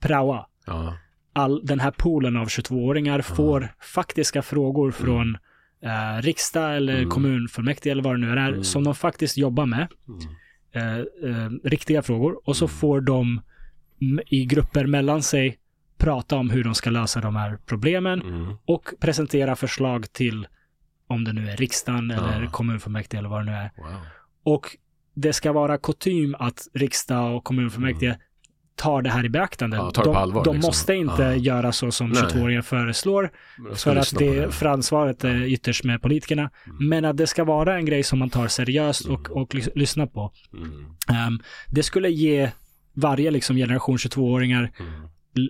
praoa Ja. all, den här poolen av 22-åringar får faktiska frågor från eh, riksdag eller Mm. kommunfullmäktige eller vad det nu är, Mm. som de faktiskt jobbar med. Mm. Eh, eh, riktiga frågor. Och så Mm. får de i grupper mellan sig prata om hur de ska lösa de här problemen Mm. och presentera förslag till om det nu är riksdagen eller Ja. kommunfullmäktige eller vad det nu är. Wow. Och det ska vara kutym att riksdag och kommunfullmäktige tar det här i beaktande. Mm. Ja, det de allvar, de liksom. måste inte Ja. göra så som Nej. 22-åringar föreslår, för att på det, för ansvaret är ytterst med politikerna. Mm. Men att det ska vara en grej som man tar seriöst och, Mm. och lys- lyssnar på. Mm. Ehm, det skulle ge varje liksom, generation 22-åringar Mm.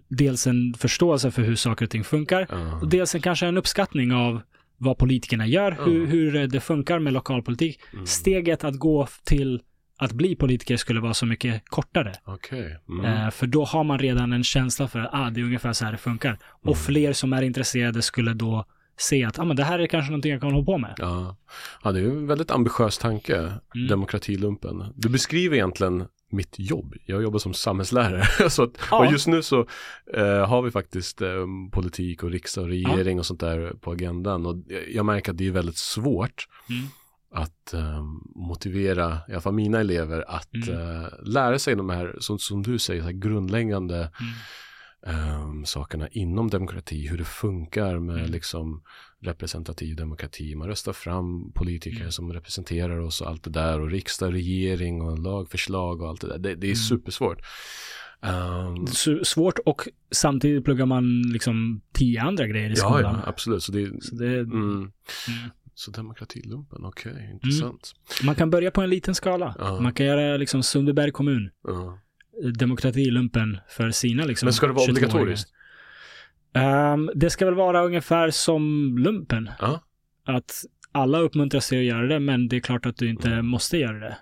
dels en förståelse för hur saker och ting funkar Ja. och dels en, kanske en uppskattning av vad politikerna gör, Ja. hur, hur det funkar med lokalpolitik. Mm. Steget att gå till att bli politiker skulle vara så mycket kortare. Okej. Mm. Eh, för då har man redan en känsla för att ah, det är ungefär så här det funkar. Och Mm. fler som är intresserade skulle då se att ah, men det här är kanske någonting jag kan hålla på med. Ja. ja, det är en väldigt ambitiös tanke, Mm. demokratilumpen. Du beskriver egentligen mitt jobb. Jag jobbar som samhällslärare. (laughs) så att, Ja. Och just nu så eh, har vi faktiskt eh, politik och riksdag och regering och sånt där på agendan. Och jag märker att det är väldigt svårt Mm. att eh, motivera, i alla fall mina elever, att Mm. eh, lära sig de här, som, som du säger, så här grundläggande Mm. ehm, sakerna inom demokrati, hur det funkar med Mm. liksom representativ demokrati. Man röstar fram politiker Mm. som representerar oss och allt det där och riksdag, regering och lagförslag och allt det där. Det, det är Mm. supersvårt. Så svårt och samtidigt pluggar man liksom tio andra grejer i ja, skolan. ja, absolut. Så det, Så det, mm, mm. så demokratilumpen, okej, intressant. Man kan börja på en liten skala. Ja. Man kan göra liksom Sundbyberg kommun, Ja. demokratilumpen för sina liksom Men ska det vara 22-åringar. obligatoriskt? Ehm, det ska väl vara ungefär som lumpen. Ja. Att alla uppmuntras till att göra det, men det är klart att du inte Mm. måste göra det.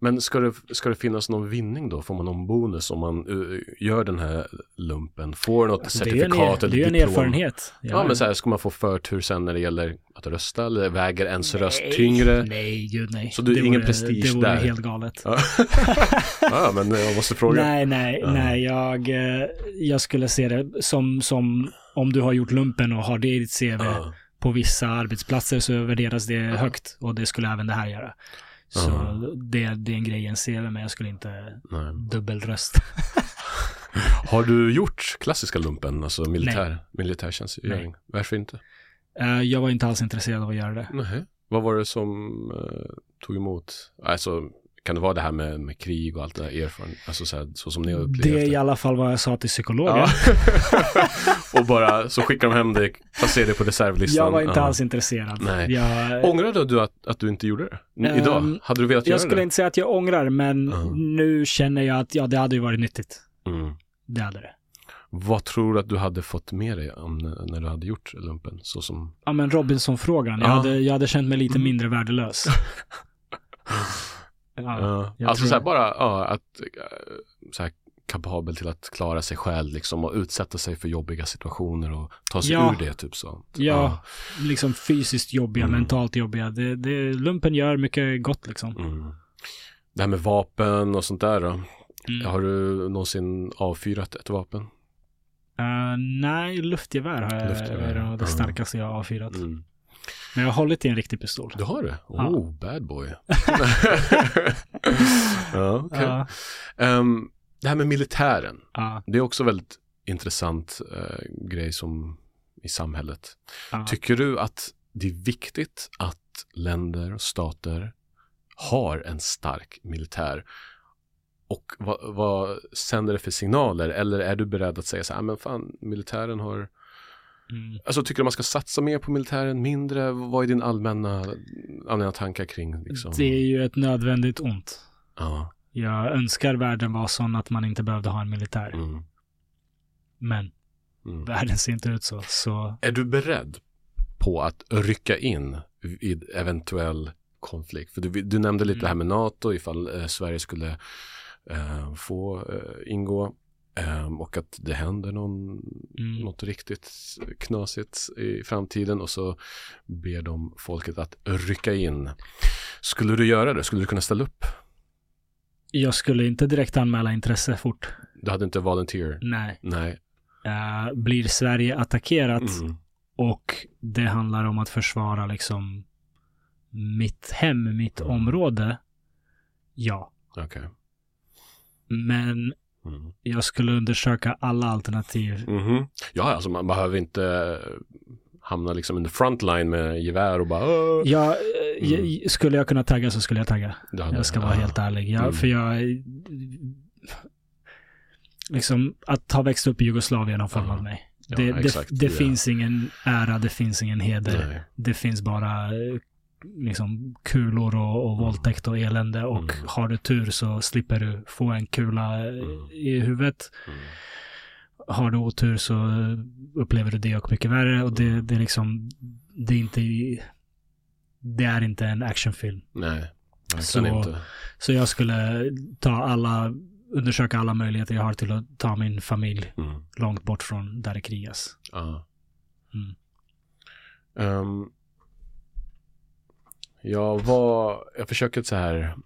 Men ska det, ska det finnas någon vinning då? Får man någon bonus om man eh, gör den här lumpen? Får något Alltså, det är en, certifikat er- eller det är en diplom? erfarenhet. Ja, men så här, ska man få förtur sen när det gäller att rösta eller väger ens röst Nej, tyngre? Nej, gud nej. Så det är ingen prestige Det vore där? helt galet. Ja. (laughs) ja, men jag måste fråga. Nej, nej, Ja. nej. Jag, eh, jag skulle se det som, som om du har gjort lumpen och har det i ditt CV. Ja. På vissa arbetsplatser så värderas det högt och det skulle även det här göra. Så det, det är en grej i en CV, men jag skulle inte Nej. dubbelröst. (laughs) Har du gjort klassiska lumpen, alltså militär, militärtjänstgöring? Varför inte? Eh, jag var inte alls intresserad av att göra det. Nej. Vad var det som eh, tog emot? Alltså, Kan det vara det här med, med krig och allt det där erfarenhet, alltså så, här, så som ni har upplevt Det är i alla fall vad jag sa till psykologen. Ja. (laughs) och bara så skickar de hem dig, placerar dig på reservlistan. Jag var inte Ja. alls intresserad. Nej. Jag, Ångrade du att, att du inte gjorde det? N- Idag? Hade du velat göra jag skulle det? inte säga att jag ångrar, men Ja. nu känner jag att ja, det hade ju varit nyttigt. Mm. Det hade det. Vad tror du att du hade fått med dig om, när du hade gjort lumpen? Så som... Ja, men Robinson-frågan. Jag, Ja. hade, jag hade känt mig lite Mm. mindre värdelös. (laughs) ja, alltså så här, det. bara ja, att eh, så här, kapabel till att klara sig själv liksom och utsätta sig för jobbiga situationer och ta sig Ja. ur det typ så. Ja, liksom fysiskt jobbiga, Mm. mentalt jobbiga. Det, det, lumpen gör mycket gott liksom. Mm. Det här med vapen och sånt där då. Mm. Har du någonsin avfyrat ett vapen? Eh, nej, luftgevär har jag, Luftgevär, är det ja. starkaste jag har avfyrat. Mm. Men jag har hållit i en riktig pistol. Du har det? Ja. Oh, bad boy. (laughs) ja, okej. Ja, Ehm, det här med militären. ja, Det är också väldigt intressant eh, grej som i samhället. ja. Tycker du att det är viktigt att länder och stater har en stark militär? Och vad, vad sänder det för signaler? Eller är du beredd att säga så här, "Ah, men fan, militären har... Mm. Alltså tycker du man ska satsa mer på militären, mindre? Vad är din allmänna, allmänna tankar kring liksom? Det är ju ett nödvändigt ont. Ja, Jag önskar världen var sån att man inte behövde ha en militär. mm, Men mm. världen ser inte ut så. Så Är du beredd på att rycka in vid eventuell konflikt? För du, du nämnde lite Mm. det här med NATO ifall eh, Sverige skulle eh, få eh, ingå eh, och att det händer någon, mm. något riktigt knasigt i framtiden och så ber de folket att rycka in. Skulle du göra det? Skulle du kunna ställa upp? jag skulle inte direkt anmäla intresse fort. Du hade inte volunteer? Nej. Nej. Eh, blir Sverige attackerat Mm. och det handlar om att försvara liksom mitt hem, mitt Mm. område. Ja. Okej. Men Mm. jag skulle undersöka alla alternativ. Mhm. Ja, alltså man behöver inte eh, hamna liksom in the front line med gevär och bara "Åh!" Jag, eh, Mm. skulle jag kunna tagga så skulle jag tagga. Det hade- Jag ska vara ja. helt ärlig. Jag, Mm. För jag... Liksom, att ha växt upp i Jugoslavien har format Ja. mig. Ja, det det, det Ja. finns ingen ära, det finns ingen heder. Nej. Det finns bara eh, liksom kulor och, och Mm. våldtäkt och elände. Och Mm. har du tur så slipper du få en kula eh, Mm. i huvudet. Mm. Har du otur så eh, upplever du det och mycket värre. Och det, det är liksom, det är inte, det är inte en actionfilm. Nej, Så- inte. Så jag skulle ta alla, undersöka alla möjligheter jag har till att ta min familj Mm. långt bort från där det krigas. Ja. Jag var, jag försöker så här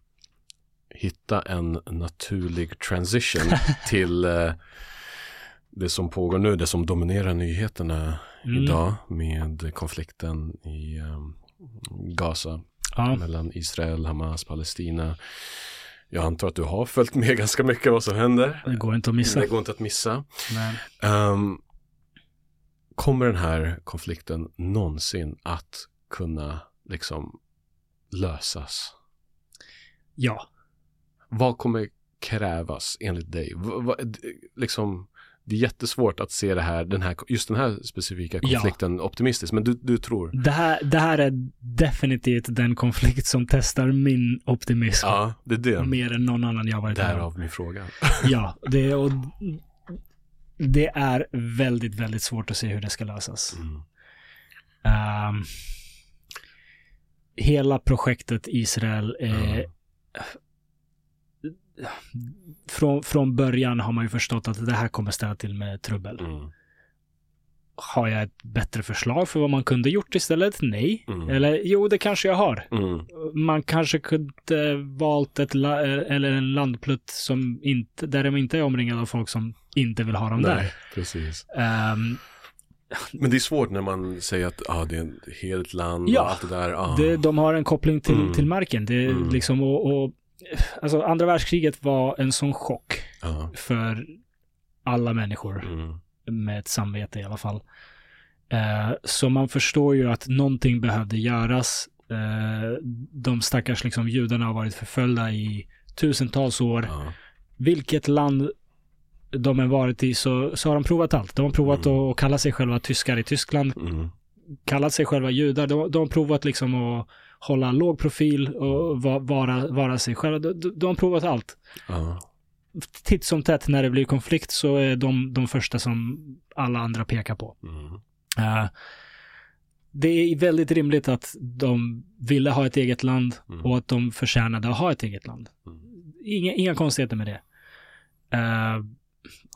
hitta en naturlig transition (laughs) till eh, det som pågår nu, det som dominerar nyheterna Mm. idag med konflikten i ehm, Gaza Ja, mellan Israel, Hamas, Palestina. Jag antar att du har följt med (laughs) ganska mycket vad som händer. det går inte att missa. Det går inte att missa. Ehm, kommer den här konflikten någonsin att kunna liksom lösas? ja, Vad kommer krävas enligt dig? V- vad- liksom, det är jättesvårt att se det här, den här, just den här specifika Ja. konflikten optimistiskt, men du, du tror? det här, det här är definitivt den konflikt som testar min optimism. Ja, det är det. Mer än någon annan jag varit med. Därav min fråga. (laughs) Ja, det, och, det är väldigt, väldigt svårt att se hur det ska lösas. Mm. Ehm, hela projektet Israel är... Från, från början har man ju förstått att det här kommer ställa till med trubbel. Mm. Har jag ett bättre förslag för vad man kunde gjort istället? Nej. Mm. Eller jo, det kanske jag har. Mm. Man kanske kunde valt ett la- eller en landplutt som inte, där de inte är omringade av folk som inte vill ha dem Nej, precis. där. (laughs) Men det är svårt när man säger att ah, det är ett helt land Ja, och allt det där. Ah. Det, de har en koppling till, Mm. till marken. Det, Mm. liksom, och, och, alltså, andra världskriget var en sån chock Ja. för alla människor, Mm. med ett samvete i alla fall. Eh, så man förstår ju att någonting behövde göras eh, de stackars liksom, judarna har varit förföljda i tusentals år. Vilket land de än varit i så, så har de provat allt. De har provat Mm. att kalla sig själva tyskar i Tyskland, Mm. kallat sig själva judar. De, de har provat liksom att hålla låg profil och va, vara, vara sig själva. De, de, har provat allt. Ja. Titt som tätt när det blir konflikt så är de de första som alla andra pekar på. Mm. Eh, det är väldigt rimligt att de ville ha ett eget land Mm. och att de förtjänade att ha ett eget land. Mm. Inga, inga konstigheter med det. Eh,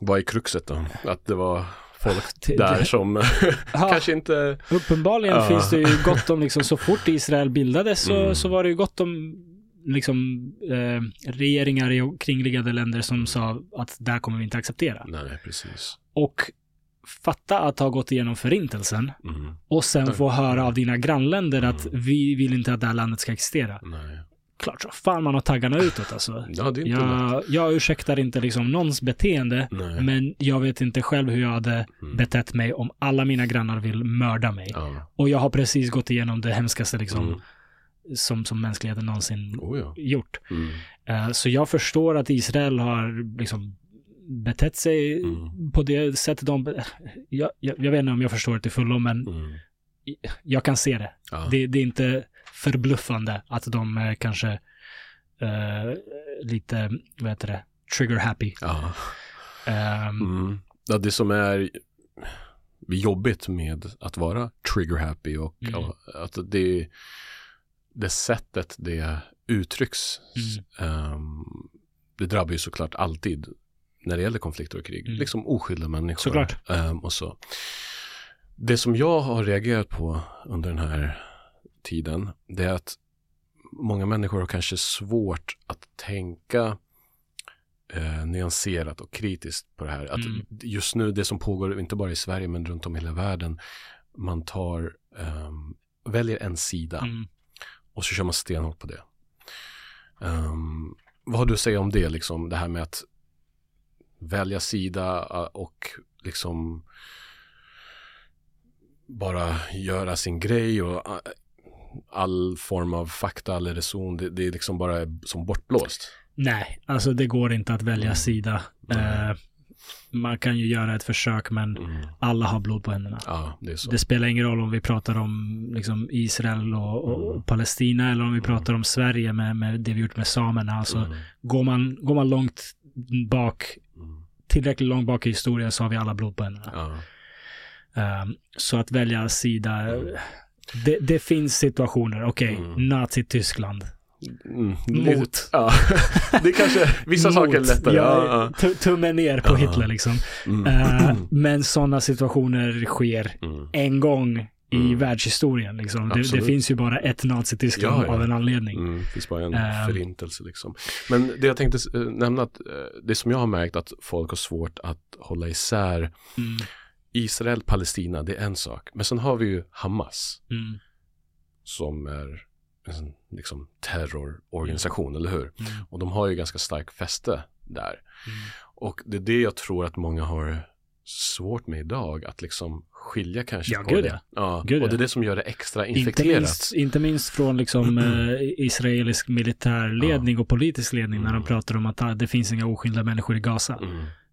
Vad är kruxet då? Att det var folk (laughs) det- där det- som (laughs) kanske inte... uppenbarligen Ja. finns det ju (laughs) gott om, liksom, så fort Israel bildades så, Mm. så var det ju gott om liksom, eh, regeringar i omkringliggande länder som sa att där kommer vi inte acceptera. Nej, precis. Och fatta att ha gått igenom förintelsen Mm. och sen få höra av dina grannländer att Mm. vi vill inte att det här landet ska existera. Nej. Klart så fan man har taggarna utåt alltså. Ja, det är inte lätt. Jag, jag ursäktar inte liksom någons beteende, Nej. men jag vet inte själv hur jag hade Mm. betett mig om alla mina grannar vill mörda mig. Ja. Och jag har precis gått igenom det hemskaste liksom, Mm. som, som mänskligheten någonsin Oh, ja. gjort. Mm. Eh, så jag förstår att Israel har liksom betett sig Mm. på det sättet de... Jag, jag, jag vet inte om jag förstår det till fullo, men Mm. jag kan se det. Ja. Det, det är inte förbluffande att de eh, kanske eh, lite, vad heter det, trigger happy. Ja. Ehm, Mm. ja, det som är jobbigt med att vara trigger happy och Mm. att det, det sättet det uttrycks, Mm. ehm, det drabbar ju såklart alltid när det gäller konflikter och krig. Mm. Liksom oskyldiga människor. Såklart. ehm, och så. Det som jag har reagerat på under den här tiden, det är att många människor har kanske svårt att tänka eh, nyanserat och kritiskt på det här. Att Mm. just nu, det som pågår, inte bara i Sverige men runt om i hela världen, man tar, ehm, väljer en sida mm. och så kör man stenhårt på det. Ehm, vad har du att säga om det, liksom, det här med att välja sida eh, och liksom bara göra sin grej och eh, all form av fakta eller reson, det, det är liksom bara som bortblåst. Nej, alltså det går inte att välja Mm. sida. Eh, man kan ju göra ett försök, men Mm. alla har blod på händerna. Ja, det. Det spelar ingen roll om vi pratar om liksom, Israel och, och Mm. Palestina eller om vi pratar om Sverige med, med det vi gjort med samerna. Alltså, Mm. går, man, går man långt bak, Mm. tillräckligt långt bak i historien så har vi alla blod på händerna. Ja. Um, så att välja sida, det, det finns situationer, okej, Mm. Nazi-Tyskland. Mm. Mot. Ja. (laughs) det är kanske, vissa saker är Mot, lättare. Ja, Ja, ja. tu- Tummen ner på. Hitler liksom. Mm. Eh, men sådana situationer sker Mm. en gång i Mm. världshistorien. Liksom. Det, det finns ju bara ett Nazityskland Ja, ja. av en anledning. Mm, det finns bara en Ehm. förintelse liksom. Men det jag tänkte eh, nämna, att, det som jag har märkt att folk har svårt att hålla isär Mm, Israel, Palestina, det är en sak. Men sen har vi ju Hamas mm, som är en liksom terrororganisation, eller hur? mm, Och de har ju ganska stark fäste där. mm. Och det är det jag tror att många har svårt med idag, att liksom skilja kanske Ja, på gud det. ja. Ja, Gud och det är ja. det som gör det extra Inte infekterat. minst, inte minst från liksom, (clears throat) eh, israelisk militärledning och politisk ledning när de Mm. pratar om att ah, det finns inga oskyldiga människor i Gaza.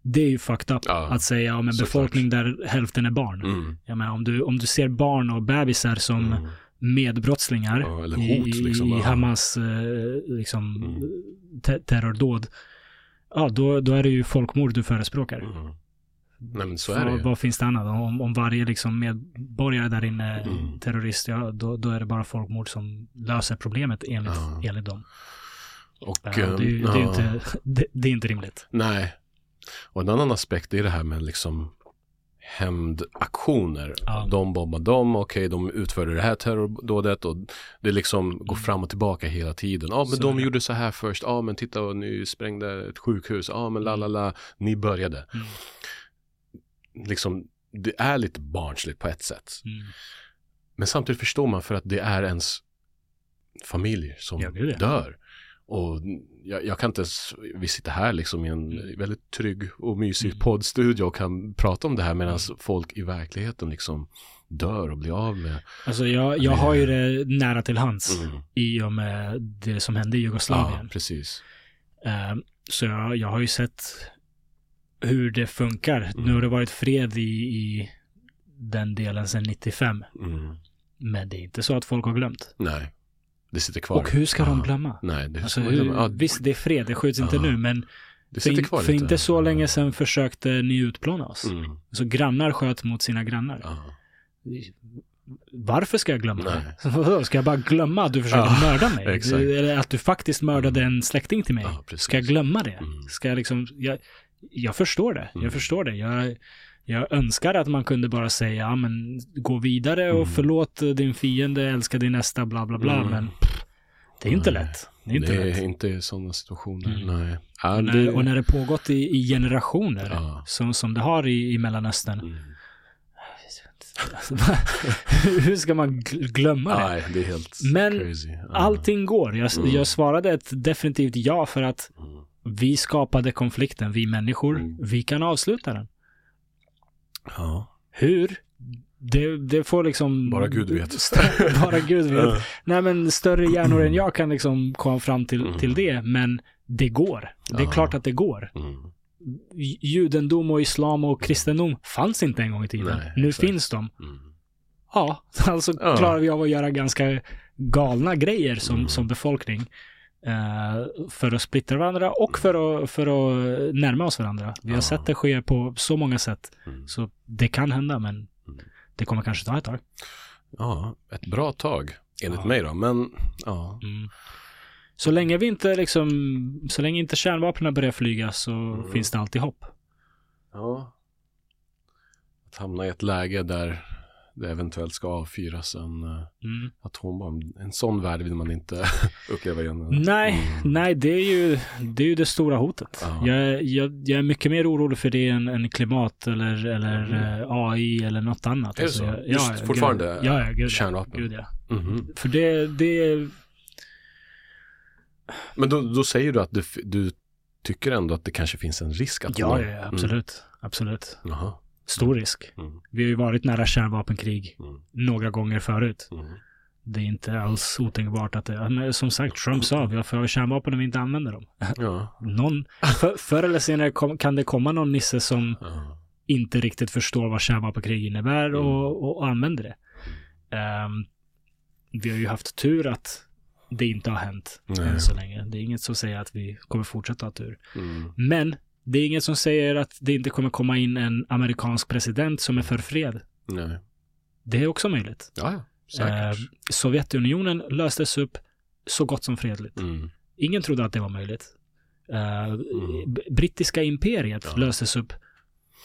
Det är ju fucked up Ja, att säga om en befolkning där hälften är barn. mm, Jag menar, om, du, om du ser barn och bebisar som mm. medbrottslingar Ja, eller hot, i, liksom, i ja. Hamas eh, liksom, Mm. te- terrordåd, ja, då, då är det ju folkmord du förespråkar. Mm. Nej men så är Vad- det ju. Vad finns det annat? Om, om varje liksom medborgare där inne Mm. terrorist, ja, då, då är det bara folkmord som löser problemet enligt, Ja. enligt dem. Och, Ja, det, är, ju- ehm, det, är inte, (laughs) det, det är inte rimligt. Nej. Och en annan aspekt är det här med liksom hämndaktioner. Ja. De bombar dem, okej de utförde det här terrordådet och det liksom går Mm. fram och tillbaka hela tiden. Ja men Så de gjorde så här först, ja men titta och ni sprängde ett sjukhus, ja men la la la, ni började. Mm. Liksom, det är lite barnsligt på ett sätt. Mm. Men samtidigt förstår man för att det är ens familj som dör. Och jag, jag kan inte ens, vi sitter här liksom i en Mm. väldigt trygg och mysig Mm. poddstudio och kan prata om det här medan Mm. folk i verkligheten liksom dör och blir av med. Alltså jag, jag har ju det nära till hands Mm. i och med det som hände i Ja, Jugoslavien. precis. Eh, så jag, jag har ju sett hur det funkar. Mm. Nu har det varit fred i, i den delen sedan 95. Mm. Men det är inte så att folk har glömt. Nej, det sitter kvar. Och hur ska de glömma? Nej, det, Alltså, så, hur, ja, visst, det är fred, det skjuts inte nu, men det för, sitter in, kvar för lite. inte så länge sedan försökte ni utplåna oss. Mm. Så grannar sköt mot sina grannar. Varför ska jag glömma (laughs) det? Ska jag bara glömma att du försökte Ja, mörda mig? (laughs) exakt. Eller att du faktiskt mördade en släkting till mig? Ja, ska jag glömma det? Mm. Ska jag liksom... Jag, jag förstår det. Mm. Jag förstår det. Jag, jag önskar att man kunde bara säga, ja men gå vidare och Mm. förlåt din fiende, älska din nästa, bla bla bla. Mm. Men pff, det är inte Nej. lätt. Det är inte det lätt. är inte i sådana situationer, Mm. nej. Och det, när, och när det pågått i, i generationer, Ja. som, som det har i, i Mellanöstern. Mm. Alltså, (laughs) hur ska man gl- glömma det? Nej, det är helt Men crazy. Ja. Allting går. Jag, Mm. jag svarade ett definitivt ja för att Mm. vi skapade konflikten, vi människor. Mm. Vi kan avsluta den. Ja, Hur? Det, det får liksom... bara Gud vet. (laughs) bara Gud vet. Nej men större hjärnor än jag kan liksom komma fram till, Mm. till det. Men det går. Det är Ja. klart att det går. Mm. Judendom och islam och kristendom fanns inte en gång i tiden. Nej, nu exakt. finns de. Mm. Ja, (laughs) alltså Ja. klarar vi av att göra ganska galna grejer som, Mm. som befolkning. Eh, för att splittra varandra och för att, för att närma oss varandra. Vi har sett det ske på så många sätt. Mm. Så det kan hända, men Mm. det kommer kanske ta ett tag. Ja, ett bra tag, enligt Ja. mig då. Men, ja. Mm. Så länge vi inte liksom, så länge inte kärnvapnen börjar flyga så Mm. finns det alltid hopp. ja. Att hamna i ett läge där det eventuellt ska avfyras en uh, Mm. atombomb. En sån värld vill man inte (laughs) uppleva igen. Nej, Mm. nej, det är ju det, är ju det stora hotet. Ja. Jag, jag, jag är mycket mer orolig för det än, än klimat eller, eller Mhm. eh, AI eller något annat. Är det så? jag, Just ja, fortfarande Gud, ja, gud, kärnvapen? Gud, ja. Mhm. För det, det, Men då, då säger du att du, du tycker ändå att det kanske finns en risk att ja, ja, absolut. Absolut. Mm. Jaha. Stor risk. Mm. Vi har ju varit nära kärnvapenkrig Mm. några gånger förut. Mm. Det är inte alls otänkbart att det, men som sagt, Trump sa, vi har för kärnvapen om vi inte använder dem. Ja. Någon, för, förr eller senare kom, kan det komma någon nisse som inte riktigt förstår vad kärnvapenkrig innebär Mm. och, och, använder det. Ehm, vi har ju haft tur att det inte har hänt Nej. än så länge. Det är inget som säger att vi kommer fortsätta ha tur. Mm. Men det är inget som säger att det inte kommer komma in en amerikansk president som är för fred. Nej. Det är också möjligt. Ja. Säkert. Ehm, Sovjetunionen löstes upp så gott som fredligt. Mm. Ingen trodde att det var möjligt. Ehm, b- Brittiska imperiet Ja. löstes upp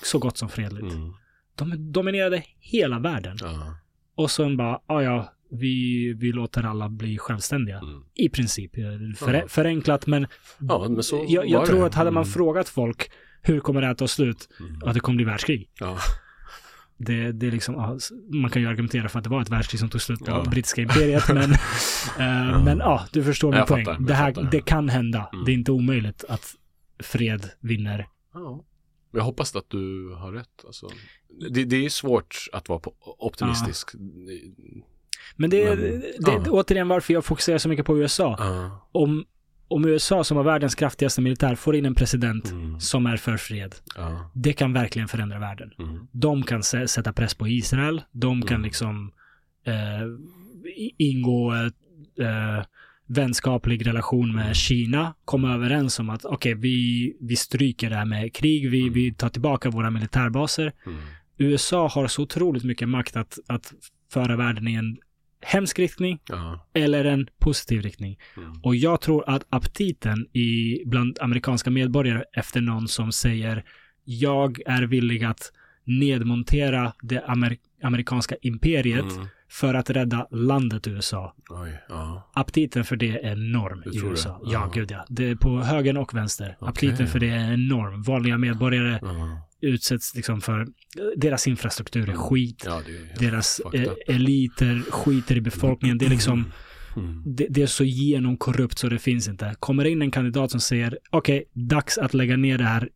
så gott som fredligt. Mm. De dominerade hela världen. Ja. Och sen bara, ja ja, vi, vi låter alla bli självständiga. Mm. I princip. För, Ja. Förenklat, men, ja, men jag, jag tror att hade man Mm. frågat folk hur kommer det här ta slut? Mm. Att det kommer bli världskrig. Ja. Det, det är liksom, ja, man kan ju argumentera för att det var ett världskrig som tog slut på Ja. brittiska imperiet, men, (laughs) eh, men ja, du förstår min Jag poäng. fattar, det, här, fattar. det kan hända. Mm. Det är inte omöjligt att fred vinner. Ja. Jag hoppas att du har rätt. Alltså, det, det är svårt att vara optimistisk. Men det är, Men, det, ja. återigen varför jag fokuserar så mycket på USA. Ja. Om, om USA som har världens kraftigaste militär får in en president Mm. som är för fred, Ja. det kan verkligen förändra världen. Mm. De kan sä- sätta press på Israel. De kan Mm. liksom eh, ingå eh, vänskaplig relation med Kina. Komma överens om att okej, vi, vi stryker det här med krig. Vi, Mm. vi tar tillbaka våra militärbaser. Mm. USA har så otroligt mycket makt att, att föra världen i en hemsk riktning Ja. eller en positiv riktning. Mm. Och jag tror att aptiten i, bland amerikanska medborgare efter någon som säger jag är villig att nedmontera det amer amerikanska imperiet Mm. För att rädda landet USA. Oj, ja. Aptiten för det är enorm i tror det? USA. Ja, Ja. gud ja. Det är på höger och vänster. Okej. Aptiten för det är enorm. Vanliga medborgare Ja. utsätts liksom för, deras infrastruktur är Mm. skit. ja, är Deras eh, eliter skiter i befolkningen. Det är liksom Mm. det, det är så genomkorrupt så det finns inte. Kommer in en kandidat som säger okej, dags att lägga ner det här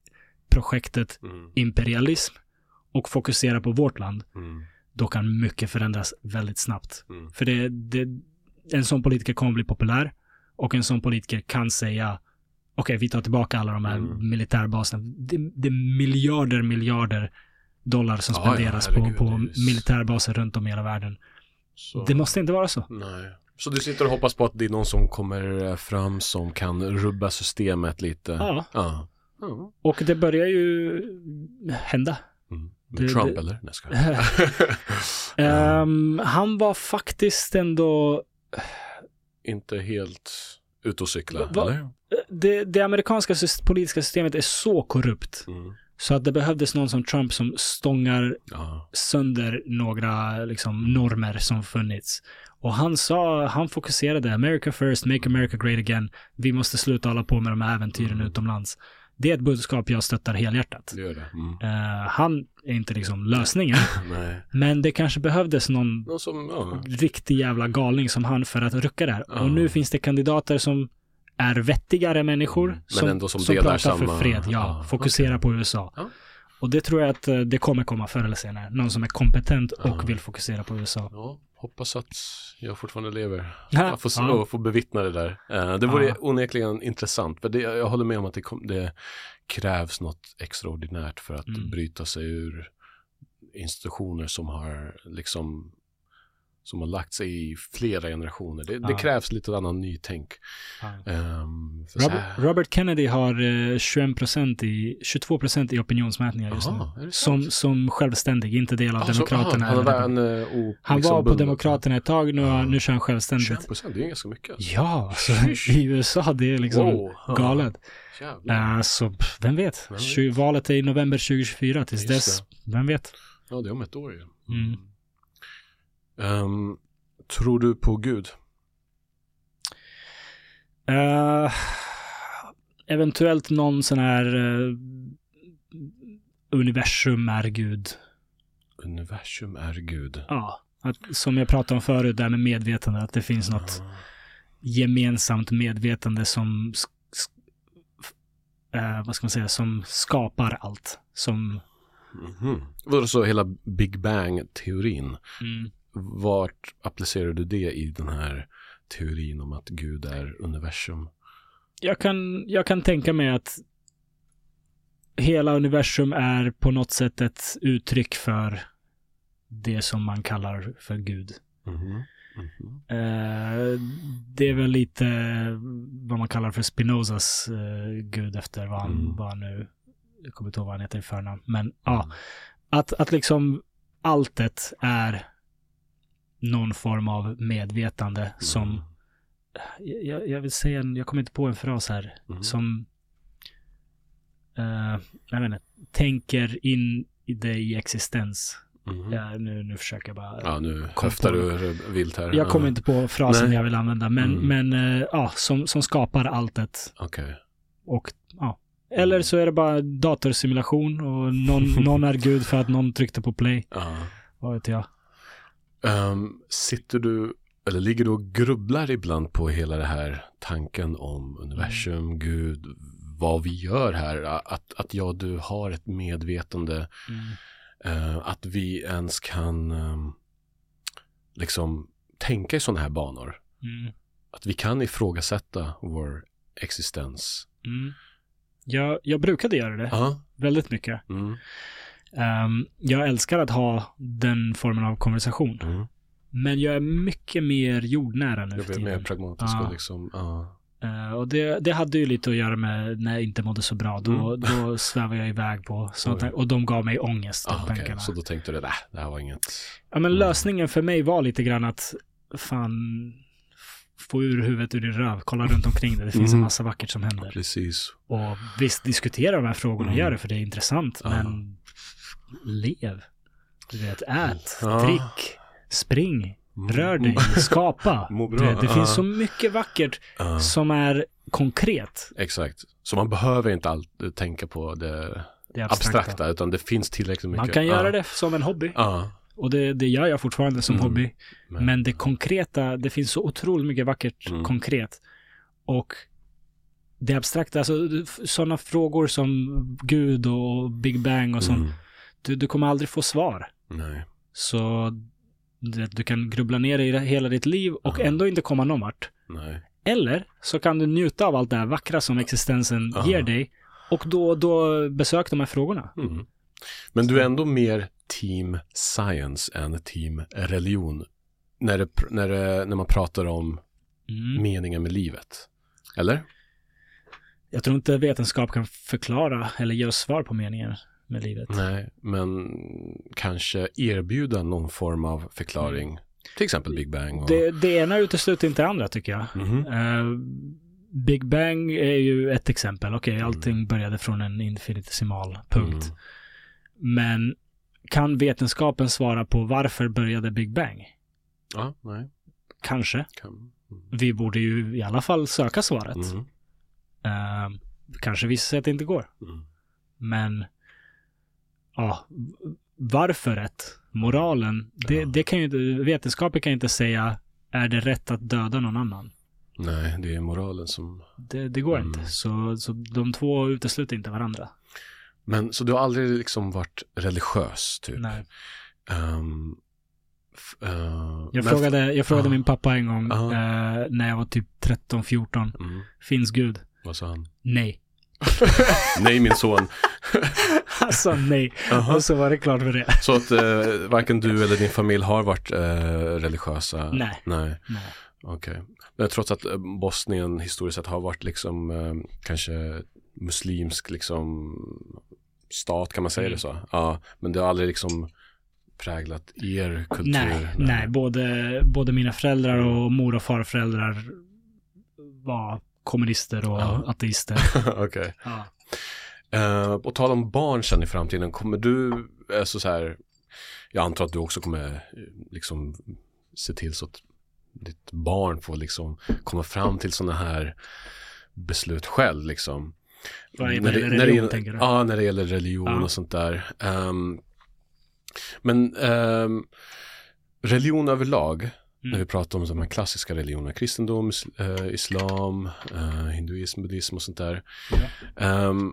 projektet Mm. imperialism och fokusera på vårt land, Mm. Då kan mycket förändras väldigt snabbt. Mm. För det, det, en sån politiker kommer bli populär och en sån politiker kan säga okej, vi tar tillbaka alla de här Mm. militärbaserna. Det, det är miljarder, miljarder dollar som Ja, ja, spenderas herregud, på, på militärbaser runt om i hela världen. Så, Det måste inte vara så. Nej. Så du sitter och hoppas på att det är någon som kommer eh, fram som kan rubba systemet lite? Ja. Ja. Ja. Och det börjar ju hända. Mm. Det- Trump det- eller? Nej, jag skojar. (laughs) (laughs) Ehm, han var faktiskt ändå... Inte helt ute och cykla, Va- eller? Det, det amerikanska politiska systemet är så korrupt Mm. så att det behövdes någon som Trump som stångar Ja. sönder några liksom, normer som funnits. Och han sa, han fokuserade America first, make America great again. Vi måste sluta hålla på med de här äventyren Mm. utomlands. Det är ett budskap jag stöttar helhjärtat. Det det. Mm. Eh, han är inte liksom lösningen, (laughs) men det kanske behövdes någon Någon som, ja. riktig jävla galning som han för att rucka det här. Ja. Och nu finns det kandidater som är vettigare människor Mm. Som, som som pratar samma- för fred. Ja, Ja, fokusera på USA. Och det tror jag att eh, det kommer komma förr eller senare. Någon som är kompetent och vill fokusera på USA. Hoppas att jag fortfarande lever. Ja. Jag får, och får bevittna det där. Eh, det vore Ja. onekligen intressant. För det, jag håller med om att det, kom, det krävs något extraordinärt för att Mm. bryta sig ur institutioner som har liksom som har lagt sig i flera generationer. Det, det Ja. krävs lite annan nytänk. Ja. Um, för så Robert, Robert Kennedy har eh, 21% i, 22% i opinionsmätningar just Jaha, nu. det Som, som självständig, inte del av Ah, så- Demokraterna. ah, han var en, eh, o- han liksom var på. Demokraterna ett tag, nu, Ja. nu kör han självständigt. 21 procent, det är ganska mycket. Alltså. Ja, så Sheesh. i USA det är liksom Wow, galet. Uh, så pff, vem vet? Vem vet? Valet är i november 2024. Tills Just dess, vem vet? Ja, det är om ett år ju. Mm. Ehm, tror du på Gud? Eh, eventuellt någon sån här eh, universum är Gud. Universum är Gud. Ja, att, som jag pratade om förut, där med medvetande, att det finns något gemensamt medvetande som eh, vad ska man säga, som skapar allt. Som, Mhm. Vadå, så hela Big Bang-teorin, mm, vart applicerar du det i den här teorin om att Gud är universum? jag, kan, jag kan tänka mig att hela universum är på något sätt ett uttryck för det som man kallar för Gud. Mhm. Mhm. Eh, det är väl lite vad man kallar för Spinozas eh, gud efter vad han, Mm. vad han nu, jag kommer inte ihåg vad han heter i förnamn, men ja, att, att liksom alltet är någon form av medvetande som, Mm. jag, jag vill säga, en, jag kommer inte på en fras här, Mhm. som, eh, jag vet inte, tänker in i det i existens. Mhm. Ja, nu, nu försöker jag bara Ja, nu höftar du vilt här. jag kommer inte på frasen Nej. jag vill använda, men, Mm. men eh, ja, som, som skapar alltet. Okej. Och, ja. Eller så är det bara datorsimulation och någon, (laughs) någon är gud för att någon tryckte på play. Ja. Vad vet jag. Ehm, sitter du, eller ligger du och grubblar ibland på hela det här tanken om universum, Mm. Gud, vad vi gör här, att, att jag du har ett medvetande, eh, att vi ens kan ehm, liksom tänka i sådana här banor. Mm. Att vi kan ifrågasätta vår existens. Mm. Jag, jag brukade göra det Ja. väldigt mycket. Mm. Ehm, jag älskar att ha den formen av konversation. Mm. Men jag är mycket mer jordnära nu Jag blir mer pragmatisk Ja. och liksom, ja. Eh, och det, det hade ju lite att göra med när jag inte mådde så bra. Då, Mm. då svävade jag iväg på sånt där. Och de gav mig ångest, Ah, tankarna. Så då tänkte du, nej, det här var inget. Ja, men Mm. lösningen för mig var lite grann att fan få ur huvudet ur din röv, kolla runt omkring dig. Det finns en Mm. massa vackert som händer. Precis. Och visst, diskutera de här frågorna, Mm. gör det för det är intressant, Ja. men lev. Du vet, ät, Ja. drick, spring, Mm. rör dig, skapa. (laughs) Du bra. vet, det finns så mycket vackert som är konkret. Exakt. Så man behöver inte alltid tänka på det Det abstrakta, abstrakta. utan det finns tillräckligt mycket. Man kan göra det som en hobby. Och det, det gör jag fortfarande som Mm. hobby. Men, Men det konkreta, det finns så otroligt mycket vackert Mm. konkret. Och det abstrakta, alltså sådana frågor som Gud och Big Bang och sånt. Mm. Du, du kommer aldrig få svar. Nej. Så du, du kan grubbla ner i hela ditt liv och Ja. ändå inte komma någon vart. Nej. Eller så kan du njuta av allt det här vackra som existensen Ja. ger dig. Och då, då besök de här frågorna. Mm. Men du är ändå mer team science än team religion. När, det, när, det, när man pratar om Mm. meningen med livet. Eller? Jag tror inte vetenskap kan förklara eller ge oss svar på meningen med livet. Nej, men kanske erbjuda någon form av förklaring. Till exempel Big Bang. Och... Det, det ena utesluter inte det andra tycker jag. Mhm. Eh, Big Bang är ju ett exempel. Okej, Mm. allting började från en infinitesimal punkt. Mm. Men kan vetenskapen svara på varför började Big Bang? Ja, nej. Kanske. Kan... Mm. Vi borde ju i alla fall söka svaret. Mm. Eh, kanske visar sig att det inte går. Mm. Men ja, varföret, moralen, det, Ja. det kan ju inte, vetenskapen kan ju inte säga är det rätt att döda någon annan. Nej, det är moralen som... Det, det går Mm. inte. Så, så de två utesluter inte varandra. Men så du har aldrig liksom varit religiös, typ? Nej. F- eh, Jag frågade, jag frågade Ja. min pappa en gång eh, när jag var typ 13-14. Mm, Finns Gud? vad sa han? Nej. (laughs) Nej, min son. Sa (laughs) nej. Jaha. Och så var det klart med det. Så att eh, varken du eller din familj har varit eh, religiösa? Nej. Nej, Nej. okej. Men trots att eh, Bosnien historiskt sett har varit liksom eh, kanske muslimsk liksom stat, kan man säga Mm. det så? Ja, men det har aldrig liksom präglat er kultur? Nej, nej. Både, både mina föräldrar och mor och farföräldrar var kommunister och Ja. ateister. (laughs) Okej. Ja. Uh, på tal om barn sen i framtiden, kommer du, alltså så här, jag antar att du också kommer eh, liksom se till så att ditt barn får liksom komma fram till sådana här beslut själv liksom. Vad är- När det- gäller när det religion, gäller- tänker du? Ja, när det gäller religion Ja. och sånt där. Ehm, men ehm, religion överlag, när vi pratar om de här klassiska religionerna, kristendom, is- eh, islam, eh, hinduism, buddhism och sånt där. Ehm,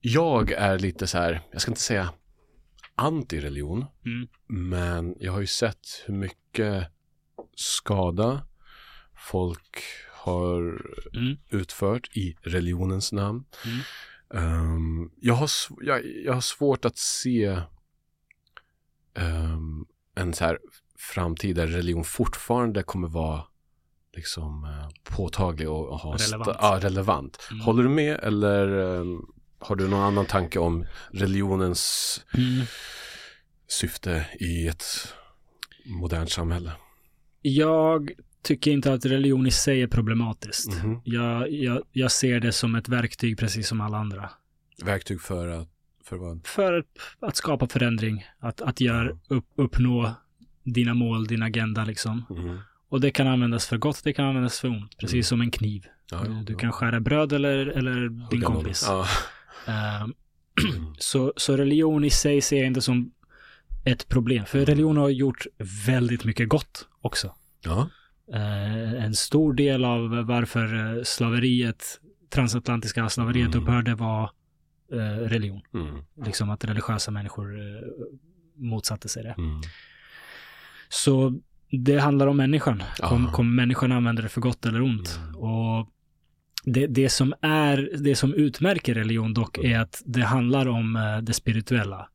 jag är lite så här, jag ska inte säga anti-religion, Mm. men jag har ju sett hur mycket skada folk har Mm. utfört i religionens namn. Mm. Ehm, jag, har jag, jag har svårt att se ehm, en så här framtid där religion fortfarande kommer vara liksom eh, påtaglig och, ha Relevant. ja, relevant. Mm. Håller du med eller ehm, har du någon annan tanke om religionens Mm. syfte i ett modernt samhälle? Jag tycker inte att religion i sig är problematiskt. Mhm. Jag, jag, jag ser det som ett verktyg precis som alla andra. Verktyg för att, för vad? För att skapa förändring, att, att gör, upp, uppnå dina mål, din agenda liksom. Mhm. Och det kan användas för gott, det kan användas för ont. Precis Mm. som en kniv. Ja, du, ja, du ja. kan skära bröd eller, eller din kompis. Ehm, (clears throat) så, så religion i sig ser jag inte som ett problem. För religion har gjort väldigt mycket gott också. Eh, en stor del av varför eh, slaveriet, transatlantiska slaveriet Mm. upphörde var eh, religion. Mm. Liksom att religiösa människor eh, motsatte sig det. Så det handlar om människan. Kom, Ja. kom människan använda det för gott eller ont? Mm. Och det, det som är, det som utmärker religion dock är att det handlar om eh, det spirituella.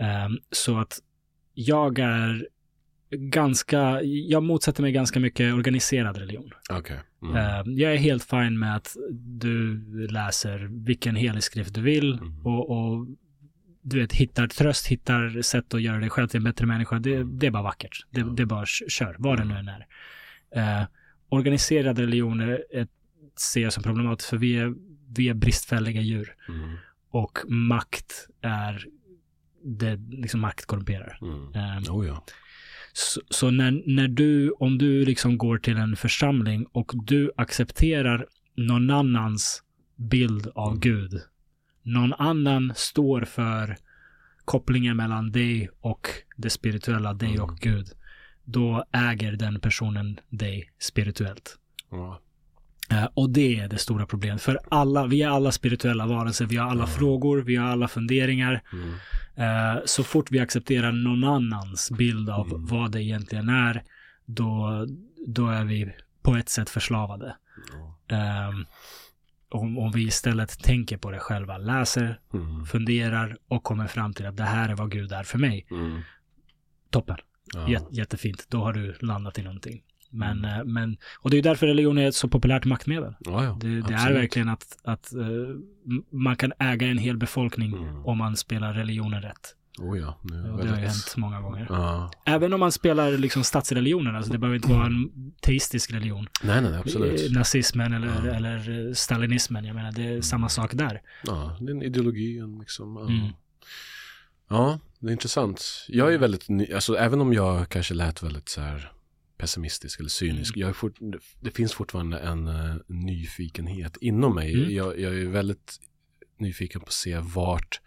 Ehm, så att jag är ganska, jag motsätter mig ganska mycket organiserad religion. Okej. Mm. Ehm, jag är helt fine med att du läser vilken helig skrift du vill Mm. och, och du vet, hittar tröst, hittar sätt att göra dig själv till en bättre människa. Det, det är bara vackert. Det, det är bara kör, vad det nu än är. Eh, organiserad religion är, är, ser jag som problematiskt för vi är, vi är bristfälliga djur. Mm. Och makt är, det, liksom makt korrumperar. Mm. Eh, Oh ja. så, så när, när du, om du liksom går till en församling och du accepterar någon annans bild av Mm. Gud. Någon annan står för kopplingen mellan dig och det spirituella, dig Mm. och Gud, då äger den personen dig spirituellt. Eh, och det är det stora problemet. För alla, vi är alla spirituella varelser, vi har alla Ja. frågor, vi har alla funderingar. Mm. Eh, så fort vi accepterar någon annans bild av Mm. vad det egentligen är, då, då är vi på ett sätt förslavade. Ja. Om, om vi istället tänker på det själva, läser, Mm. funderar och kommer fram till att det här är vad Gud är för mig. Mm. Toppen. Ja. Jät- jättefint. Då har du landat i någonting. Men, Mm. eh, men, och det är därför religion är ett så populärt maktmedel. Ja, ja, Det, det är verkligen att, att m- man kan äga en hel befolkning Mm. om man spelar religionen rätt. Oh ja, Och väldigt... det har ju hänt många gånger. Ja. Även om man spelar liksom statsreligionen, alltså det behöver inte vara en teistisk religion. Nej, nej, absolut. Eh, Nazismen eller, Ja. eller eh, stalinismen, jag menar det är samma sak där. Ja, det är en ideologi, en liksom. Ja. Mm. ja, det är intressant. Jag är väldigt, ny, alltså även om jag kanske lät väldigt så här pessimistisk eller cynisk. Mm. Jag är fort, det finns fortfarande en uh, nyfikenhet inom mig. Mm. Jag, jag är väldigt nyfiken på att se vart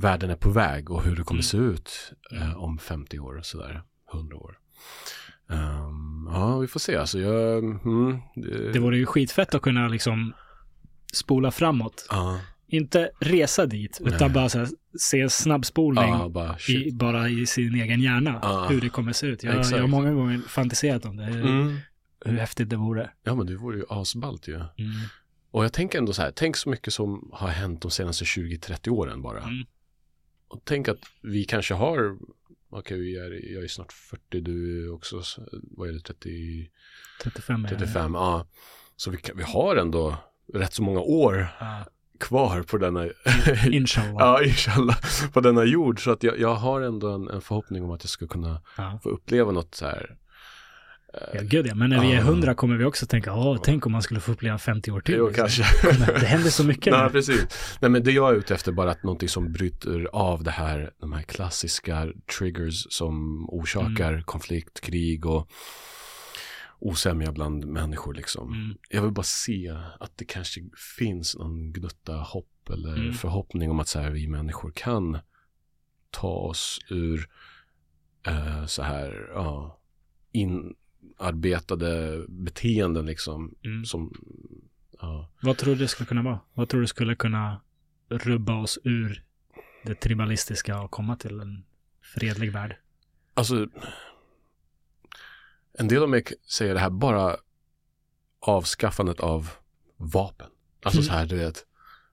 världen är på väg och hur det kommer Mm. se ut eh, Mm. om 50 år och sådär, 100 år. Ehm, ja, vi får se. Alltså jag... Mm, det, Det vore ju skitfett att kunna liksom spola framåt. Ja, Inte resa dit, utan Nej. bara här, se en snabbspolning ja, bara i, bara i sin egen hjärna. Ja. Hur det kommer se ut. Jag, Exakt. jag har många gånger fantiserat om det. Hur, Mm. hur häftigt det vore. Ja, men det vore ju asballt ju. Mm. Och jag tänker ändå så här, tänk så mycket som har hänt de senaste 20-30 åren bara. Och tänk att vi kanske har, okej, är, jag är snart 40, du är också, vad är det, 30, 35 är 35, ja. Så vi, kan- vi har ändå rätt så många år Ja, kvar på denna, inshallah. (laughs) ja, inshallah, på denna jord. Så att jag, jag har ändå en, en förhoppning om att jag ska kunna Ja. få uppleva något så här. Ja, gud ja. Men när vi är. 100 kommer vi också tänka, åh, tänk om man skulle få uppleva 50 år till. Jo, liksom. kanske. Det händer så mycket (laughs) Nej, precis. Nej, men det jag är ute efter bara att någonting som bryter av det här, de här klassiska triggers som orsakar Mm. konflikt, krig och osämja bland människor liksom. Mm. Jag vill bara se att det kanske finns någon gnutta hopp eller Mm. förhoppning om att så här, vi människor kan ta oss ur eh, så här, ja, inarbetade beteenden liksom. Mm. Som, ja. Vad tror du det skulle kunna vara? Vad tror du skulle kunna rubba oss ur det tribalistiska och komma till en fredlig värld? Alltså, en del av mig säger det här bara avskaffandet av vapen. Alltså Mm. så här, du vet,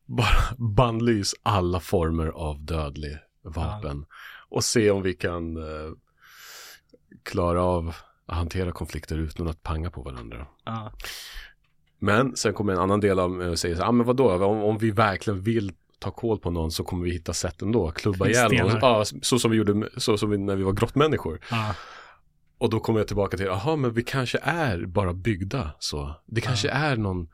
bara (laughs) bannlys alla former av dödlig vapen. Och se om vi kan eh, klara av att hantera konflikter utan att panga på varandra. Ja, Men sen kommer en annan del av mig och säger så här, ah, men vadå, om, om vi verkligen vill ta koll på någon så kommer vi hitta sätt ändå, klubba ihjäl någon. Ja, så som vi gjorde, så som vi, när vi var grottmänniskor. ja, Och då kommer jag tillbaka till, jaha, men vi kanske är bara byggda så. Det kanske är någon,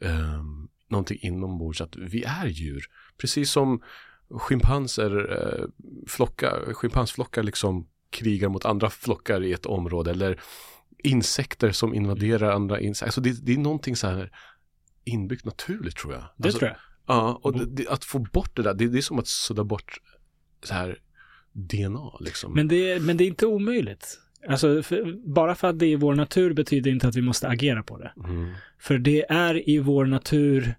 um, någonting inombords, att vi är djur. Precis som schimpanser, eh, flockar, schimpansflockar liksom krigar mot andra flockar i ett område. Eller insekter som invaderar andra insekter. Alltså det, det är någonting så här inbyggt naturligt tror jag. det alltså, tror jag. Ja, och det, det, att få bort det där, det, det är som att sudda bort så här DNA liksom. Men det, men det är inte omöjligt. Alltså, för, bara för att det är vår natur betyder inte att vi måste agera på det. Mm. För det är i vår natur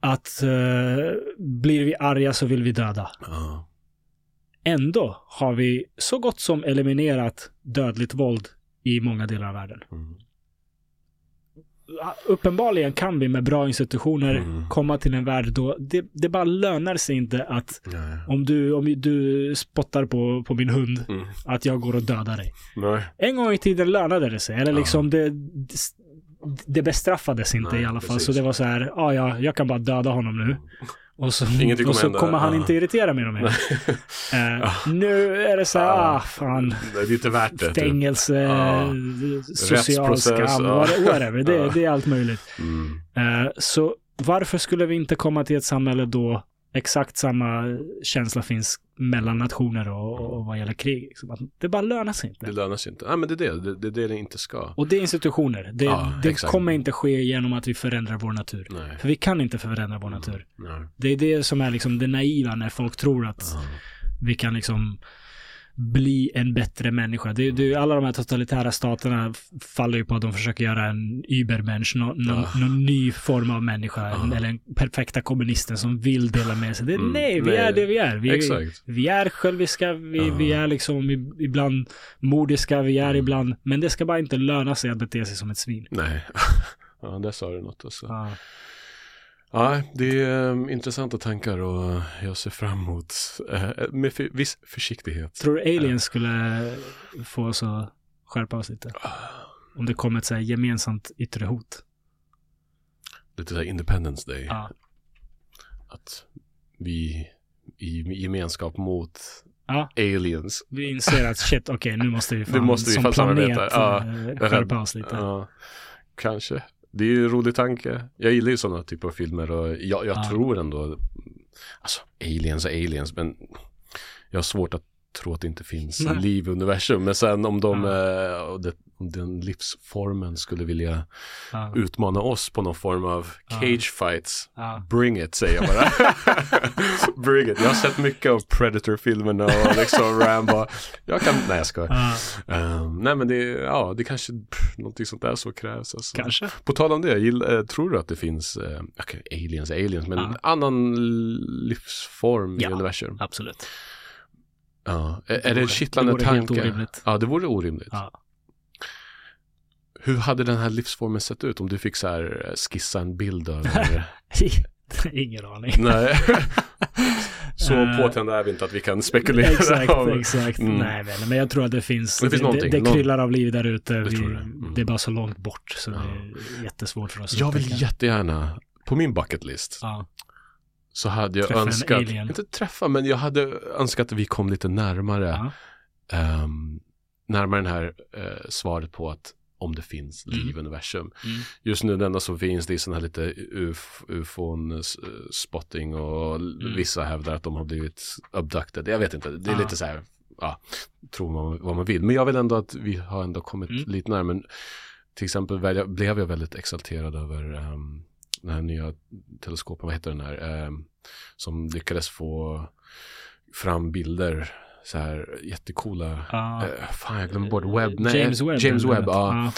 att eh, blir vi arga så vill vi döda. Ja. Ändå har vi så gott som eliminerat dödligt våld i många delar av världen. Mm. Uppenbarligen kan vi med bra institutioner Mm. komma till en värld då det, det bara lönar sig inte att Nej. om du, om du spottar på, på min hund, Mm. att jag går och dödar dig. Nej. En gång i tiden lönade det sig. Eller liksom det, det bestraffades inte Nej, i alla fall. precis. Så det var så här, ja, ja, jag kan bara döda honom nu. (laughs) Och så, Ingenting och kommer så kommer han inte irritera mig mer. Eh, (laughs) Nu är det så här, Ja. ah, fan, Det är inte värt det. typ. fängelse, Ja. social skam, ja. what- whatever. Det, (laughs) det är allt möjligt. Mm. Eh, så varför skulle vi inte komma till ett samhälle då exakt samma känsla finns mellan nationer och, och vad gäller krig. Liksom. Det bara lönar sig inte. Det lönar sig inte. Nej, men det är det. Det, det är det det inte ska. Och det är institutioner. Det, Ja, det kommer inte ske genom att vi förändrar vår natur. Nej. För vi kan inte förändra vår natur. Nej. Det är det som är liksom det naiva när folk tror att Ja. vi kan liksom bli en bättre människa. Det, det, alla de här totalitära staterna faller ju på att de försöker göra en übermensch, någon, någon, Ja. någon ny form av människa, Ja. eller en perfekta kommunisten som vill dela med sig. Det, Mm, nej, vi nej. är det vi är. Vi, Exakt. vi är själviska, vi, Ja. vi är liksom ibland modiska, vi är Mm. ibland, men det ska bara inte löna sig att bete sig som ett svin. Nej. (laughs) ja, där sa du något alltså. Ja. Ja, det är um, intressanta tankar och jag ser fram emot eh, med för, viss försiktighet. Tror du aliens skulle få oss att skärpa oss lite? Om det kommer ett så här gemensamt yttre hot. Lite såhär Independence Day. Ja. Att vi i gemenskap mot Ja. aliens. Vi inser att shit, okej, nu måste vi (laughs) fan, Nu måste vi som planet samarbeta. Ja. eh, skärpa oss lite. Ja, kanske. Det är ju en rolig tanke. Jag gillar ju sådana typer av filmer och jag, jag Ja. tror ändå, alltså aliens och aliens, men jag har svårt att tro att det inte finns Nej. liv i universum. Men sen om de, Ja. eh, det, om den livsformen skulle vilja Ja. utmana oss på någon form av Ja. cage fights. Ja. Bring it, säger jag bara. (laughs) Bring it. Jag har sett mycket av Predator-filmerna och liksom Rambo. Jag kan, nej jag skojar. Ja, Ehm, nej men det, ja, det kanske, pff, någonting sånt där så krävs. Alltså. kanske. På tal om det, gill, eh, tror du att det finns, eh, okej, aliens, aliens, men annan livsform i universum? Absolut. Ja. Är, Det är det en kittlande det vore tanke? orimligt. Ja, det vore orimligt. Ja. Hur hade den här livsformen sett ut om du fick så här eh, skissa en bild över? (laughs) Ingen aning. nej. (laughs) så Eh, påtända är vi inte att vi kan spekulera. Exakt, om- exakt. Mm. Nej, men, men jag tror att det finns. Det finns det, det kryllar av liv där ute. Det. Mm. Det är bara så långt bort så Ja. det är jättesvårt för oss Jag vill jättegärna, på min bucket list, Ja. Så hade jag Träffa önskat, inte träffa, men jag hade önskat att vi kom lite närmare, Ja. ehm, närmare den här eh, svaret på att om det finns liv Mm. i universum. Mm. Just nu det enda som finns det är sån här lite uf, ufon eh, spotting och Mm. vissa hävdar att de har blivit abducted. Jag vet inte, det är Ah. lite så här, ja, tror man vad man vill. Men jag vill ändå att vi har ändå kommit Mm. lite närmare. Till exempel blev jag väldigt exalterad över um, den här nya teleskopen, vad heter den här, ehm, som lyckades få fram bilder, så här jättecoola, Ja. eh, fan jag glömmer bort, webb, nej, James Webb. James Webb, ja.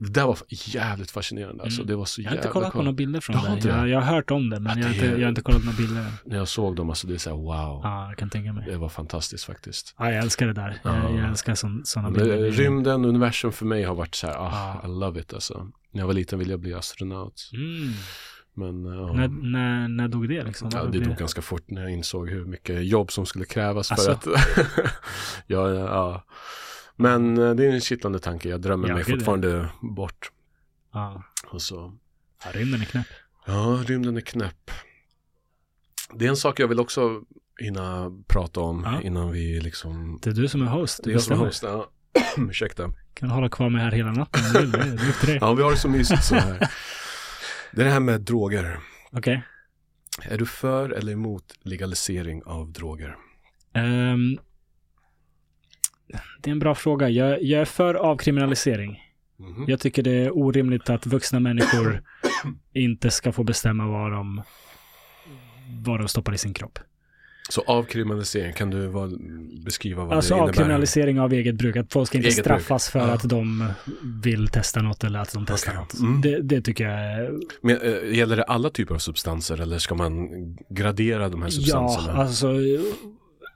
Det där var jävligt fascinerande alltså. Mm. Det var så Jag har inte kollat på några bilder från det. inte Jag, det? jag har hört om det, men Ja, jag, har det inte, jag har inte kollat några bilder. När jag såg dem, alltså det är så här wow. Ja, jag kan tänka mig. Det var fantastiskt faktiskt. Ja, jag älskar det där. Jag, Ja. jag älskar sådana bilder. rymden, universum för mig har varit så här, ah, Ja. I love it alltså. När jag var liten ville jag bli astronaut. Mm. Men ja. När, när, när dog det liksom? Ja, det dog ganska fort när jag insåg hur mycket jobb som skulle krävas Alltså? för att... (laughs) ja, ja. Men eh, det är en kittlande tanke. Jag drömmer Ja, mig det är det. fortfarande bort. Ja. Och så, ja, rymden är knäpp. ja, rymden är knäpp. Det är en sak jag vill också hinna prata om Ja. innan vi liksom... Det är du som är host. Det är jag som är host. Ja. (clears throat) Ursäkta. kan hålla kvar mig här hela natten. Det är till (laughs) dig. Ja, vi har det så mysigt så här. Det är det här med droger. Okej. Är du för eller emot legalisering av droger? Ehm, det är en bra fråga. Jag, jag är för avkriminalisering. Mhm. Jag tycker det är orimligt att vuxna människor (clears throat) inte ska få bestämma vad de, vad de stoppar i sin kropp. Så avkriminalisering, kan du vad, beskriva vad Alltså det innebär? avkriminalisering av eget bruk. Att folk ska inte Eget straffas bruk. för Ja. att de vill testa något eller att de testar Okej. något. Mm. Det, det tycker jag är... Men, äh, gäller det alla typer av substanser eller ska man gradera de här Ja, substanserna? alltså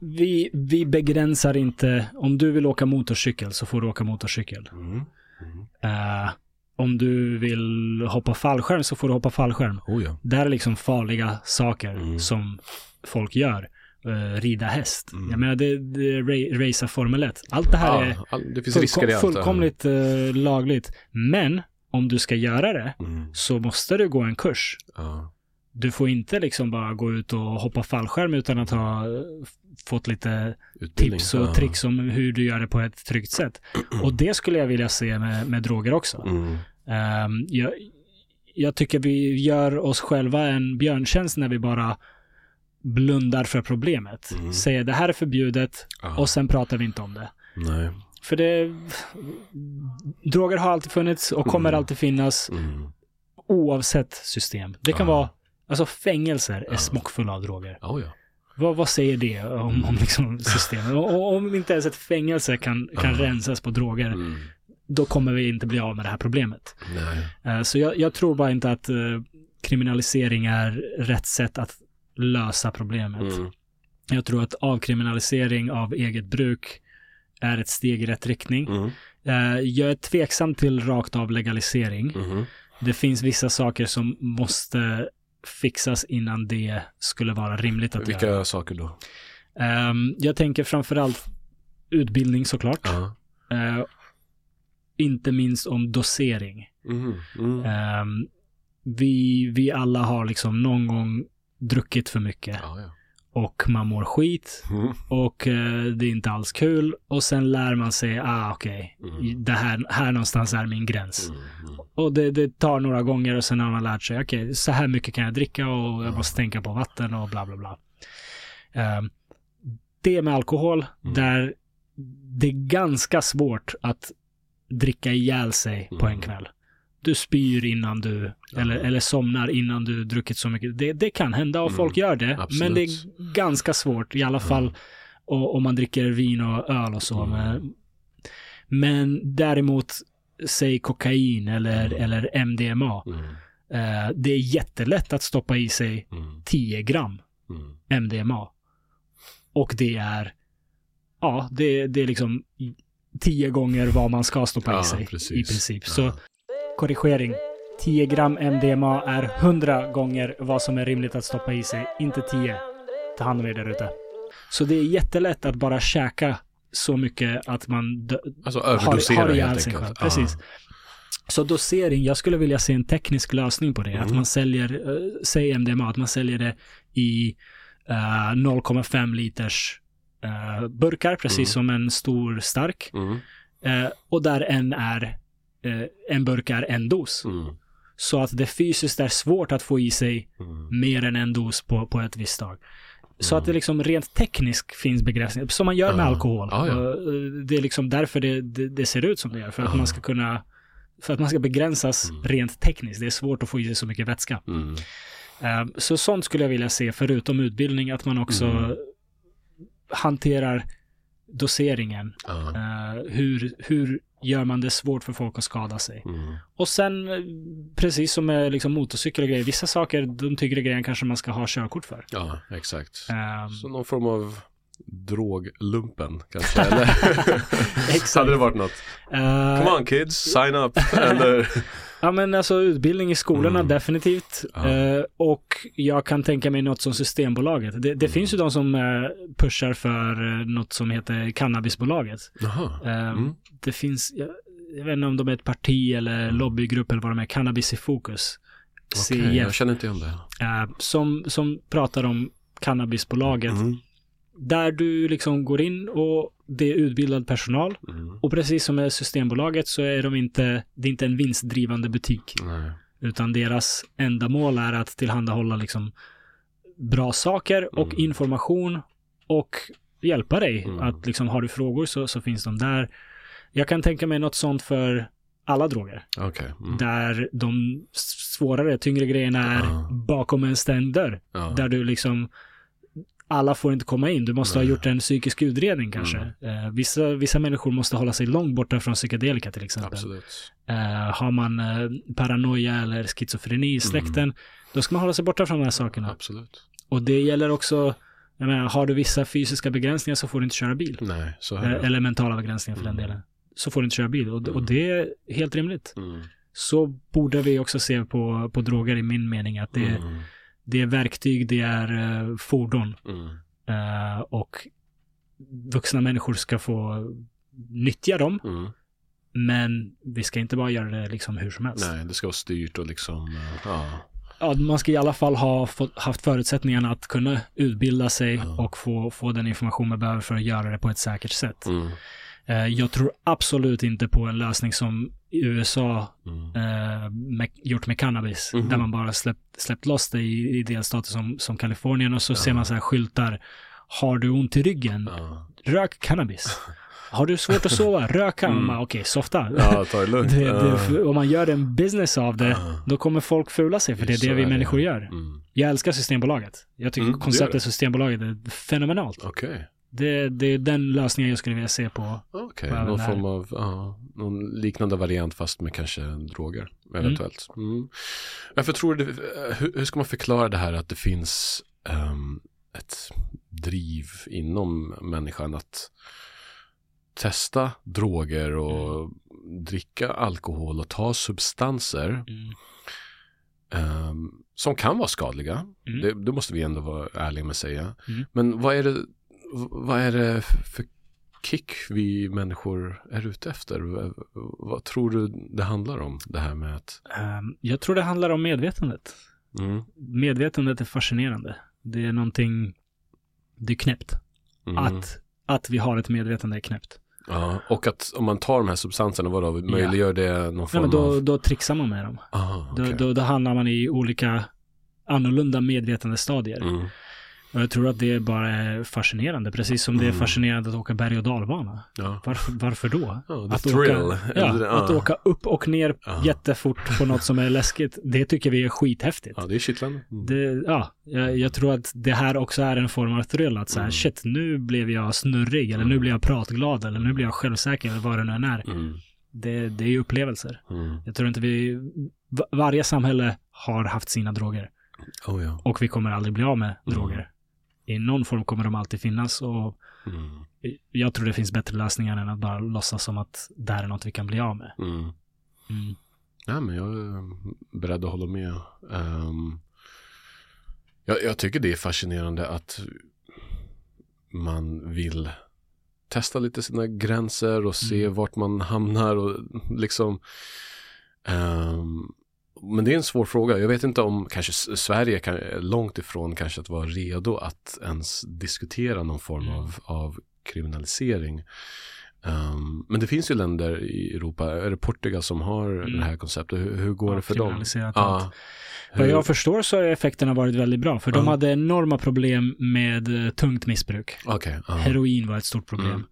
vi, vi begränsar inte. Om du vill åka motorcykel så får du åka motorcykel. Mm. Mm. Eh, om du vill hoppa fallskärm så får du hoppa fallskärm. Oh ja. Det är liksom farliga saker Mm. som folk gör. Eh, rida häst. Mm. Jag menar, det, det ra- racea Formel 1. Allt det här är ja, all, det finns ja. fullkomligt eh, lagligt. Men om du ska göra det Mm. så måste du gå en kurs. Ja. Du får inte liksom bara gå ut och hoppa fallskärm utan att ha eh, fått lite Utbildning. tips och ja. tricks om hur du gör det på ett tryggt sätt. (clears throat) Och det skulle jag vilja se med, med droger också. Mm. Ehm, jag, jag tycker vi gör oss själva en björntjänst när vi bara blundar för problemet. Mm. Säger det här är förbjudet Ja. och sen pratar vi inte om det. Nej. För det... Droger har alltid funnits och kommer Mm. alltid finnas Mm. oavsett system. Det kan Ja. vara... Alltså fängelser är smockfulla av droger. Oh, ja. Vad, vad säger det om, om liksom systemet? Och, om inte ens ett fängelse kan, kan rensas på droger, Mm. då kommer vi inte bli av med det här problemet. Nej. Eh, Så jag, jag tror bara inte att eh, kriminalisering är rätt sätt att lösa problemet. Mm. Jag tror att avkriminalisering av eget bruk är ett steg i rätt riktning. Mm. Eh, Jag är tveksam till rakt av legalisering. Mhm. Det finns vissa saker som måste fixas innan det skulle vara rimligt att Vilka göra. saker då? Ehm, Jag tänker framförallt utbildning såklart. Ja. Eh, Inte minst om dosering. Mm. Mm. Ehm, vi, vi alla har liksom någon gång druckit för mycket Ja, ja. Och man mår skit Mm. och eh, det är inte alls kul och sen lär man sig, ah okej, Mm. det här, här någonstans är min gräns. Mm. Mm. Och det, det tar några gånger och sen har man lärt sig, okej, så här mycket kan jag dricka och jag måste tänka på vatten och bla bla bla. Ehm, det med alkohol, Mm. där det är ganska svårt att dricka ihjäl sig på en Mm. kväll. Du spyr innan du, eller, eller somnar innan du druckit så mycket. Det, det kan hända och Mm. folk gör det, Absolut. men det är ganska svårt i alla fall om man dricker vin och öl och så. Mm. Men, men däremot, säg kokain eller, Mm. eller MDMA. Mm. Eh, det är jättelätt att stoppa i sig Mm. 10 gram Mm. MDMA. Och det är, ja, det, det är liksom 10 gånger vad man ska stoppa Ja, i sig precis. i princip. Ja. Så korrigering. 10 gram MDMA är 100 gånger vad som är rimligt att stoppa i sig, inte 10. Ta hand om er där ute. Så det är jättelätt att bara käka så mycket att man dö- Alltså har, har ihjäl sig själv. Precis. Så dosering, jag skulle vilja se en teknisk lösning på det. Att Mm. man säljer, uh, säg MDMA, att man säljer det i eh, 0,5 liters eh, burkar, precis Mm. som en stor stark. Mm. Och där en är, eh, en burk är en dos. Mm. Så att det fysiskt är svårt att få i sig Mm. mer än en dos på, på ett visst dag. Så Mm. att det liksom rent tekniskt finns begränsningar, som man gör med alkohol. Ja, ja. Eh, Det är liksom därför det, det, det ser ut som det gör, för att man ska kunna för att man ska begränsas Mm. rent tekniskt. Det är svårt att få i sig så mycket vätska. Mm. Eh, Så sånt skulle jag vilja se, förutom utbildning, att man också Mm. hanterar doseringen. Ja. Eh, hur, hur gör man det svårt för folk att skada sig? Mm. Och sen, eh, precis som med liksom motorcykel och grejer, vissa saker, de tyngre grejer kanske man ska ha körkort för. ja, exakt. Ehm, Så någon form av droglumpen kanske, (laughs) eller? Exakt. Hade det varit något? eh, Come on kids, sign up! eller? (laughs) Ja men alltså utbildning i skolorna Mm. definitivt. Ja. Eh, och jag kan tänka mig något som Systembolaget. Det, det Mm. finns ju de som eh, pushar för eh, något som heter Cannabisbolaget. Jaha. Eh, Mm. Det finns, jag, jag vet inte om de är ett parti eller Mm. lobbygrupp eller vad de är, Cannabis i fokus. Okej, jag känner inte igen det. eh, som, som pratar om Cannabisbolaget. Där du liksom går in och det är utbildad personal. Mm. Och precis som med Systembolaget så är de inte, det är inte en vinstdrivande butik. Nej. Utan deras enda mål är att tillhandahålla liksom bra saker och Mm. information och hjälpa dig. Mm. Att liksom har du frågor så, så finns de där. Jag kan tänka mig något sånt för alla droger. Okej. Mm. Där de svårare, tyngre grejerna är Ja. bakom en stängd dörr. Ja. Där du liksom alla får inte komma in. Du måste ha gjort en psykisk utredning kanske. Mm. Eh, vissa, vissa människor måste hålla sig långt borta från psykedelika till exempel. Eh, har man eh, paranoia eller schizofreni i släkten, då ska man hålla sig borta från de här sakerna. Absolut. Och det gäller också, jag menar, har du vissa fysiska begränsningar så får du inte köra bil. Nej, så Eh, är det. eller mentala begränsningar för den Mm. delen. Så får du inte köra bil. Och, och Mm. det är helt rimligt. Mm. Så borde vi också se på, på droger i min mening. Att det, Mm. Det är verktyg, det är eh, fordon. Mm. Eh, och vuxna människor ska få nyttja dem. Mm. Men vi ska inte bara göra det liksom hur som helst. Nej, det ska vara styrt och liksom, eh, ja. Ja, man ska i alla fall ha fått, haft förutsättningarna att kunna utbilda sig Ja. och få, få den information man behöver för att göra det på ett säkert sätt. Mm. Eh, jag tror absolut inte på en lösning som USA Mm. eh, med, gjort med cannabis. Mhm. Där man bara släppt, släppt loss det i, i delstater som, som Kalifornien och så ser man så här skyltar. Har du ont i ryggen? Ja. Rök cannabis. Har du svårt att sova? Rök. Mm. Okej, softa. ja, ta det lugnt. (laughs) Det, Ja. det, om man gör en business av det, Ja. då kommer folk fula sig, för det är det vi människor gör. Mm. Jag älskar Systembolaget. Jag tycker Mm, konceptet. Systembolaget är fenomenalt. Okej. Det, det är den lösningen jag skulle vilja se på. Okej, även någon form av, ja, någon liknande variant fast med kanske droger eventuellt. Mm. Varför tror du, hur, hur ska man förklara det här att det finns ehm, ett driv inom människan att testa droger och dricka alkohol och ta substanser Mm. ehm, som kan vara skadliga. Mm. Det, det måste vi ändå vara ärliga med att säga. Mm. Men vad är det, vad är det för kick vi människor är ute efter? Vad, tror du det handlar om? Det här med att... Ehm, jag tror det handlar om medvetandet. Mm, Medvetandet är fascinerande. Det är någonting, det är knäppt. mm, Att, att vi har ett medvetande är knäppt. ja, och att om man tar de här substanserna, vadå, möjliggör det någon form men då, av... då trixar man med dem. Ah, Då, okej. då, då hamnar man i olika annorlunda medvetandestadier. Mm, Och jag tror att det bara är fascinerande. Precis som det är Mm. fascinerande att åka berg och dalbana. ja. Varför, varför då? The Att åka, ja, att åka upp och ner Ja. jättefort på något som är läskigt. Det tycker vi är skithäftigt. Ja, det är kittlande. Mm. Ja, jag, jag tror att det här också är en form av thrill. Att så här, Mm. shit, nu blev jag snurrig, eller nu blev jag pratglad, eller nu blev jag självsäker, eller vad det nu än är. Mm, Det, det är ju upplevelser. mm. Jag tror inte vi... va- Varje samhälle har haft sina droger. Oh ja. Och vi kommer aldrig bli av med Mm. droger. I någon form kommer de alltid finnas och Mm, jag tror det finns bättre lösningar än att bara låtsas som att det här är något vi kan bli av med. mm. Mm. Ja, men jag är beredd att hålla med. Ehm, jag, jag tycker det är fascinerande att man vill testa lite sina gränser och se Mm. vart man hamnar och liksom ehm, men det är en svår fråga. Jag vet inte om kanske Sverige kan, långt ifrån kanske att vara redo att ens diskutera någon form Mm. av, av kriminalisering. Ehm, men det finns ju länder i Europa, är det Portugal som har Mm. det här konceptet? Hur, hur går Ja, det för dem? Ja. Vad jag förstår så har effekterna varit väldigt bra, för de Ja. hade enorma problem med eh, tungt missbruk. Okej, ja. Heroin var ett stort problem.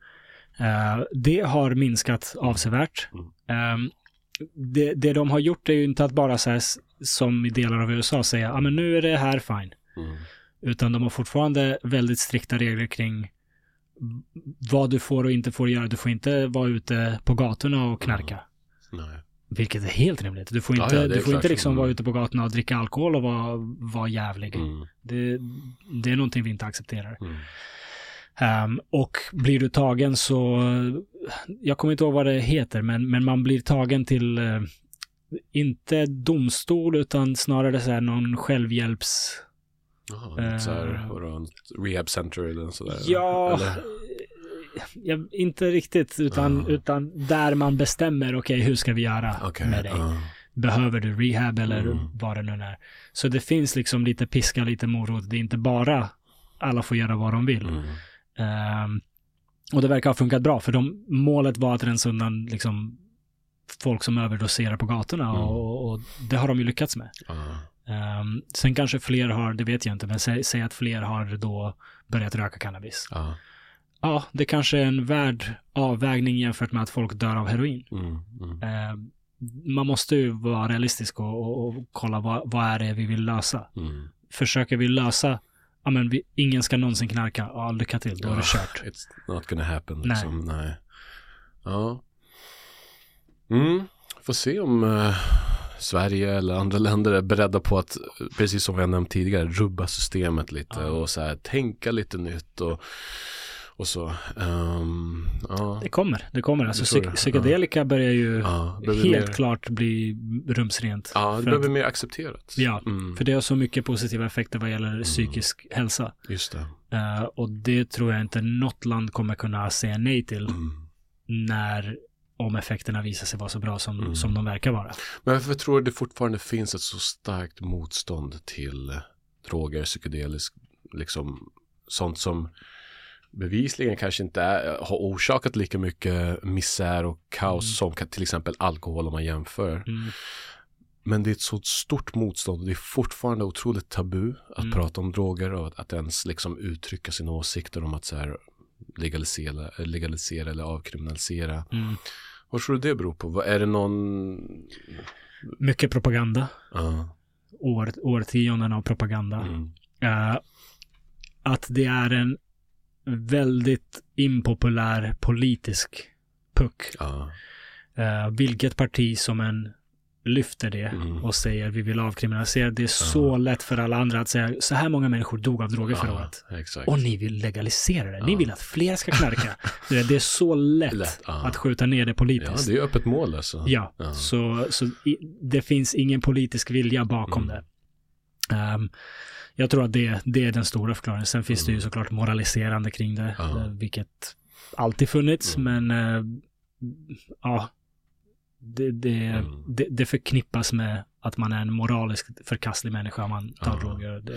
Eh, det har minskat avsevärt. Mm. Det, det de har gjort är ju inte att bara så här, som i delar av USA säga, ja men nu är det här fine. Mm. Utan de har fortfarande väldigt strikta regler kring vad du får och inte får göra. Du får inte vara ute på gatorna och knarka. Nej. Vilket är helt rimligt. Du får Ja, inte, ja, är du får inte liksom Mm. vara ute på gatorna och dricka alkohol och vara, vara jävlig. Mm. Det, det är någonting vi inte accepterar. Mm. Ehm, och blir du tagen så, jag kommer inte ihåg vad det heter, men, men man blir tagen till, eh, inte domstol, utan snarare så här någon självhjälps... Jaha, något så här, Eh. vadå, rehab center eller sådär? Ja, Eller? jag, inte riktigt, utan, Ja. utan där man bestämmer, okej, hur ska vi göra Okej, med dig? ja. Behöver du rehab eller Mm. vad det nu är? Så det finns liksom lite piska, lite morot. Det är inte bara alla får göra vad de vill. Mm. Ehm, och det verkar ha funkat bra, för de, målet var att rensa undan liksom, folk som överdoserar på gatorna Mm. och, och det har de ju lyckats med. Ja. Ehm, sen kanske fler har, det vet jag inte, men säg, säg att fler har då börjat röka cannabis. Ja. Ja, det kanske är en värd avvägning jämfört med att folk dör av heroin. Mm. Ehm, man måste ju vara realistisk och, och, och kolla vad, vad är det vi vill lösa. Mm. Försöker vi lösa, ja men vi, ingen ska någonsin knarka, ja lycka till, då är det kört. It's not gonna happen Nej. liksom. Nej. Ja. Mm. Får se om eh, Sverige eller andra länder är beredda på att, precis som vi har nämnt tidigare, rubba systemet lite Ja. och så här tänka lite nytt och, och så. Ehm, ja. Det kommer, det kommer. Alltså, Det jag. psykedelika börjar ju Ja, helt mer, klart bli rumsrent. Ja, det behöver att- mer accepterat. Ja, Mm, För det har så mycket positiva effekter vad gäller psykisk hälsa. just det. Eh, och det tror jag inte något land kommer kunna säga nej till Mm. när, om effekterna visar sig vara så bra som, Mm. som de verkar vara. Men varför tror du det fortfarande finns ett så starkt motstånd till droger, psykedelisk, liksom sånt som bevisligen kanske inte är, har orsakat lika mycket misär och kaos Mm. som kan- till exempel alkohol om man jämför. Mm. Men det är ett så stort motstånd och det är fortfarande otroligt tabu att Mm. prata om droger och att, att ens liksom uttrycka sina åsikter om att så här legalisera, legalisera eller avkriminalisera. Mm. Vad tror du det beror på? Vad är det någon... Mycket propaganda. Ja, År, årtionden av propaganda. Eh, att det är en väldigt impopulär politisk puck. ja, Eh, vilket parti som än lyfter det Mm. och säger vi vill avkriminalisera. Det är så lätt för alla andra att säga så här många människor dog av droger förra ja, året. exakt. Och ni vill legalisera det. Ni Ja. vill att fler ska knarka. (laughs) Det är så lätt, Lätt, ja. att skjuta ner det Ja, politiskt. det är öppet mål alltså. Ja, Ja. så, så i, det finns ingen politisk vilja bakom Mm. det. Ehm, jag tror att det, det är den stora förklaringen. Sen finns det ju Mm. såklart moraliserande kring det, Ja. eh, vilket alltid funnits, Mm. men eh, ja, det, det, Mm. det, det förknippas med att man är en moraliskt förkastlig människa om man tar Ja. droger. Det,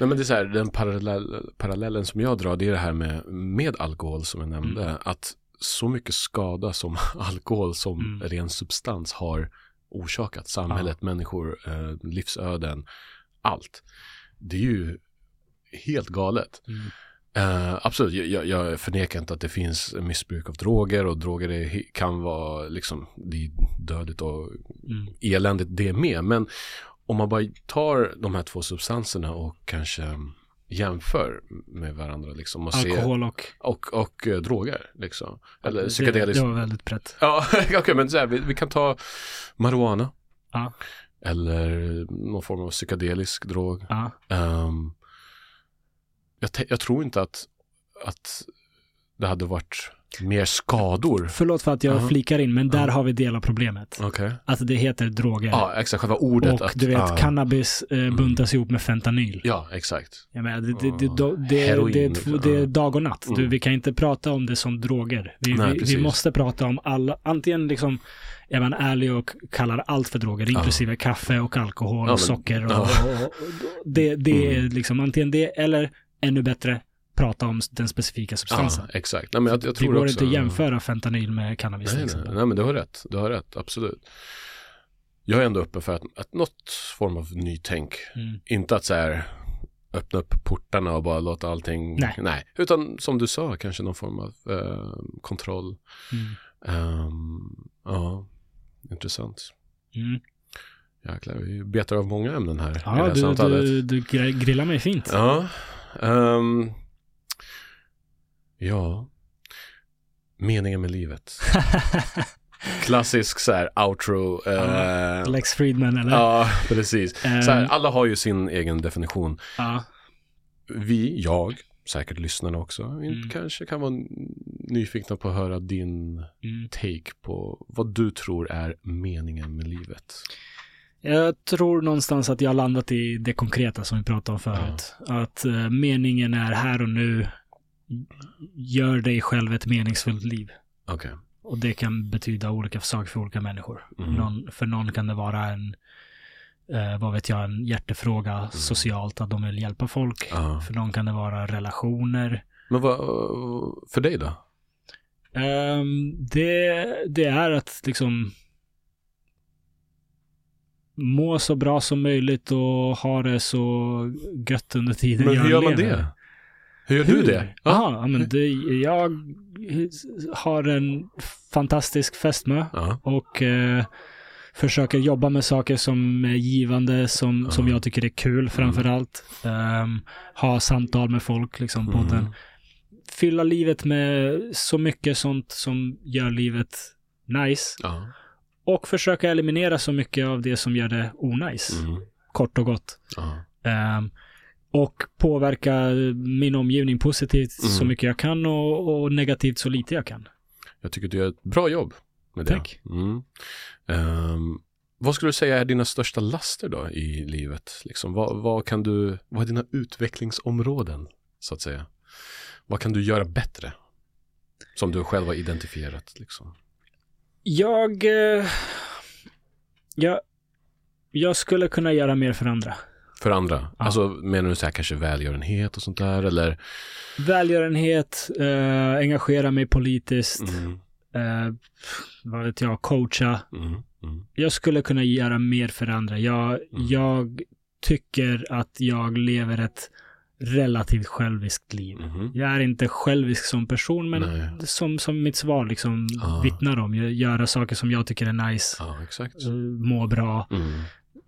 Nej men det är så här, den parallell, parallellen som jag drar, det är det här med, med alkohol som jag nämnde. Mm. Att så mycket skada som (laughs) alkohol som Mm. ren substans har orsakat samhället, människor, eh, livsöden, allt. Det är ju helt galet. mm, Eh, absolut, jag- jag, förnekar inte att det finns missbruk av droger och droger är, kan vara liksom, det är dödligt och mm, eländigt det med. Men om man bara tar de här två substanserna och kanske jämför med varandra liksom och alkohol och... och, och eh, droger liksom. Eller det, psykedelisk. det var väldigt brett. Ja, (laughs) okej men så här, vi, vi kan ta marijuana. Ja. Eller någon form av psykedelisk drog. Ja. Ehm, jag, te- jag tror inte att, att det hade varit mer skador. Förlåt för att jag Ja. flikar in, men där Ja. har vi del av problemet. Okej. Att det heter droger. Ja, exakt. Själva ordet. och att, du vet, ja. cannabis eh, buntas ihop med fentanyl. Ja, exakt. Jag menar, det, det, det, Ja. det, det, Heroin, det, är två- det är dag och natt. Du, Mm. vi kan inte prata om det som droger. Vi, Nej, vi, vi måste prata om alla, antingen liksom är man ärlig och kallar allt för droger, inklusive kaffe och alkohol och socker. Och, och, och, det det är Mm. liksom antingen det, eller ännu bättre, prata om den specifika substansen. Ja, exakt. Nej, men jag, jag det tror går också, inte att jämföra fentanyl med cannabis Nej, nej, nej, men du har rätt. Du har rätt, absolut. Jag är ändå öppen för att, att något form av nytänk. Mm. Inte att så här öppna upp portarna och bara låta allting. Nej. Utan som du sa, kanske någon form av eh, kontroll. Mm. Ehm, ja, intressant. Mm. Jäklar, vi betar av många ämnen här i det Ja, här du, samtalet. du, du gr- grillar mig fint. Ja. ehm, ja. Meningen med livet. (laughs) Klassisk så här outro. eh, Lex Friedman eller? ja, precis. Ehm, Så här, alla har ju sin egen definition. Vi, jag, säkert lyssnarna också, Mm. kanske kan vara nyfikna på att höra din Mm. take på vad du tror är meningen med livet. Jag tror någonstans att jag har landat i det konkreta som vi pratade om förut. Att eh, meningen är här och nu. Gör dig själv ett meningsfullt liv. Okej. Och det kan betyda olika saker för olika människor. Mm. Någon, för någon kan det vara en, eh, vad vet jag, en hjärtefråga socialt, att de vill hjälpa folk. Ja. För någon kan det vara relationer. Men vad, för dig då? Ehm, det, det är att liksom må så bra som möjligt och ha det så gött under tiden Men hur gör man lever. det? Hur gör du det? Ja, ja men det, jag har en fantastisk fästmö Ja. och eh, försöker jobba med saker som är givande, som, som Ja. jag tycker är kul framför allt. Ehm, ha samtal med folk, liksom på Mm. den. Fylla livet med så mycket sånt som gör livet nice. Ja. Och försöka eliminera så mycket av det som gör det onajs. Mm. Kort och gott. Ja. Och påverka min omgivning positivt Mm. så mycket jag kan och, och negativt så lite jag kan. Jag tycker du gör ett bra jobb med det. Tack. Mm. Ehm, vad skulle du säga är dina största laster då i livet? Liksom, vad, vad kan du, vad är dina utvecklingsområden så att säga? Vad kan du göra bättre? Som du själv har identifierat liksom. Jag, eh, jag, jag skulle kunna göra mer för andra. För andra? Alltså menar du så här kanske välgörenhet och sånt där eller? Välgörenhet, eh, engagera mig politiskt, Mm, eh, vad vet jag, coacha. mm, mm, Jag skulle kunna göra mer för andra. Jag, Mm. jag tycker att jag lever ett relativt själviskt liv. mhm. Jag är inte självisk som person, men Nej. som, som mitt svar liksom Ah. vittnar om. Göra saker som jag tycker är nice, Ja, exakt. eh, må bra.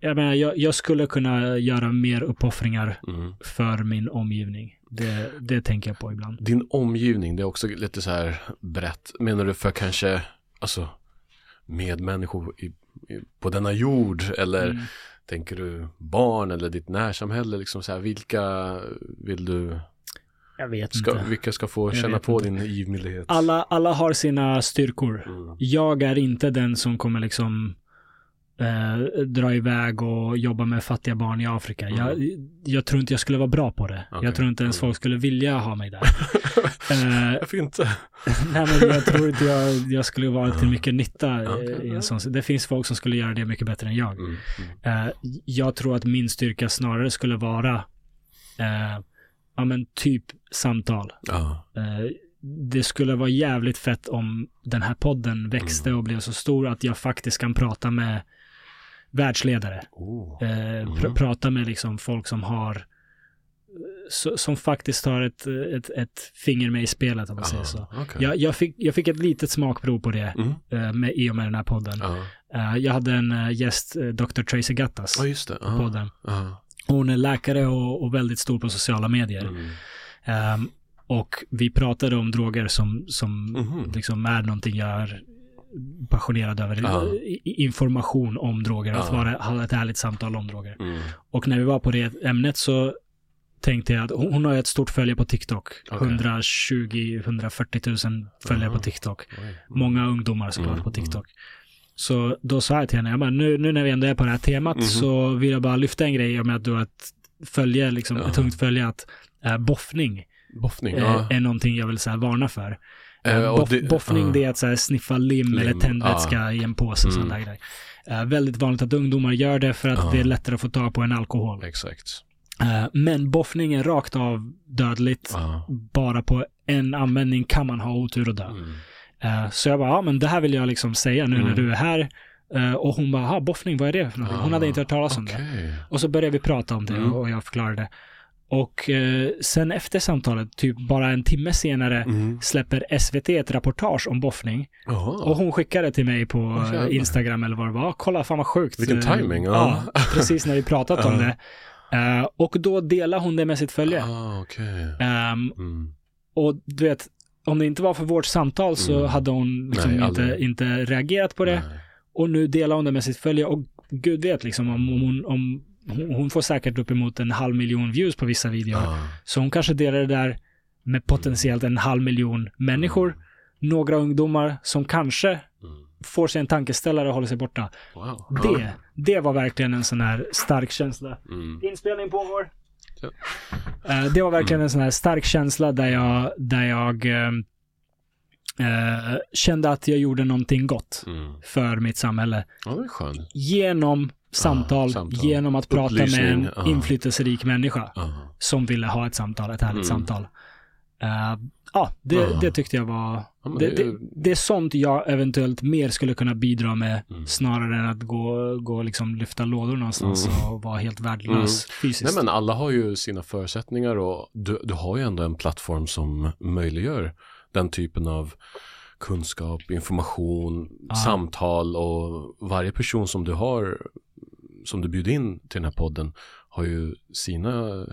Jag menar, jag, jag skulle kunna göra mer uppoffringar mm. för min omgivning. Det, det tänker jag på ibland. Din omgivning, det är också lite så här brett. Menar du för kanske, alltså medmänniskor i, i, på denna jord eller Mm. tänker du barn eller ditt närsamhälle liksom så här, vilka vill du, Jag vet ska, inte. vilka ska få Jag känna på inte. din givmildhet? Alla, alla har sina styrkor. Mm. Jag är inte den som kommer liksom eh, dra iväg och jobba med fattiga barn i Afrika. Mm. Jag, jag tror inte jag skulle vara bra på det. Okej. Jag tror inte ens folk skulle vilja ha mig där. (laughs) eh, Varför inte? (laughs) nej, men jag tror inte jag, jag skulle vara till mycket nytta eh, Okej, i en sån. Det finns folk som skulle göra det mycket bättre än jag. Mm. Mm. Eh, jag tror att min styrka snarare skulle vara eh, ja men typ samtal. Ja. Eh, det skulle vara jävligt fett om den här podden växte Mm. och blev så stor att jag faktiskt kan prata med världsledare. Oh. Eh, pr- Mm. prata med liksom folk som har så, som faktiskt har ett, ett, ett finger med i spelet om man säger så. Ah, okej. Jag, jag, fick, jag fick ett litet smakprov på det Mm. eh, med, i och med den här podden. Ja. Eh, jag hade en gäst, Dr. Tracy Gattas, Ja, just det. på Ja. podden. Ja. Hon är läkare och, och väldigt stor på sociala medier. Mm. Ehm, och vi pratade om droger som, som Mhm. liksom är någonting jag är passionerad över. Ja. Information om droger, att Ja. vara, ha ett ärligt samtal om droger. Mm. Och när vi var på det ämnet så tänkte jag att hon, har ett stort följe på TikTok. Okej. 120-140 000 följare Aha. på TikTok. Mm. Många ungdomar såklart Mm, på TikTok. Så då sa jag till henne, jag bara, nu, nu när vi ändå är på det här temat Mhm. så vill jag bara lyfta en grej om att du har ett följe, liksom, ett tungt följe, att äh, boffning Boffning, eh, ja. är någonting jag vill så här, varna för. Eh, Eh, boff, det- boffning ja. det är att så här, sniffa lim, Lim, eller tändvätska ja. i en påse Mm. sådana grejer. Eh, väldigt vanligt att ungdomar gör det för att Ja. det är lättare att få tag på en alkohol. Exakt. Eh, men boffning är rakt av dödligt. Bara på en användning kan man ha otur och dö. Mm. Så jag bara, ja men det här vill jag liksom säga nu när Mm. du är här. Och hon bara, "Ha, boffning, vad är det för någonting? Hon hade inte hört talas om det. Okej. Och så började vi prata om det Mm. och jag förklarade. Och eh, sen efter samtalet, typ bara en timme senare, Mm. släpper SVT ett reportage om boffning. Jaha. Och hon skickade till mig på eh, Instagram eller vad det var. Kolla, fan vad sjukt. Vilken Eh, timing, ja. Ja, precis när vi pratat om (laughs) det. Eh, och då delar hon det med sitt följe. Ah, okej. Ehm, Mm. och du vet, om det inte var för vårt samtal så Mm. hade hon liksom Nej, inte, aldrig. inte reagerat på det. Nej. Och nu delar hon det med sitt följe och gud vet liksom om, om hon, om hon, hon får säkert uppemot en halv miljon views på vissa videor. Ah. Så hon kanske delar det där med potentiellt en halv miljon människor. Några ungdomar som kanske Mm. får sig en tankeställare och håller sig borta. Wow. Det, det var verkligen en sån här stark känsla. Mm. Inspelning pågår. Ja. Eh, det var verkligen en sån här stark känsla där jag, där jag eh, eh, kände att jag gjorde någonting gott Mm. för mitt samhälle. Ja. Genom samtal, samtal. genom att prata med en Upplysning, ja. inflytelserik människa Ah. som ville ha ett samtal, ett härligt Mm. samtal. Eh, ja, det, Ja. det tyckte jag var... Det, det är- det, är sånt jag eventuellt mer skulle kunna bidra med Mm. snarare än att gå, gå och liksom lyfta lådor någonstans Mm. och vara helt värdelös fysiskt. Nej men alla har ju sina förutsättningar och du, du har ju ändå en plattform som möjliggör den typen av kunskap, information, samtal och varje person som du har som du bjuder in till den här podden har ju sina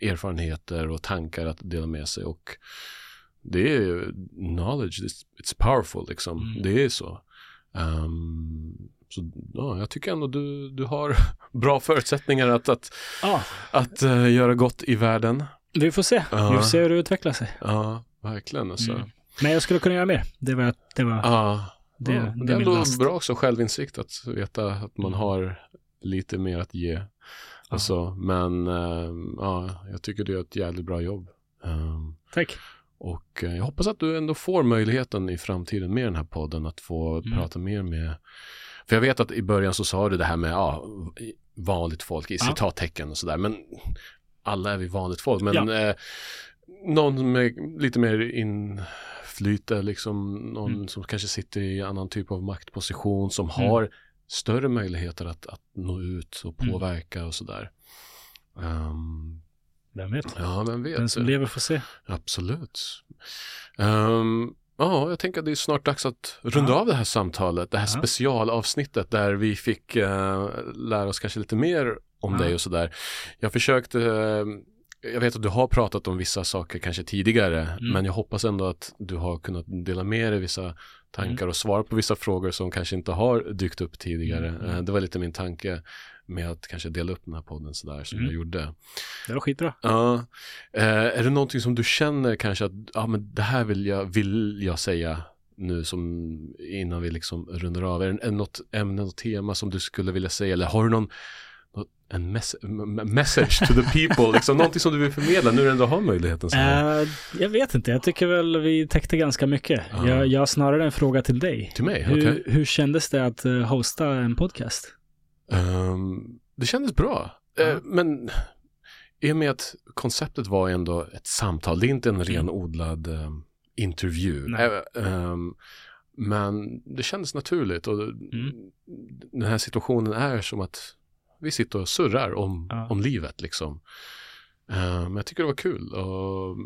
erfarenheter och tankar att dela med sig och det är knowledge, it's, it's powerful liksom, Mm. det är så. Ehm, så ja, jag tycker ändå du, du har (laughs) bra förutsättningar att, att, Ja, att eh, göra gott i världen. vi får se. Ja. Vi får se hur det utvecklar sig. Ja, verkligen alltså. Mm. Men jag skulle kunna göra mer. Det var, det var det, ja, det, det är ändå bra också självinsikt att veta att man har lite mer att ge. Alltså, men ehm, ja, jag tycker du gör ett jävligt bra jobb. Ehm, Tack. och eh, jag hoppas att du ändå får möjligheten i framtiden med den här podden att få Mm. prata mer med För jag vet att i början så sa du det här med, ja, vanligt folk i Ja. citattecken och sådär. Men alla är vi vanligt folk. Men Ja. eh, någon med lite mer inflyte, liksom någon Mm. som kanske sitter i annan typ av maktposition som har större möjligheter att, att nå ut och Mm. påverka och sådär. Um, Vem vet? ja, vem vet. Den som lever får se. Absolut. Ehm, Ja, jag tänker att det är snart dags att runda Ja. av det här samtalet, det här Ja. specialavsnittet där vi fick eh, lära oss kanske lite mer om Ja. dig och sådär. Jag försökte, eh, jag vet att du har pratat om vissa saker kanske tidigare, Mm. men jag hoppas ändå att du har kunnat dela med dig vissa tankar Mm. och svara på vissa frågor som kanske inte har dykt upp tidigare. Mm. Eh, det var lite min tanke med att kanske dela upp den här podden sådär som Mm. jag gjorde. Det var skitbra. Ja, eh, är det någonting som du känner kanske att, ja men det här vill jag, vill jag säga nu som innan vi liksom rundar av? Är det något ämne, något tema som du skulle vilja säga eller har du någon, en mess, m- message to the people, (laughs) liksom någonting som du vill förmedla nu när du ändå har möjligheten? Så? Eh, jag vet inte, jag tycker väl vi täckte ganska mycket. Ja. Jag, jag har snarare en fråga till dig. Till mig? Hur, hur kändes det att eh, hosta en podcast? Ehm, det kändes bra. Ja. men i och med att konceptet var ändå ett samtal, det är inte en renodlad um, intervju. Eh, ehm, men det kändes naturligt och Mm. den här situationen är som att vi sitter och surrar om, Ja. om livet liksom. Eh, Men jag tycker det var kul och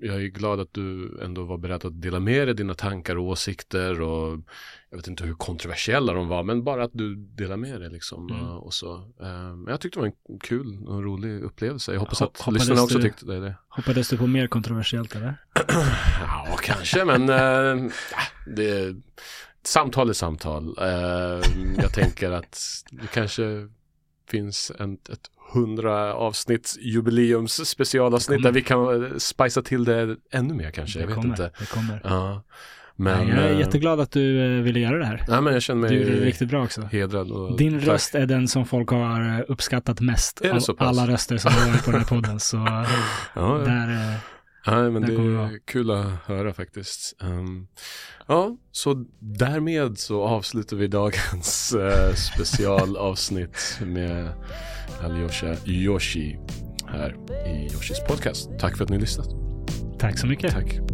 jag är glad att du ändå var beredd att dela med dig dina tankar och åsikter och jag vet inte hur kontroversiella de var men bara att du delar med dig liksom. Mm. eh, Och så. Eh, Men jag tyckte det var en kul och rolig upplevelse. Jag hoppas Ho- att hoppades lyssnarna också du- tyckte det. Hoppades du på mer kontroversiellt eller? (clears throat) Ja, kanske, men äh, det, samtal är samtal. Eh, jag tänker att det kanske finns en, ett hundra avsnitts jubileums specialavsnitt där vi kan eh, spicea till det ännu mer kanske. det jag vet kommer, inte. Det kommer. Ja, men, jag är eh, jätteglad att du eh, ville göra det här. Nej, men jag känner Du gjorde det mig riktigt bra också. hedrad. Och Din tack. röst är den som folk har uppskattat mest Är av alla röster som har varit på den här podden. Så (laughs) Ja, ja. där, Ja, men det är kul att höra faktiskt. Ehm, ja, så därmed så avslutar vi dagens uh, specialavsnitt med Alyosha Yoshi här i Yoshis podcast. Tack för att ni lyssnat. tack så mycket. Tack.